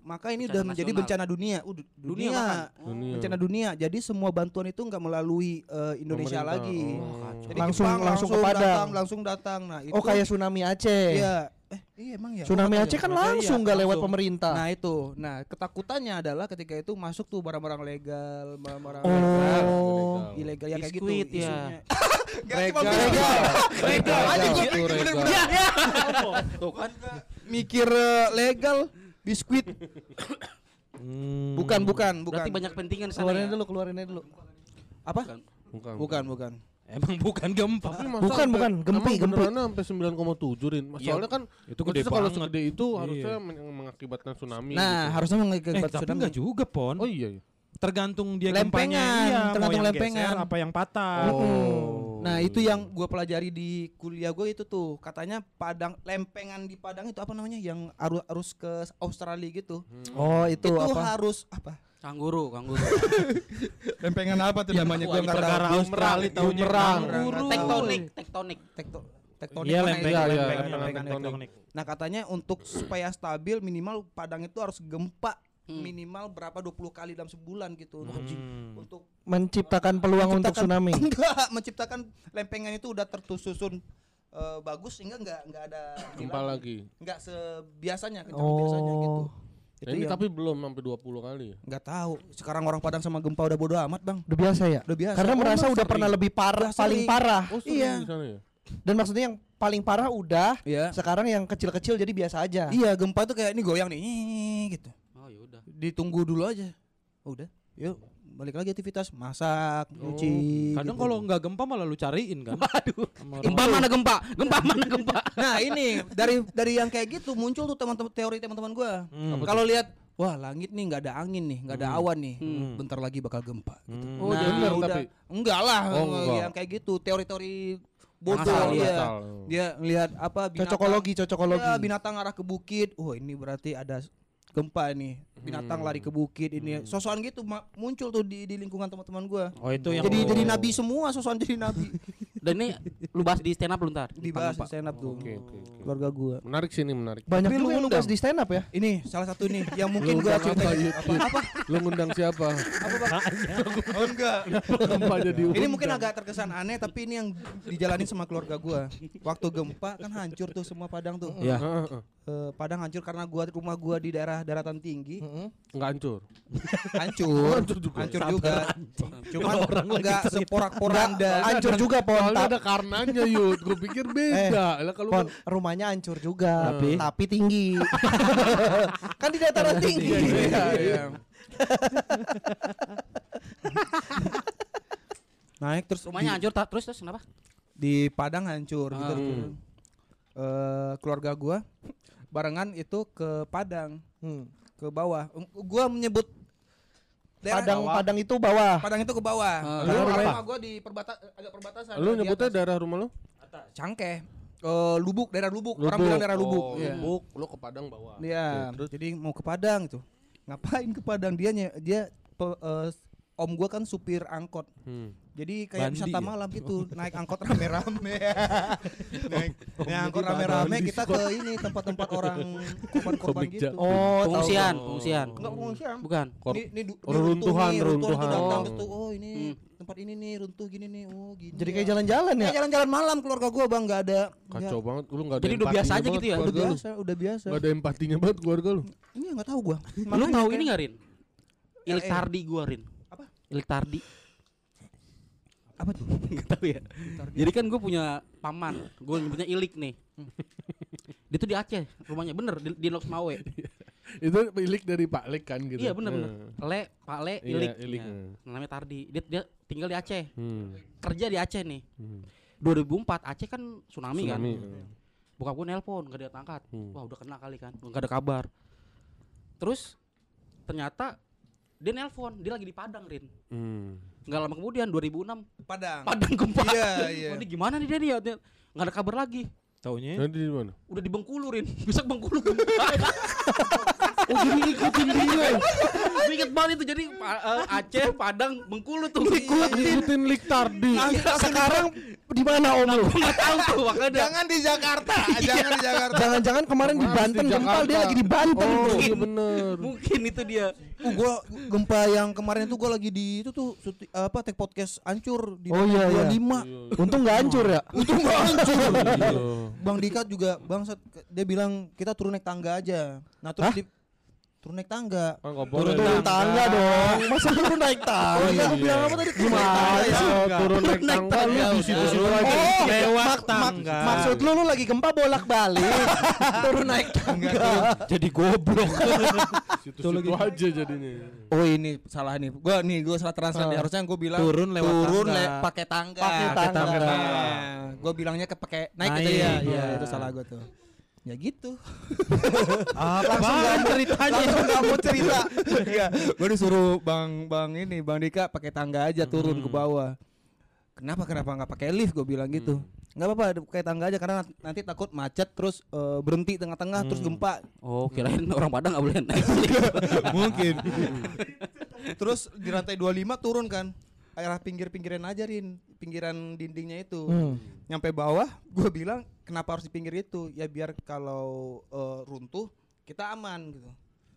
maka ini Bencana udah menjadi nasional. bencana dunia. Uh, du- Dunia dunia. bahkan. Dunia. Bencana dunia. Jadi semua bantuan itu nggak melalui eh, Indonesia Pemerintah. lagi. Oh. Jadi Langsung- Jepang langsung ke Padang. datang, langsung datang. Nah, itu Oh kayak tsunami Aceh. Iya. Eh, iya emang ya. Tsunami Aceh kan Iya, langsung nggak lewat langsung. pemerintah. Nah itu, nah ketakutannya adalah ketika itu masuk tuh barang-barang legal, barang-barang Oh. legal, Legal. ilegal ya kayak gitu. Biskuit, ya. isunya. Regal. Regal. Regal. Pikir regal. bener-bener Tuh kan. mikir eh, legal, biskuit. Hmm. Bukan, bukan, bukan. Berarti banyak pentingan sana. Keluarin ya? dulu, keluarin aja dulu. apa? Bukan. Bukan, bukan. Emang bukan gempa. Bukan, sampai- bukan. Gempi, gempi. sampai 9,7 Rin. Iya, Soalnya kan itu gede kalau segede itu Iya. harusnya men- mengakibatkan tsunami. Nah, gitu. harusnya Eh, mengakibat tapi tsunami. enggak juga, Pon. Oh iya. iya. Tergantung dia Lempengan, gempanya. Iya, tergantung mau yang lempengan. geser apa yang patah. Oh. Nah itu yang gue pelajari di kuliah gue itu tuh katanya Padang lempengan di Padang itu apa namanya yang arus arus ke Australia gitu Oh itu, itu apa? harus apa Kangguru, kangguru. lempengan apa tuh namanya gue nggak Perkara tahu Australia tahunya Bumerang. kangguru. tektonik, tektonik. Tekto- tektonik Iya lempeng? Iya, iya, tektonik. tektonik. Nah katanya untuk supaya stabil minimal Padang itu harus gempa Hmm. minimal berapa 20 kali dalam sebulan gitu untuk Hmm. untuk Menciptakan peluang untuk menciptakan- tsunami. enggak menciptakan lempengan itu udah tersusun eh, bagus sehingga enggak enggak ada Gempa lagi. enggak sebiasanya kencang Oh. biasanya gitu Nah, itu ini yang tapi belum sampai 20 kali ya. nggak tahu sekarang orang Padang sama gempa udah bodo amat bang Udah biasa ya? udah biasa Karena Oh, merasa udah sering. pernah lebih parah, Udah paling sering. parah. Oh, Iya. di sana ya. Dan maksudnya yang paling parah udah. Iya. Sekarang yang kecil-kecil jadi biasa aja. Iya, gempa tuh kayak ini goyang nih gitu. Oh ya udah. Ditunggu dulu aja. Oh, udah. Yuk, balik lagi aktivitas masak, nyuci. Oh, Kadang gitu. kalau nggak gempa malah lu cariin kan. Aduh. Sama orang Gempa mana gempa? Gempa mana gempa? Nah, ini dari dari yang kayak gitu muncul tuh teman-teman teori teman-teman gua. Hmm. Kalau lihat wah langit nih nggak ada angin nih, nggak ada awan nih. Hmm. Bentar lagi bakal gempa. Hmm. Oh, nah, jadi bener udah. tapi? Enggak lah, Oh, enggak. yang kayak gitu, teori-teori bodoh Asal, dia. asal. Dia ngelihat apa binatang Cocokologi, cocokologi. Ya, binatang arah ke bukit. Oh, ini berarti ada gempa nih. Binatang Hmm. lari ke bukit ini. Sosokan gitu muncul tuh di di lingkungan teman-teman gua. Oh itu yang Jadi Oh. jadi nabi semua sosokan jadi nabi. Dan ini lu bahas di stand up lu ntar. Dibahas di stand up tuh. Oke, oke, oke. Keluarga gua. Menarik sih ini menarik. Banyak Tapi lu yang lu bahas di stand up ya. Ini salah satu nih yang mungkin Lu gua undang apa, ceritain. Yud? Apa, apa? Lu ngundang siapa? Oh enggak. Gempa jadi Ini mungkin agak terkesan aneh tapi ini yang dijalani sama keluarga gua. Waktu gempa kan hancur tuh semua Padang tuh. Ya. Heeh, heeh. Eh, Padang hancur karena gua rumah gua di daerah daratan tinggi. Nggak hancur. Hancur. Hancur juga. Hancur juga. Cuman enggak seporak-poranda. Hancur juga pon. Soalnya ada karenanya Yud. Gue pikir beda. Lah kalau Pon, rumahnya hancur juga, Tapi? tapi tinggi. kan di dataran tinggi. Iya, iya. Naik terus Rumahnya di, hancur tak terus terus kenapa? di Padang hancur gitu. Hmm. Eh, keluarga gua barengan itu ke Padang, Hmm. ke bawah. Gua menyebut daerah Padang bawah. Padang itu bawah. Padang itu ke bawah. Ah. Karena Lu rumah apa? gua di perbata agak perbatasan. Lu nyebutnya atas. daerah rumah lu? Cangkeh. Eh, Lubuk, daerah Lubuk. Orang bilang daerah Lubuk. Oh, Iya. Lubuk. Lu ke Padang bawah. Iya, terus? jadi mau ke Padang itu. Ngapain ke Padang dia dia pe- eh, om gua kan supir angkot. Hmm. Jadi kayak Bandi wisata ya? malam gitu, naik angkot rame-rame. naik, naik angkot rame-rame kita ke ini tempat-tempat orang korban-korban gitu. Oh, tahu. Pengungsian, tahu. pengungsian. Enggak pengungsian. Bukan. Kor- Ini, ini, Oh, ini runtuh runtuhan, runtuhan tuh runtuhan. datang Oh. tuh, oh ini Hmm. tempat ini nih runtuh gini nih, oh gini. Jadi ya. kayak jalan-jalan ya. Kayak jalan-jalan malam keluarga gua bang nggak ada Kacau banget. Lu nggak ada Jadi udah biasa aja gitu ya? udah biasa, udah biasa. Nggak ada empatinya banget keluarga lu. Ini nggak tahu gua. Lu tahu ini nggak Rin? Ilik Eh, Tardi gua Rin. Apa? Ilik Tardi. Apa tuh? Gak tahu ya. Jadi kan gue punya paman, gue nyebutnya Ilik nih. Dia tuh di Aceh, rumahnya bener di, di Loks Mawe. Itu milik dari Pak Lek kan gitu. Iya bener bener. Hmm. Le, Pak Le, Iya, Ilik. Ilik. Ya, namanya Tardi. Dia, dia tinggal di Aceh, Hmm. kerja di Aceh nih. Hmm. 2004 Aceh kan tsunami, kan. Tsunami, hmm. Bokap gue nelpon, gak dia angkat. Hmm. Wah udah kena kali kan, gak ada kabar. Terus ternyata dia nelpon, dia lagi di Padang Rin. Hmm. Nggak lama kemudian 2006 Padang. Padang gempa. Iya, iya. Wah, ini gimana nih dia nih? Dia- Nggak ada kabar lagi. Taunya Nanti di mana? Udah di Bengkulu Rin. Bisa ke Bengkulu. Oh jadi ngikutin dia. Gue inget banget itu jadi eh, Aceh, Padang, Bengkulu tuh. Ngikutin Lik Tardi. Sekarang di mana om lu? Gue nggak tahu tuh makanya. Jangan di Jakarta, jangan di Jakarta. Jangan-jangan kemarin di Banten Jakarta. dia lagi di Banten Oh bro. iya bener. Mungkin itu dia. Uh, gua gempa yang kemarin itu gua lagi di itu tuh syuti- apa take podcast hancur di Oh, iya, iya. 25. Untung nggak hancur ya. Untung gak hancur. Iya. Bang Dika juga bangsat dia bilang kita turun naik tangga aja. Nah terus Hah? di turun naik tangga. Nggak Turun turun Lik. tangga dong. Masa turun naik tangga? Oh iya, iya. gua bilang apa tadi? Turun naik Gimana tangga ya. Turun naik tangga lu di situ-situ aja. Oh, lewat mak- mak- tangga. maksud lu lu lagi gempa bolak-balik. turun naik tangga. jadi goblok. Situ-situ aja jadinya. Oh ini salah nih. Gua nih gua salah translate nih. Ah. harusnya gua bilang Turun lewat turun pakai tangga. Pakai tangga. Gua bilangnya ke pakai naik, gitu Naik, ya. iya. Iya, itu salah gua tuh. Ya gitu. Apa ceritanya? Langsung gak mau cerita. Iya, gua disuruh Bang Bang ini Bang Dika pakai tangga aja turun ke bawah. Kenapa kenapa nggak pakai lift? Gue bilang gitu. Nggak apa-apa, pakai tangga aja karena nanti takut macet terus eh, berhenti tengah-tengah terus gempa. Oh, kirain orang Padang nggak boleh naik. Mungkin. terus di lantai 25 turun kan. Arah pinggir-pinggiran aja Rin, pinggiran dindingnya itu. Hmm. Nyampe bawah, gue bilang kenapa harus di pinggir itu? Ya biar kalau eh, runtuh kita aman gitu.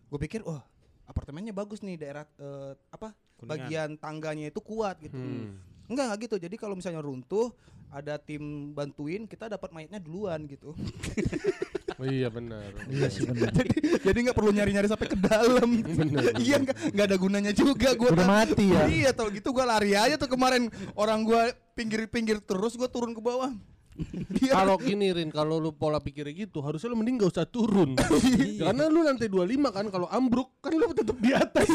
Gue pikir, wah apartemennya bagus nih daerah eh, apa? Kuningan. Bagian tangganya itu kuat gitu. Hmm. Enggak enggak gitu. Jadi kalau misalnya runtuh, ada tim bantuin, kita dapat mayatnya duluan gitu. Oh iya benar. Iya sih benar. jadi jadi nggak perlu nyari-nyari sampai ke dalam. Iya nggak nggak ada gunanya juga gua. Udah mati ya. Iya, tau gitu gua lari aja tuh kemarin orang gua pinggir-pinggir terus gua turun ke bawah. Kalau gini Rin, kalau lu pola pikirnya gitu, harusnya lu mending gak usah turun. Karena lu lantai 25 kan, kalau ambruk kan lu tetap di atas.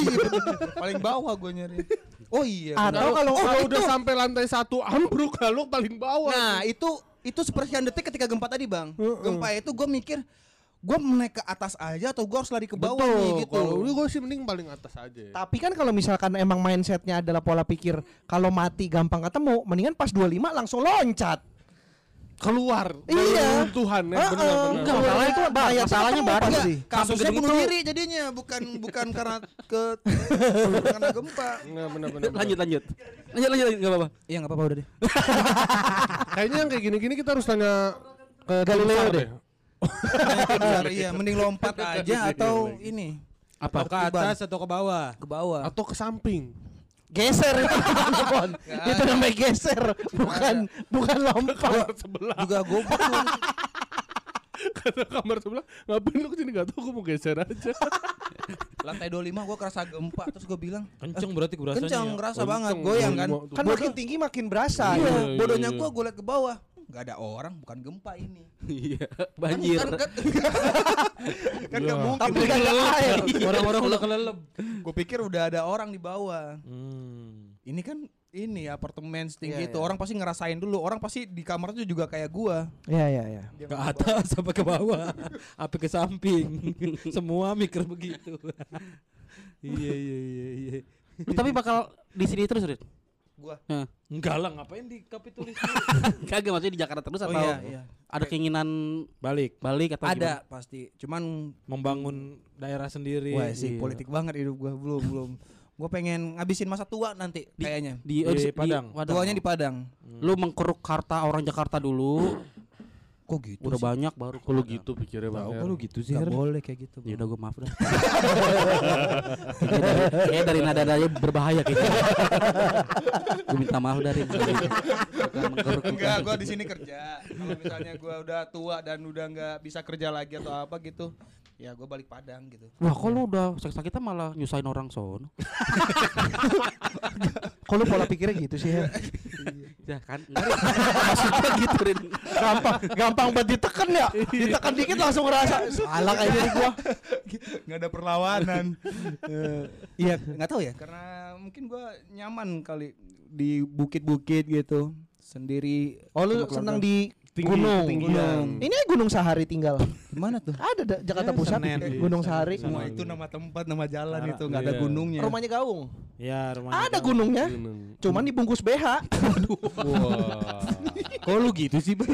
Paling bawah gue nyari. Oh iya. Atau kalau Kalau oh, udah sampai lantai satu ambruk, kalau paling bawah. Nah itu itu sepersekian detik ketika gempa tadi bang. Gempa itu gue mikir gue naik ke atas aja atau gue harus lari ke bawah Betul. nih gitu. Kalau gue sih mending paling atas aja. Tapi kan kalau misalkan emang mindsetnya adalah pola pikir kalau mati gampang ketemu, mendingan pas 25 langsung loncat. Keluar Iya. Tuhan ya ah. benar-benar. Enggak, masalahnya itu masalahnya ketemu baru sih. Kasusnya Sampai bunuh gitu- diri jadinya bukan bukan karena ke karena gempa. Nggak, benar-benar. Lanjut lanjut. Lanjut lanjut enggak apa-apa. Iya nggak apa-apa udah deh. Kayaknya yang kayak gini-gini kita harus tanya ke Galileo deh. Iya mending lompat aja atau ini Apa ke atas atau ke bawah? ke bawah. Atau ke samping. Geser itu namanya, Bon. Itu namanya geser, bukan bukan lompat. Kamar sebelah. Juga goblok lu. Kata kamar sebelah. Ngapain lu ke sini gak tau gue mau geser aja. Lantai 25 gue kerasa gempa terus gue bilang Kenceng berarti berasanya. kencang ya? ngerasa Kenceng, banget goyang kan. 25 tuh. Kan makin tinggi makin berasa. Iya, Iya, iya, bodohnya iya. gue gue liat ke bawah. Gak ada orang, bukan gempa ini. Iya, banjir. Kan kan kan nggak mungkin. Tapi ada air. Orang-orang udah kelelep. Gue pikir udah ada orang di bawah. Hmm. Ini kan ini apartemen setinggi Iya, itu iya. orang pasti ngerasain dulu. Orang pasti di kamar itu juga kayak gua. Iya iya iya. Ke atas sampai ke bawah. Apa ke samping. Semua mikir begitu. iya iya iya iya. Tapi bakal di sini terus, Rit? Gua. Heeh. Enggak lah ngapain di kapitulis Kagak maksudnya di Jakarta terus Oh atau iya, iya. ada keinginan balik balik atau Ada pasti. Cuman membangun daerah sendiri. wah sih Iya. politik banget hidup gua. Belum belum. Gua pengen ngabisin masa tua nanti Di- kayaknya. Di, Di Padang. Tuanya di Padang. Lu mengkeruk harta orang Jakarta dulu, Kok gitu udah sih? banyak baru Kalau gitu pikirnya Bang. Kok lu gitu sih. Gak Her? boleh kayak gitu. Ya udah gue maaf dah. Kayaknya dari, kayaknya dari nada-nadanya berbahaya kayaknya. gue minta maaf dari. Enggak, gua di sini kerja. Kalau misalnya gua udah tua dan udah nggak bisa kerja lagi atau apa gitu, ya gua balik Padang gitu. Wah, kok lu udah sakit-sakitan malah nyusahin orang sono? Kok lu pola pikirnya gitu sih, Her? Ya kan, enggak Rin. maksudnya gitu Rin. Gampang, gampang banget ditekan ya. Ditekan dikit langsung ngerasa salah kayak diri gua. nggak ada perlawanan. Iya, nggak tahu ya, karena mungkin gua nyaman kali di bukit-bukit gitu, sendiri. Oh lu senang di Tinggi- gunung. ketinggian. Ini Gunung Sahari tinggal. Gimana tuh? Ada da- Jakarta Ya, Pusat, Senen. Gunung Sahari. Semua itu nama tempat, nama jalan Cara- itu nggak ada iya. gunungnya. Rumahnya Gaung. Ya rumahnya. Ada kamu. gunungnya, Gunung. cuman dibungkus BH. Wah. Kok lu gitu sih? Bar?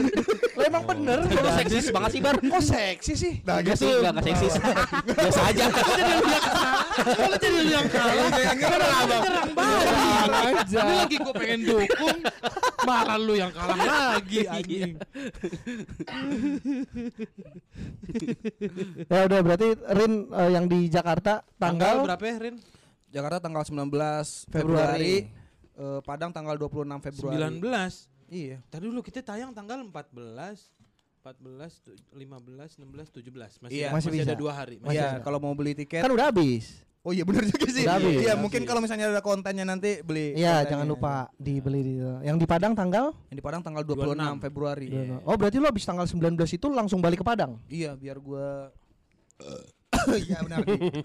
Lo emang bener. Lu seksis banget sih, Bar. Kok seksi sih? Nah, Enggak sih, enggak enggak seksis. Biasa aja. Kalau jadi lu yang kalah. Nyerang banget. aja. Ini lagi gue pengen dukung. Malah lu yang kalah lagi anjing. Ya udah berarti Rin eh, yang di Jakarta Tanggal tanggal, berapa ya Rin? Jakarta tanggal 19 Februari, Februari. eh, Padang tanggal 26 Februari. 19. Iya. Tadi dulu kita tayang tanggal 14. 14, tu- 15, 16, 17 masih, Iya. masih, Masih ada bisa. dua hari. Masih Iya, ada. kalau mau beli tiket. kan udah habis. Oh iya benar juga sih. Udah. Iya, mungkin kalau misalnya ada kontennya nanti beli. Iya, kontennya. jangan lupa dibeli di Yang di Padang tanggal? Yang di Padang tanggal 26, 26 Februari. Oh, berarti lo habis tanggal 19 itu langsung balik ke Padang. Iya, biar gua Iya benar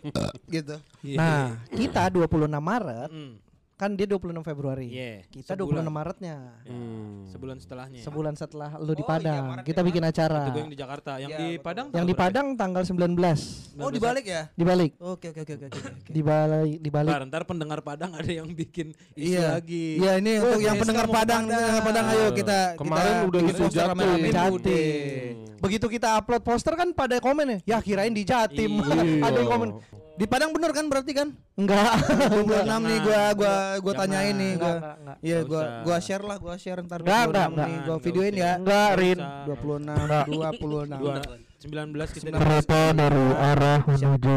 gitu. Nah, kita 26 Maret, Hmm, kan dia 26 Februari. Iya. Kita Sebulan. 26 Maretnya. Hmm. Sebulan setelahnya. Sebulan setelah lu di Oh, iya, Padang, Maret kita ya, bikin acara. Itu yang di Jakarta, yang Iya, di betul. Padang. Yang di tanggal Padang tanggal 19. Oh, dibalik ya? Dibalik. Oke, oke, oke, oke. Dibalik dibalik. Ntar, ntar pendengar Padang ada yang bikin isu Iya. lagi. Iya, ini untuk yang pendengar Padang, pendengar Padang ayo kita Kemarin kita udah poster Jatim. Begitu kita upload poster kan pada komen ya, ya kirain di Jatim. Iya. ada yang komen, Di Padang bener kan berarti kan? enggak. 26 nih gua gua gua Jangan. nih Enggak, gua. enggak, enggak. Iya, gua gua share lah, gua share ntar Enggak, 26 enggak, nih, enggak. gua Enggak videoin ya. Enggak, Rin. Usah. 26 26. Dua, 19 kita Kereta dari arah menuju.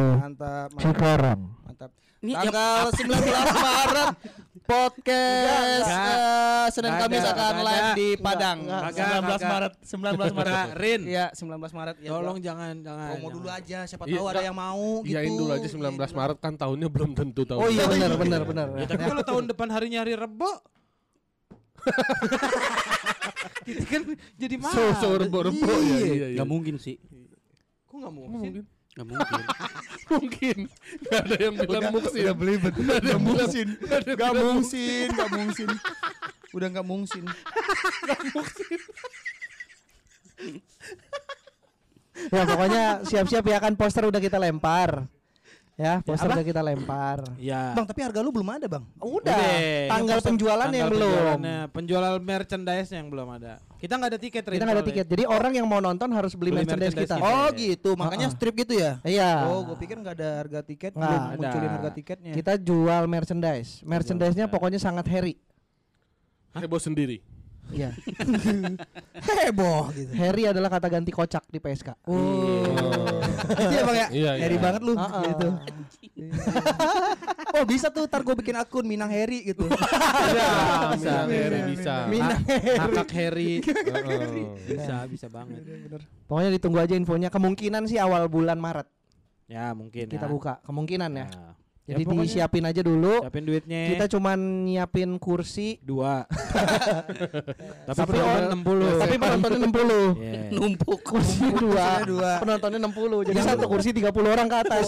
Cikarang. Mantap. Ini yang- Tanggal 19 Maret podcast eh, Senin Nggak Kamis ada, akan nggak live ada. di Padang. Enggak, 19 kagak. Maret, 19 Maret. Enggak, Rin. Iya, 19 Maret ya. Tolong gua jangan jangan. promo dulu aja siapa Iya, tahu ada enggak. yang mau gitu. Iyain dulu aja 19 Maret kan tahunnya belum tentu tahun. Oh iya benar benar benar. Ya, tapi kalau tahun depan harinya hari Rebo, Kita kan jadi mahal. So so rebo-rebo ya. Iya iya. Nggak mungkin sih. Kok nggak Nggak mungkin? mungkin. Nggak mungkin. Mungkin. Gak ada yang bilang muksin. Udah belibet. Nggak ada yang mungsin. Gak mungsin, gak mungsin. Udah gak mungsin. Ya pokoknya siap-siap ya kan poster udah kita lempar. Ya, poster udah kita lempar. Ya. Bang, tapi harga lu belum ada, Bang. Udah, Udah, tanggal poster- penjualan yang belum. penjualannya, Penjual merchandise yang belum ada. Kita nggak ada tiket, Kita nggak ada tiket. Jadi orang yang mau nonton harus beli, Beli merchandise, merchandise kita. kita. Oh gitu, makanya Uh-uh. strip gitu ya? Iya. Oh, gue pikir nggak ada harga tiket, Nggak belum ada. munculin harga tiketnya. Kita jual merchandise. Merchandise-nya merchandise. pokoknya sangat Harry. Heboh sendiri. Iya. heboh gitu. Harry adalah kata ganti kocak di PSK. Oh. Gitu ya, Bang ya? Iya, iya. Harry banget lu Uh-uh. gitu. oh, bisa tuh ntar gue bikin akun Minang Harry gitu. Bisa, bisa. bisa, Harry, bisa. Minang Kakak Harry. Heeh. bisa, bisa banget. Pokoknya ditunggu aja infonya. Kemungkinan sih awal bulan Maret Ya, mungkin kita ya. buka. Kemungkinan ya. Ya. Jadi Ya, disiapin aja dulu. Siapin duitnya. Kita cuman nyiapin kursi. dua. Tapi Tapi penonton orang- 60. Tapi penontonnya 60. Iya. Numpuk. Kursi dua. dua. Penontonnya 60. Jadi satu kursi 30 orang ke atas.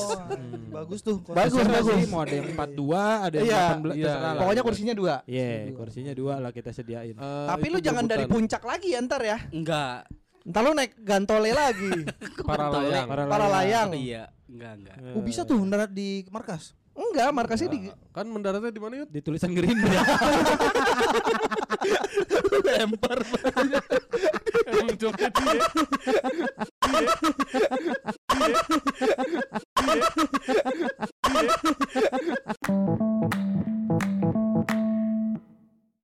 Bagus tuh. Bagus, Terserah bagus. sih, Mau ada yang 42, ada yang Iya. 18, Iya, terserah iya. lah. Pokoknya kursinya dua. Iya, kursinya dua lah kita sediain. Eh, Tapi itu lu jangan dari puncak lagi ya ntar ya. Enggak. Ntar lu naik gantole lagi. para layang. Para Para layang. Iya, enggak enggak. Oh, bisa tuh mendarat di markas. Enggak, markasnya di kan mendaratnya di mana yuk? Di tulisan Gerindra. Lempar. Emang joket dia. Dia. Dia. Dia. Dia.